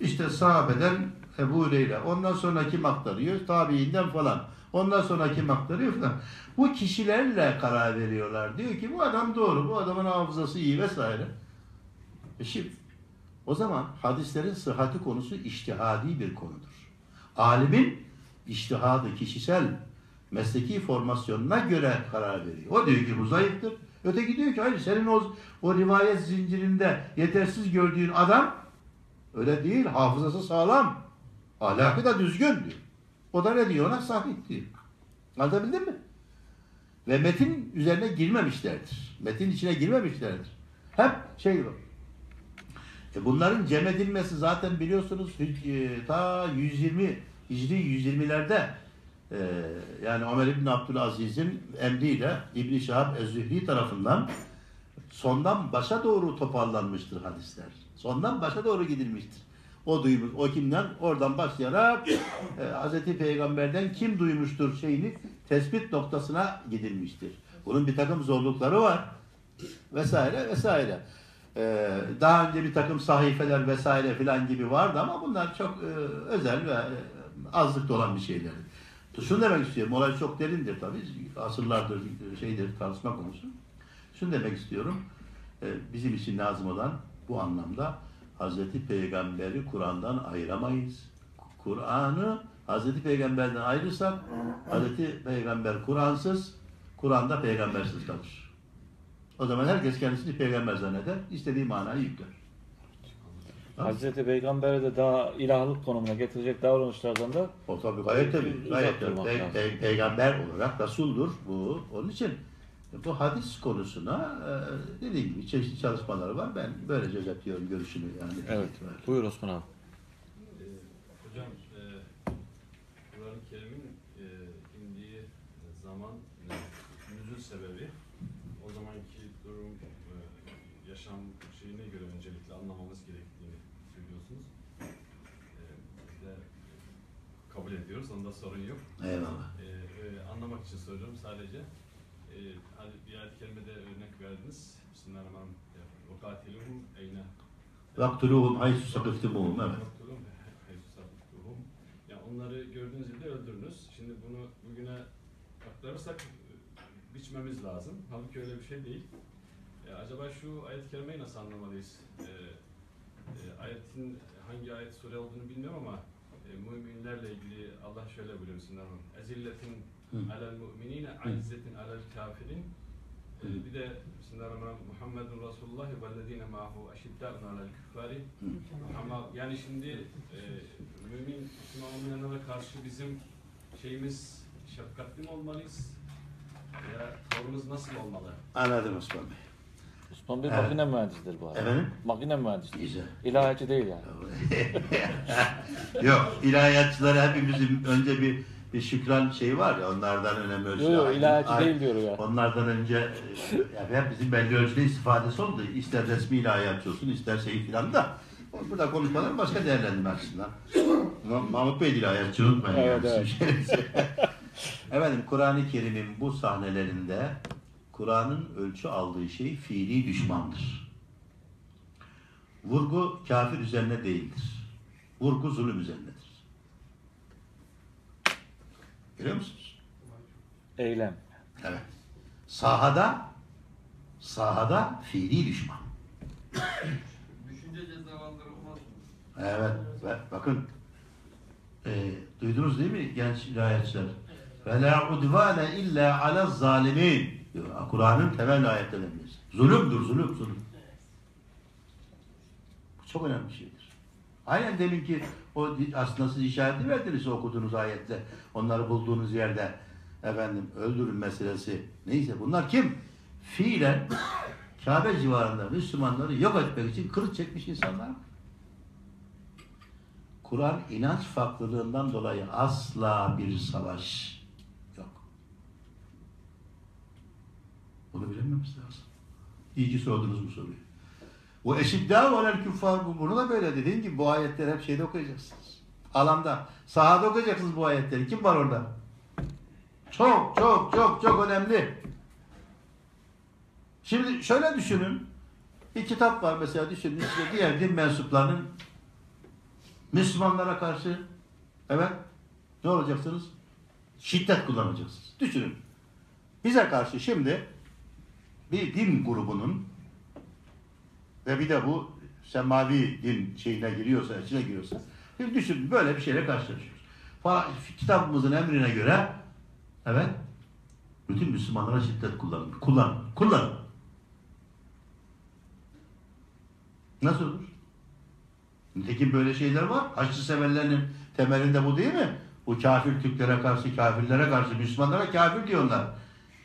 İşte sahabeden Ebu Hureyre. Ondan sonra kim aktarıyor? Tabiinden falan. Ondan sonra kim aktarıyor falan. Bu kişilerle karar veriyorlar. Diyor ki bu adam doğru, bu adamın hafızası iyi vesaire. E şimdi o zaman hadislerin sıhhati konusu iştihadi bir konudur. Alimin iştihadı kişisel mesleki formasyonuna göre karar veriyor. O diyor ki bu zayıftır. Öteki diyor ki hayır senin o, o rivayet zincirinde yetersiz gördüğün adam öyle değil. Hafızası sağlam. Ahlakı da düzgün diyor. O da ne diyor ona? Sahih diyor. Anlatabildim mi? Ve metin üzerine girmemişlerdir. Metin içine girmemişlerdir. Hep şey var. E bunların cem edilmesi zaten biliyorsunuz e, ta 120 Hicri 120'lerde e, yani Ömer İbni Abdülaziz'in emriyle İbni Şahab Ez-Zühri tarafından sondan başa doğru toparlanmıştır hadisler. Sondan başa doğru gidilmiştir. O duymuş, o kimden? Oradan başlayarak e, Hz. Peygamber'den kim duymuştur şeyini tespit noktasına gidilmiştir. Bunun bir takım zorlukları var. Vesaire vesaire. Ee, daha önce bir takım sahifeler vesaire filan gibi vardı ama bunlar çok e, özel ve e, azlıkta olan bir şeyler. Şunu demek istiyorum, olay çok derindir tabii. Asırlardır e, şeydir, tartışma konusu. Şunu demek istiyorum, bizim için lazım olan bu anlamda Hazreti Peygamber'i Kur'an'dan ayıramayız. Kur'an'ı Hazreti Peygamber'den ayırırsak Hazreti Peygamber Kur'ansız, Kur'an'da peygambersiz kalır. O zaman herkes kendisini peygamber zanneder, istediği manayı yükler. Hazreti Peygamber'e de daha ilahlık konumuna getirecek davranışlardan da O tabii gayet tabii. Gayet tabii. Pe- pe- peygamber olarak Resul'dur bu. Onun için bu hadis konusuna e, dediğim gibi çeşitli çalışmaları var. Ben böylece özetliyorum görüşünü yani. evet. Buyur Osman abi. Ee, hocam, e, Kur'an-ı Kerim'in e, indiği e, zaman e, nüzul sebebi o zamanki durum e, yaşam şeyine göre öncelikle anlamamız gerektiğini söylüyorsunuz. E, biz de anlamında sorun yok. Eyvallah. Ee, e, anlamak için soruyorum sadece. Ee, bir ayet-i örnek verdiniz. Bismillahirrahmanirrahim. O katilihum eyne. Vaktuluhum haysu sakıftumuhum. Evet. Vaktuluhum haysu sakıftumuhum. Ya onları gördüğünüz gibi öldürünüz. Şimdi bunu bugüne aktarırsak e, biçmemiz lazım. Halbuki öyle bir şey değil. E, acaba şu ayet-i nasıl anlamalıyız? E, e, ayetin hangi ayet sure olduğunu bilmiyorum ama müminlerle ilgili Allah şöyle buyuruyor Bismillahirrahmanirrahim. Ezilletin alel mu'minine, izzetin alel kafirin. E, bir de Bismillahirrahmanirrahim. Muhammedun Resulullah vellezine ma'hu eşiddâ'un alel küffari. Ama yani şimdi e, mümin Müslüman olmayanlara karşı bizim şeyimiz şefkatli mi olmalıyız? Ya tavrımız nasıl olmalı? Anladım Osman Bey. Osman Bey Evet. makine mühendisidir bu arada. Efendim? Makine mühendisidir. Güzel. İlahiyatçı değil yani. Yok, ilahiyatçılara hepimizin önce bir bir şükran şeyi var ya onlardan önemli ölçüde. Yok yok ilahiyatçı değil diyor ya. Onlardan önce e, yani hep bizim belli ölçüde istifadesi oldu. İster resmi ilahiyatçı olsun, ister şey filan da. Burada konuşmalar başka değerlendirme açısından. Ma- Mahmut Bey ilahiyatçı unutmayın. Evet, yani evet. Efendim Kur'an-ı Kerim'in bu sahnelerinde Kur'an'ın ölçü aldığı şey fiili düşmandır. Vurgu kafir üzerine değildir. Vurgu zulüm üzerinedir. Görüyor musunuz? Eylem. Evet. Sahada sahada fiili düşman. Düşünce cezalandırılmaz mı? Evet. Ve bakın e, duydunuz değil mi genç ilahiyatçılar? Ve la udvane illa ala zalimin. Diyor. Kur'an'ın temel ayetlerinden birisi. Zulümdür, zulüm, zulüm. Bu çok önemli bir şeydir. Aynen deminki o aslında siz işareti verdiniz okuduğunuz ayette. Onları bulduğunuz yerde efendim öldürün meselesi. Neyse bunlar kim? Fiilen Kabe civarında Müslümanları yok etmek için kılıç çekmiş insanlar. Kur'an inanç farklılığından dolayı asla bir savaş yok. Bunu bilememiz lazım. İyi ki sordunuz bu soruyu. Bu eşiddâ volel küffar bu. Bunu da böyle dediğim gibi bu ayetleri hep şeyde okuyacaksınız. Alanda, sahada okuyacaksınız bu ayetleri. Kim var orada? Çok çok çok çok önemli. Şimdi şöyle düşünün. Bir kitap var mesela düşünün size diğer din mensuplarının Müslümanlara karşı evet ne olacaksınız? Şiddet kullanacaksınız. Düşünün. Bize karşı şimdi bir din grubunun ve bir de bu semavi din şeyine giriyorsa, içine giriyorsa bir düşünün böyle bir şeyle karşılaşıyoruz. Falan, kitabımızın emrine göre evet bütün Müslümanlara şiddet kullanın. Kullanın. Kullanın. Nasıl olur? Nitekim böyle şeyler var. Haçlı severlerinin temelinde bu değil mi? Bu kafir Türklere karşı, kafirlere karşı, Müslümanlara kafir diyorlar.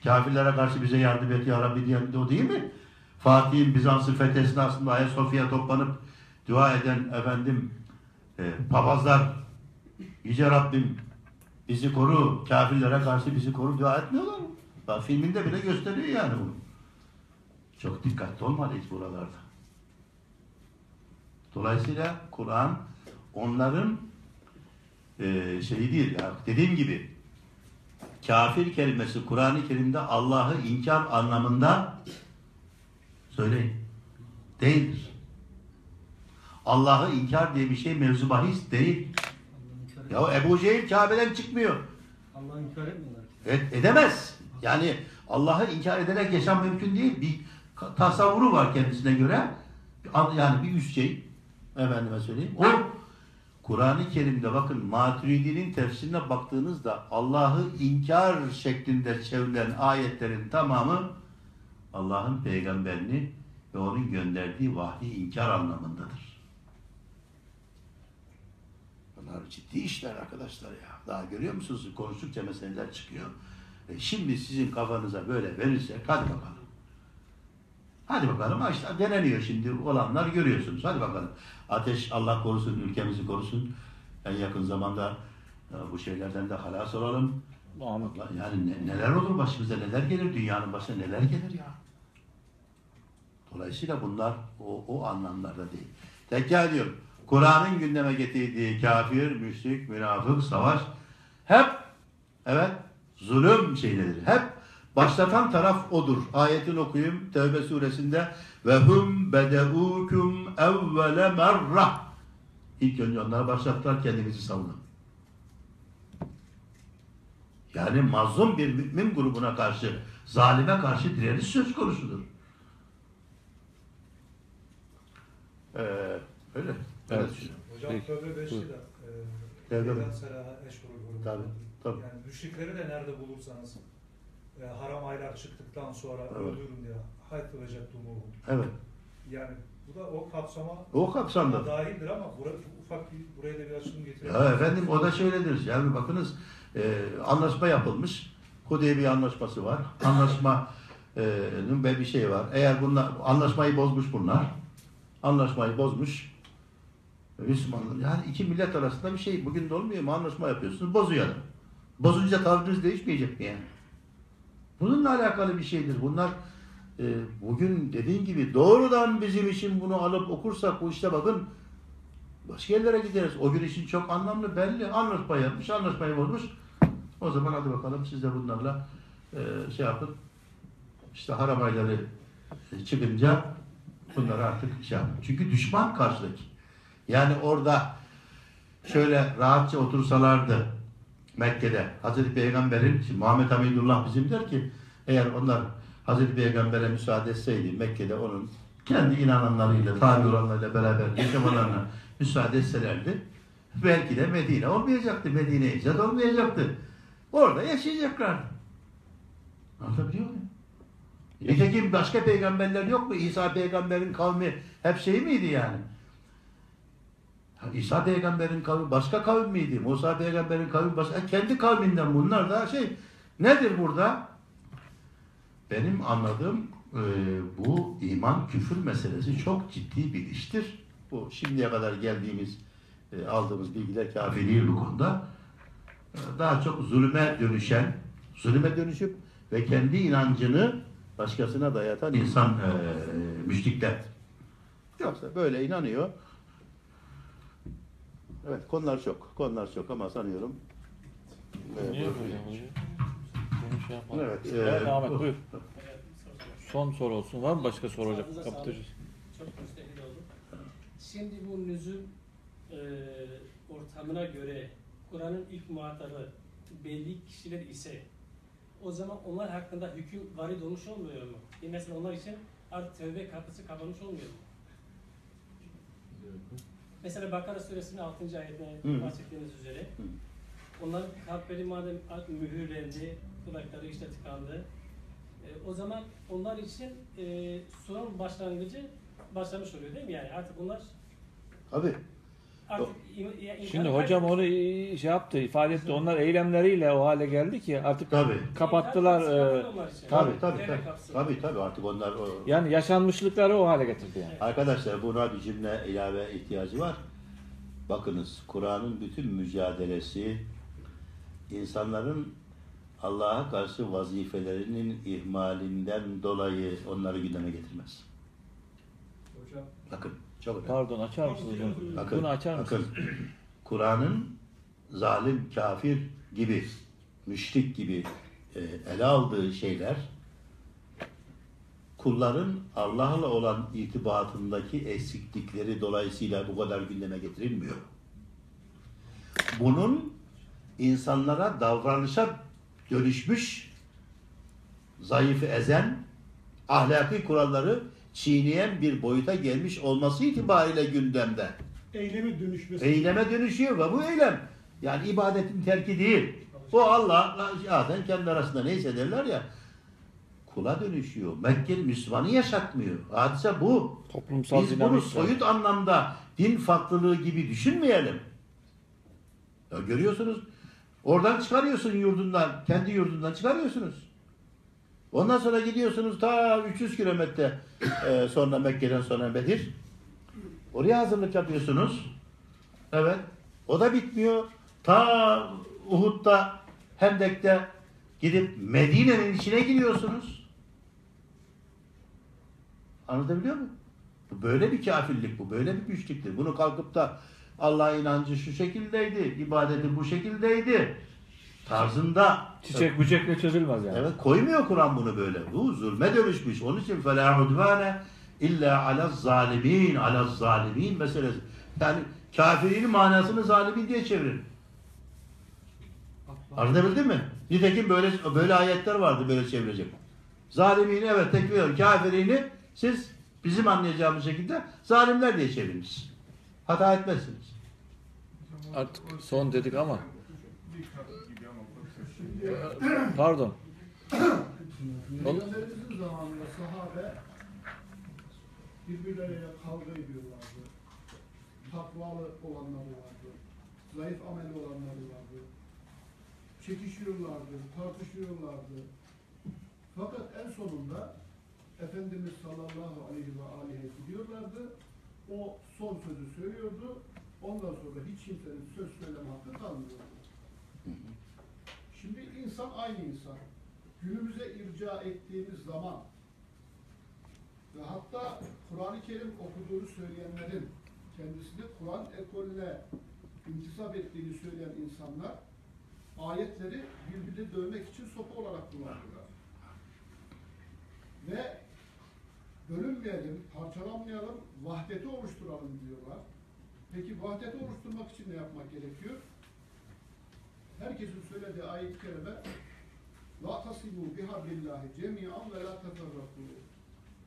Kafirlere karşı bize yardım et ya Rabbi diyen de o değil mi? Fatih'in Bizans'ın fethi esnasında Ayasofya'ya toplanıp dua eden efendim e, papazlar Yüce Rabbim bizi koru, kafirlere karşı bizi koru dua etmiyorlar mı? Bak filminde bile gösteriyor yani bunu. Çok dikkatli olmalıyız buralarda. Dolayısıyla Kur'an onların e, şeyi değil. Ya, dediğim gibi kafir kelimesi Kur'an-ı Kerim'de Allah'ı inkar anlamında söyleyin. Değildir. Allah'ı inkar diye bir şey mevzu bahis değil. Ya Ebu Cehil Kabe'den çıkmıyor. Allah'ı inkar etmiyorlar ki. Et, edemez. Yani Allah'ı inkar ederek yaşam mümkün değil. Bir tasavvuru var kendisine göre. Yani bir üst şey. Efendime söyleyeyim. O Kur'an-ı Kerim'de bakın Maturidi'nin tefsirine baktığınızda Allah'ı inkar şeklinde çevrilen ayetlerin tamamı Allah'ın peygamberini ve onun gönderdiği vahyi inkar anlamındadır. Bunlar ciddi işler arkadaşlar ya. Daha görüyor musunuz? Konuştukça meseleler çıkıyor. E şimdi sizin kafanıza böyle verirsek hadi bakalım. Hadi bakalım. İşte deneniyor şimdi olanlar görüyorsunuz. Hadi bakalım. Ateş Allah korusun, ülkemizi korusun. En yakın zamanda e, bu şeylerden de halas olalım. Amin. Yani ne- neler olur başımıza, neler gelir, dünyanın başına neler gelir ya. Dolayısıyla bunlar o, o anlamlarda değil. Tekrar ediyorum. Kur'an'ın gündeme getirdiği kafir, müşrik, münafık, savaş hep evet zulüm şeyleri. Hep başlatan taraf odur. Ayetin okuyayım Tevbe suresinde ve hum bedeukum evvele merrah. İlk önce onlara başlattılar kendinizi savunun. Yani mazlum bir mümin grubuna karşı, zalime karşı direniş söz konusudur. Ee, öyle. Evet. Hocam Peki, Tövbe 5'te buyurun. de e, Tevbe. Tabii, tabii. Yani müşrikleri de nerede bulursanız e, haram aylar çıktıktan sonra Evet. öldürün diye hayt verecek dumuğu. Evet. Yani bu da o kapsama O kapsamda. dahildir ama bura, ufak bir, buraya da bir açılım getirelim. Ya efendim o da şöyledir. Yani bakınız e, anlaşma yapılmış. Hudeybiye anlaşması var. Anlaşmanın ve bir şey var. Eğer bunlar anlaşmayı bozmuş bunlar. Anlaşmayı bozmuş. Müslümanlar. Yani iki millet arasında bir şey. Bugün de olmuyor mu? Anlaşma yapıyorsunuz. Bozuyor adam. Bozunca tavrınız değişmeyecek mi yani? Bununla alakalı bir şeydir. Bunlar e, bugün dediğin gibi doğrudan bizim için bunu alıp okursak bu işte bakın Başka yerlere gideriz. O gün için çok anlamlı belli. Anlaşma yapmış, anlaşmayı bozmuş. O zaman hadi bakalım siz de bunlarla e, şey yapın. İşte haram ayları çıkınca bunları artık şey yapın. Çünkü düşman karşıdaki. Yani orada şöyle rahatça otursalardı Mekke'de Hazreti Peygamber'in şimdi Muhammed Hamidullah bizim der ki eğer onlar Hazreti Peygamber'e müsaade etseydi Mekke'de onun kendi inananlarıyla, tabi olanlarıyla beraber yaşamalarına müsaade etselerdi belki de Medine olmayacaktı. Medine icat olmayacaktı. Orada yaşayacaklar. Anlatabiliyor muyum? Nitekim başka peygamberler yok mu? İsa peygamberin kavmi hep şey miydi yani? İsa peygamberin kavmi başka kavim miydi? Musa peygamberin kavmi başka. E, Kendi kavminden bunlar da şey. Nedir burada? Benim anladığım e, bu iman küfür meselesi çok ciddi bir iştir. Bu şimdiye kadar geldiğimiz e, aldığımız bilgiler kafi değil bu konuda. E, daha çok zulme dönüşen, zulme dönüşüp ve kendi inancını başkasına dayatan insan e, müşrikler. Yoksa böyle inanıyor. Evet konular çok. Konular çok ama sanıyorum. Niye böyle oluyor? Bunu şey yapalım. Evet. Evet, e, Ahmet buyur. Son soru olsun. Var mı başka soru hocam? Kapatacağız. Çok müstehil oldu. Şimdi bu nüzul e, ortamına göre Kur'an'ın ilk muhatabı belli kişiler ise o zaman onlar hakkında hüküm varid olmuş olmuyor mu? E mesela onlar için artık tövbe kapısı kapanmış olmuyor mu? Mesela Bakara suresinin 6. ayetine Hı. bahsettiğiniz üzere Hı. onların kalpleri madem mühürlendi, kulakları işte tıkandı. E, o zaman onlar için e, suranın başlangıcı başlamış oluyor değil mi yani? Artık bunlar Tabii. Artık Şimdi hocam onu şey yaptı, ifade etti. Onlar eylemleriyle o hale geldi ki artık Tabii. kapattılar. E. Tabii tabii tabii. Tabii tabii artık onlar o, yani yaşanmışlıkları o hale getirdi yani. Arkadaşlar buna bir cümle ilave ihtiyacı var. Bakınız Kur'an'ın bütün mücadelesi insanların Allah'a karşı vazifelerinin ihmalinden dolayı onları gündeme getirmez. Hocam Bakın çok. Pardon açar mısınız bunu? Bakın, Bunu açar mısınız? Kur'an'ın zalim, kafir gibi, müşrik gibi e, ele aldığı şeyler kulların Allah'la olan irtibatındaki eksiklikleri dolayısıyla bu kadar gündeme getirilmiyor. Bunun insanlara davranışa dönüşmüş, zayıfı ezen, ahlaki kuralları çiğneyen bir boyuta gelmiş olması itibariyle gündemde. Eyleme dönüşmesi. Eyleme dönüşüyor ve bu eylem yani ibadetin terki değil. O Allah zaten kendi arasında neyse derler ya kula dönüşüyor. Mekkeli Müslümanı yaşatmıyor. Hadise bu. Toplumsal Biz bunu dinamik. soyut anlamda din farklılığı gibi düşünmeyelim. Ya görüyorsunuz oradan çıkarıyorsun yurdundan, kendi yurdundan çıkarıyorsunuz. Ondan sonra gidiyorsunuz ta 300 kilometre e, sonra Mekke'den sonra Bedir. Oraya hazırlık yapıyorsunuz. Evet. O da bitmiyor. Ta Uhud'da, Hendek'te gidip Medine'nin içine giriyorsunuz. Anlatabiliyor muyum? Böyle bir kafirlik bu. Böyle bir güçlüktür. Bunu kalkıp da Allah inancı şu şekildeydi, ibadeti bu şekildeydi tarzında Çiçek böcekle çözülmez yani. evet koymuyor Kur'an bunu böyle. Bu zulme dönüşmüş. Onun için fela udvane illa ala zalimin ala zalimin meselesi. Yani kafirin manasını zalimin diye çevirin. Anlatabildim mi? Nitekim böyle böyle ayetler vardı böyle çevirecek. Zalimini evet tekfir. Kafirini siz bizim anlayacağımız şekilde zalimler diye çeviriniz. Hata etmezsiniz. Artık son dedik ama Pardon. Peygamberimizin zamanında sahabe birbirleriyle kavga ediyorlardı. Takvalı olanları vardı. Zayıf ameli olanları vardı. Çekişiyorlardı, tartışıyorlardı. Fakat en sonunda Efendimiz sallallahu aleyhi ve aleyhi gidiyorlardı. O son sözü söylüyordu. Ondan sonra hiç kimsenin söz söyleme hakkı kalmıyordu. İnsan aynı insan. Günümüze irca ettiğimiz zaman ve hatta Kur'an-ı Kerim okuduğunu söyleyenlerin kendisini Kur'an ekolüne intisap ettiğini söyleyen insanlar ayetleri birbirini dövmek için sopa olarak kullanıyorlar. Ve bölünmeyelim, parçalanmayalım, vahdeti oluşturalım diyorlar. Peki vahdeti oluşturmak için ne yapmak gerekiyor? herkesin söylediği ayet-i kerime La tasibu bihablillahi cemi'an ve la teferraku.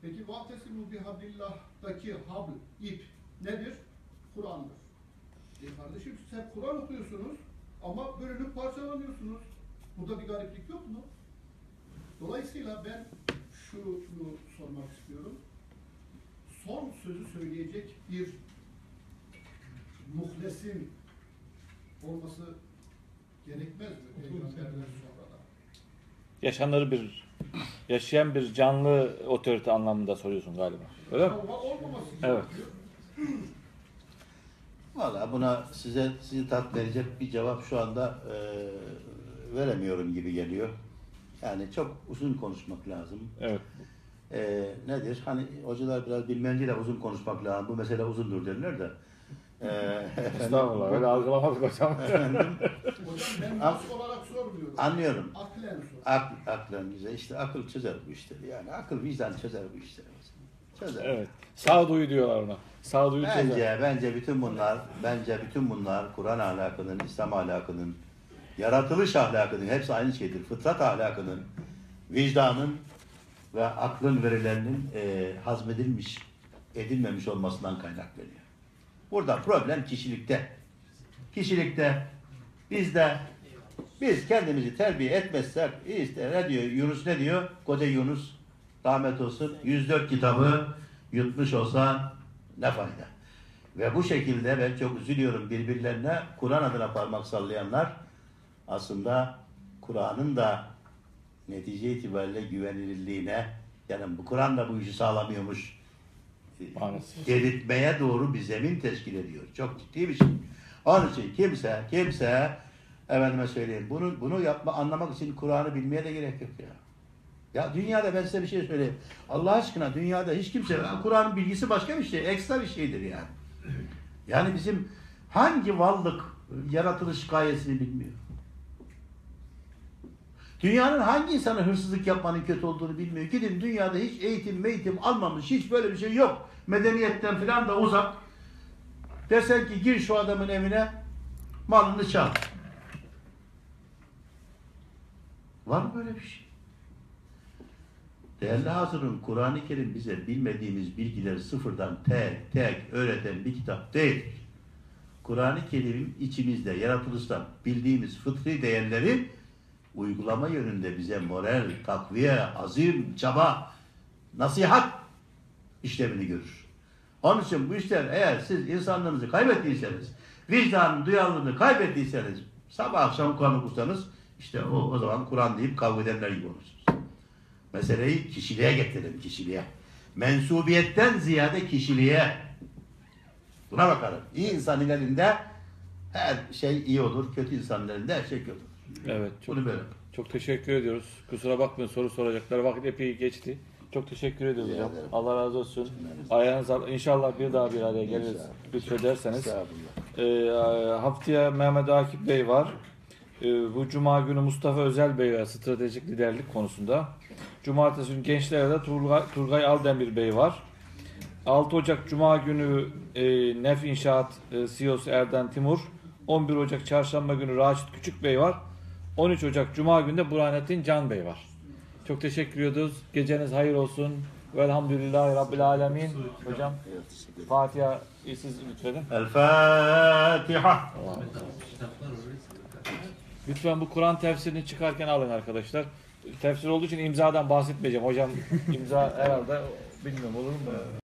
Peki vatesimu bihablillah'taki habl, ip nedir? Kur'an'dır. E kardeşim siz hep Kur'an okuyorsunuz ama bölünüp parçalanıyorsunuz. Burada bir gariplik yok mu? Dolayısıyla ben şunu sormak istiyorum. Son sözü söyleyecek bir muhlesin olması gerekmez mi? Peygamberden sonra da. Yaşanır bir, yaşayan bir canlı otorite anlamında soruyorsun galiba. Öyle mi? Ama olmaması Evet. gerekiyor. Valla buna size sizi tat verecek bir cevap şu anda e, veremiyorum gibi geliyor. Yani çok uzun konuşmak lazım. Evet. E, nedir? Hani hocalar biraz bilmence uzun konuşmak lazım. Bu mesele uzundur derler de. E, efendim, Estağfurullah öyle algılamadık hocam. Efendim, Hocam ben nasıl olarak sormuyorum. Anlıyorum. Aklen sor. Ak, aklen bize işte akıl çözer bu işleri. Yani akıl vicdan çözer bu işleri. Çözer. evet. Sağduyu diyorlar ona. Sağduyu çözer. Bence, bence bütün bunlar, bence bütün bunlar Kur'an ahlakının, İslam ahlakının, yaratılış ahlakının, hepsi aynı şeydir. Fıtrat ahlakının, vicdanın ve aklın verilerinin e, hazmedilmiş, edilmemiş olmasından kaynaklanıyor. Burada problem kişilikte. Kişilikte, bizde, biz kendimizi terbiye etmezsek, işte ne diyor, Yunus ne diyor? Koca Yunus, rahmet olsun, 104 kitabı yutmuş olsa ne fayda? Ve bu şekilde ben çok üzülüyorum birbirlerine Kur'an adına parmak sallayanlar aslında Kur'an'ın da netice itibariyle güvenilirliğine yani bu Kur'an da bu işi sağlamıyormuş Maalesef. dedirtmeye doğru bir zemin teşkil ediyor. Çok ciddi bir şey. Onun için kimse, kimse efendime söyleyeyim bunu bunu yapma anlamak için Kur'an'ı bilmeye de gerek yok ya. Ya dünyada ben size bir şey söyleyeyim. Allah aşkına dünyada hiç kimse Kur'an'ın bilgisi başka bir şey, ekstra bir şeydir yani. Yani bizim hangi varlık yaratılış gayesini bilmiyor? Dünyanın hangi insanı hırsızlık yapmanın kötü olduğunu bilmiyor. Gidin dünyada hiç eğitim meğitim almamış, hiç böyle bir şey yok. Medeniyetten falan da uzak. Desen ki gir şu adamın evine, malını çal. Var mı böyle bir şey? Değerli hazırın Kur'an-ı Kerim bize bilmediğimiz bilgileri sıfırdan tek tek öğreten bir kitap değil. Kur'an-ı Kerim'in içimizde yaratılıştan bildiğimiz fıtri değerleri uygulama yönünde bize moral, takviye, azim, çaba, nasihat işlemini görür. Onun için bu işler eğer siz insanlığınızı kaybettiyseniz, vicdanın duyarlılığını kaybettiyseniz, sabah akşam Kur'an okursanız işte o, o zaman Kur'an deyip kavga edenler gibi olursunuz. Meseleyi kişiliğe getirelim, kişiliğe. Mensubiyetten ziyade kişiliğe. Buna bakalım. İyi insanın elinde her şey iyi olur, kötü insanın elinde her şey kötü olur. Evet. Çok, Bunu böyle. çok teşekkür ediyoruz. Kusura bakmayın soru soracaklar. Vakit epey geçti. Çok teşekkür ediyoruz hocam. ederim. Allah razı olsun. Ayağınıza inşallah bir daha bir araya geliriz. Lütfederseniz. Estağfurullah. Ee, haftaya Mehmet Akif Bey var. Ee, bu cuma günü Mustafa Özel Bey var stratejik liderlik konusunda. Cumartesi günü gençlerde Turgay, Turgay Aldemir Bey var. 6 Ocak Cuma günü e, Nef İnşaat e, CEO'su Erden Timur. 11 Ocak Çarşamba günü Raşit Küçük Bey var. 13 Ocak Cuma günü de Burhanettin Can Bey var. Çok teşekkür ediyoruz. Geceniz hayır olsun. Velhamdülillahi Rabbil Alemin. Hocam Fatiha siz lütfedin. El Fatiha. Lütfen bu Kur'an tefsirini çıkarken alın arkadaşlar. Tefsir olduğu için imzadan bahsetmeyeceğim. Hocam imza herhalde bilmiyorum olur mu?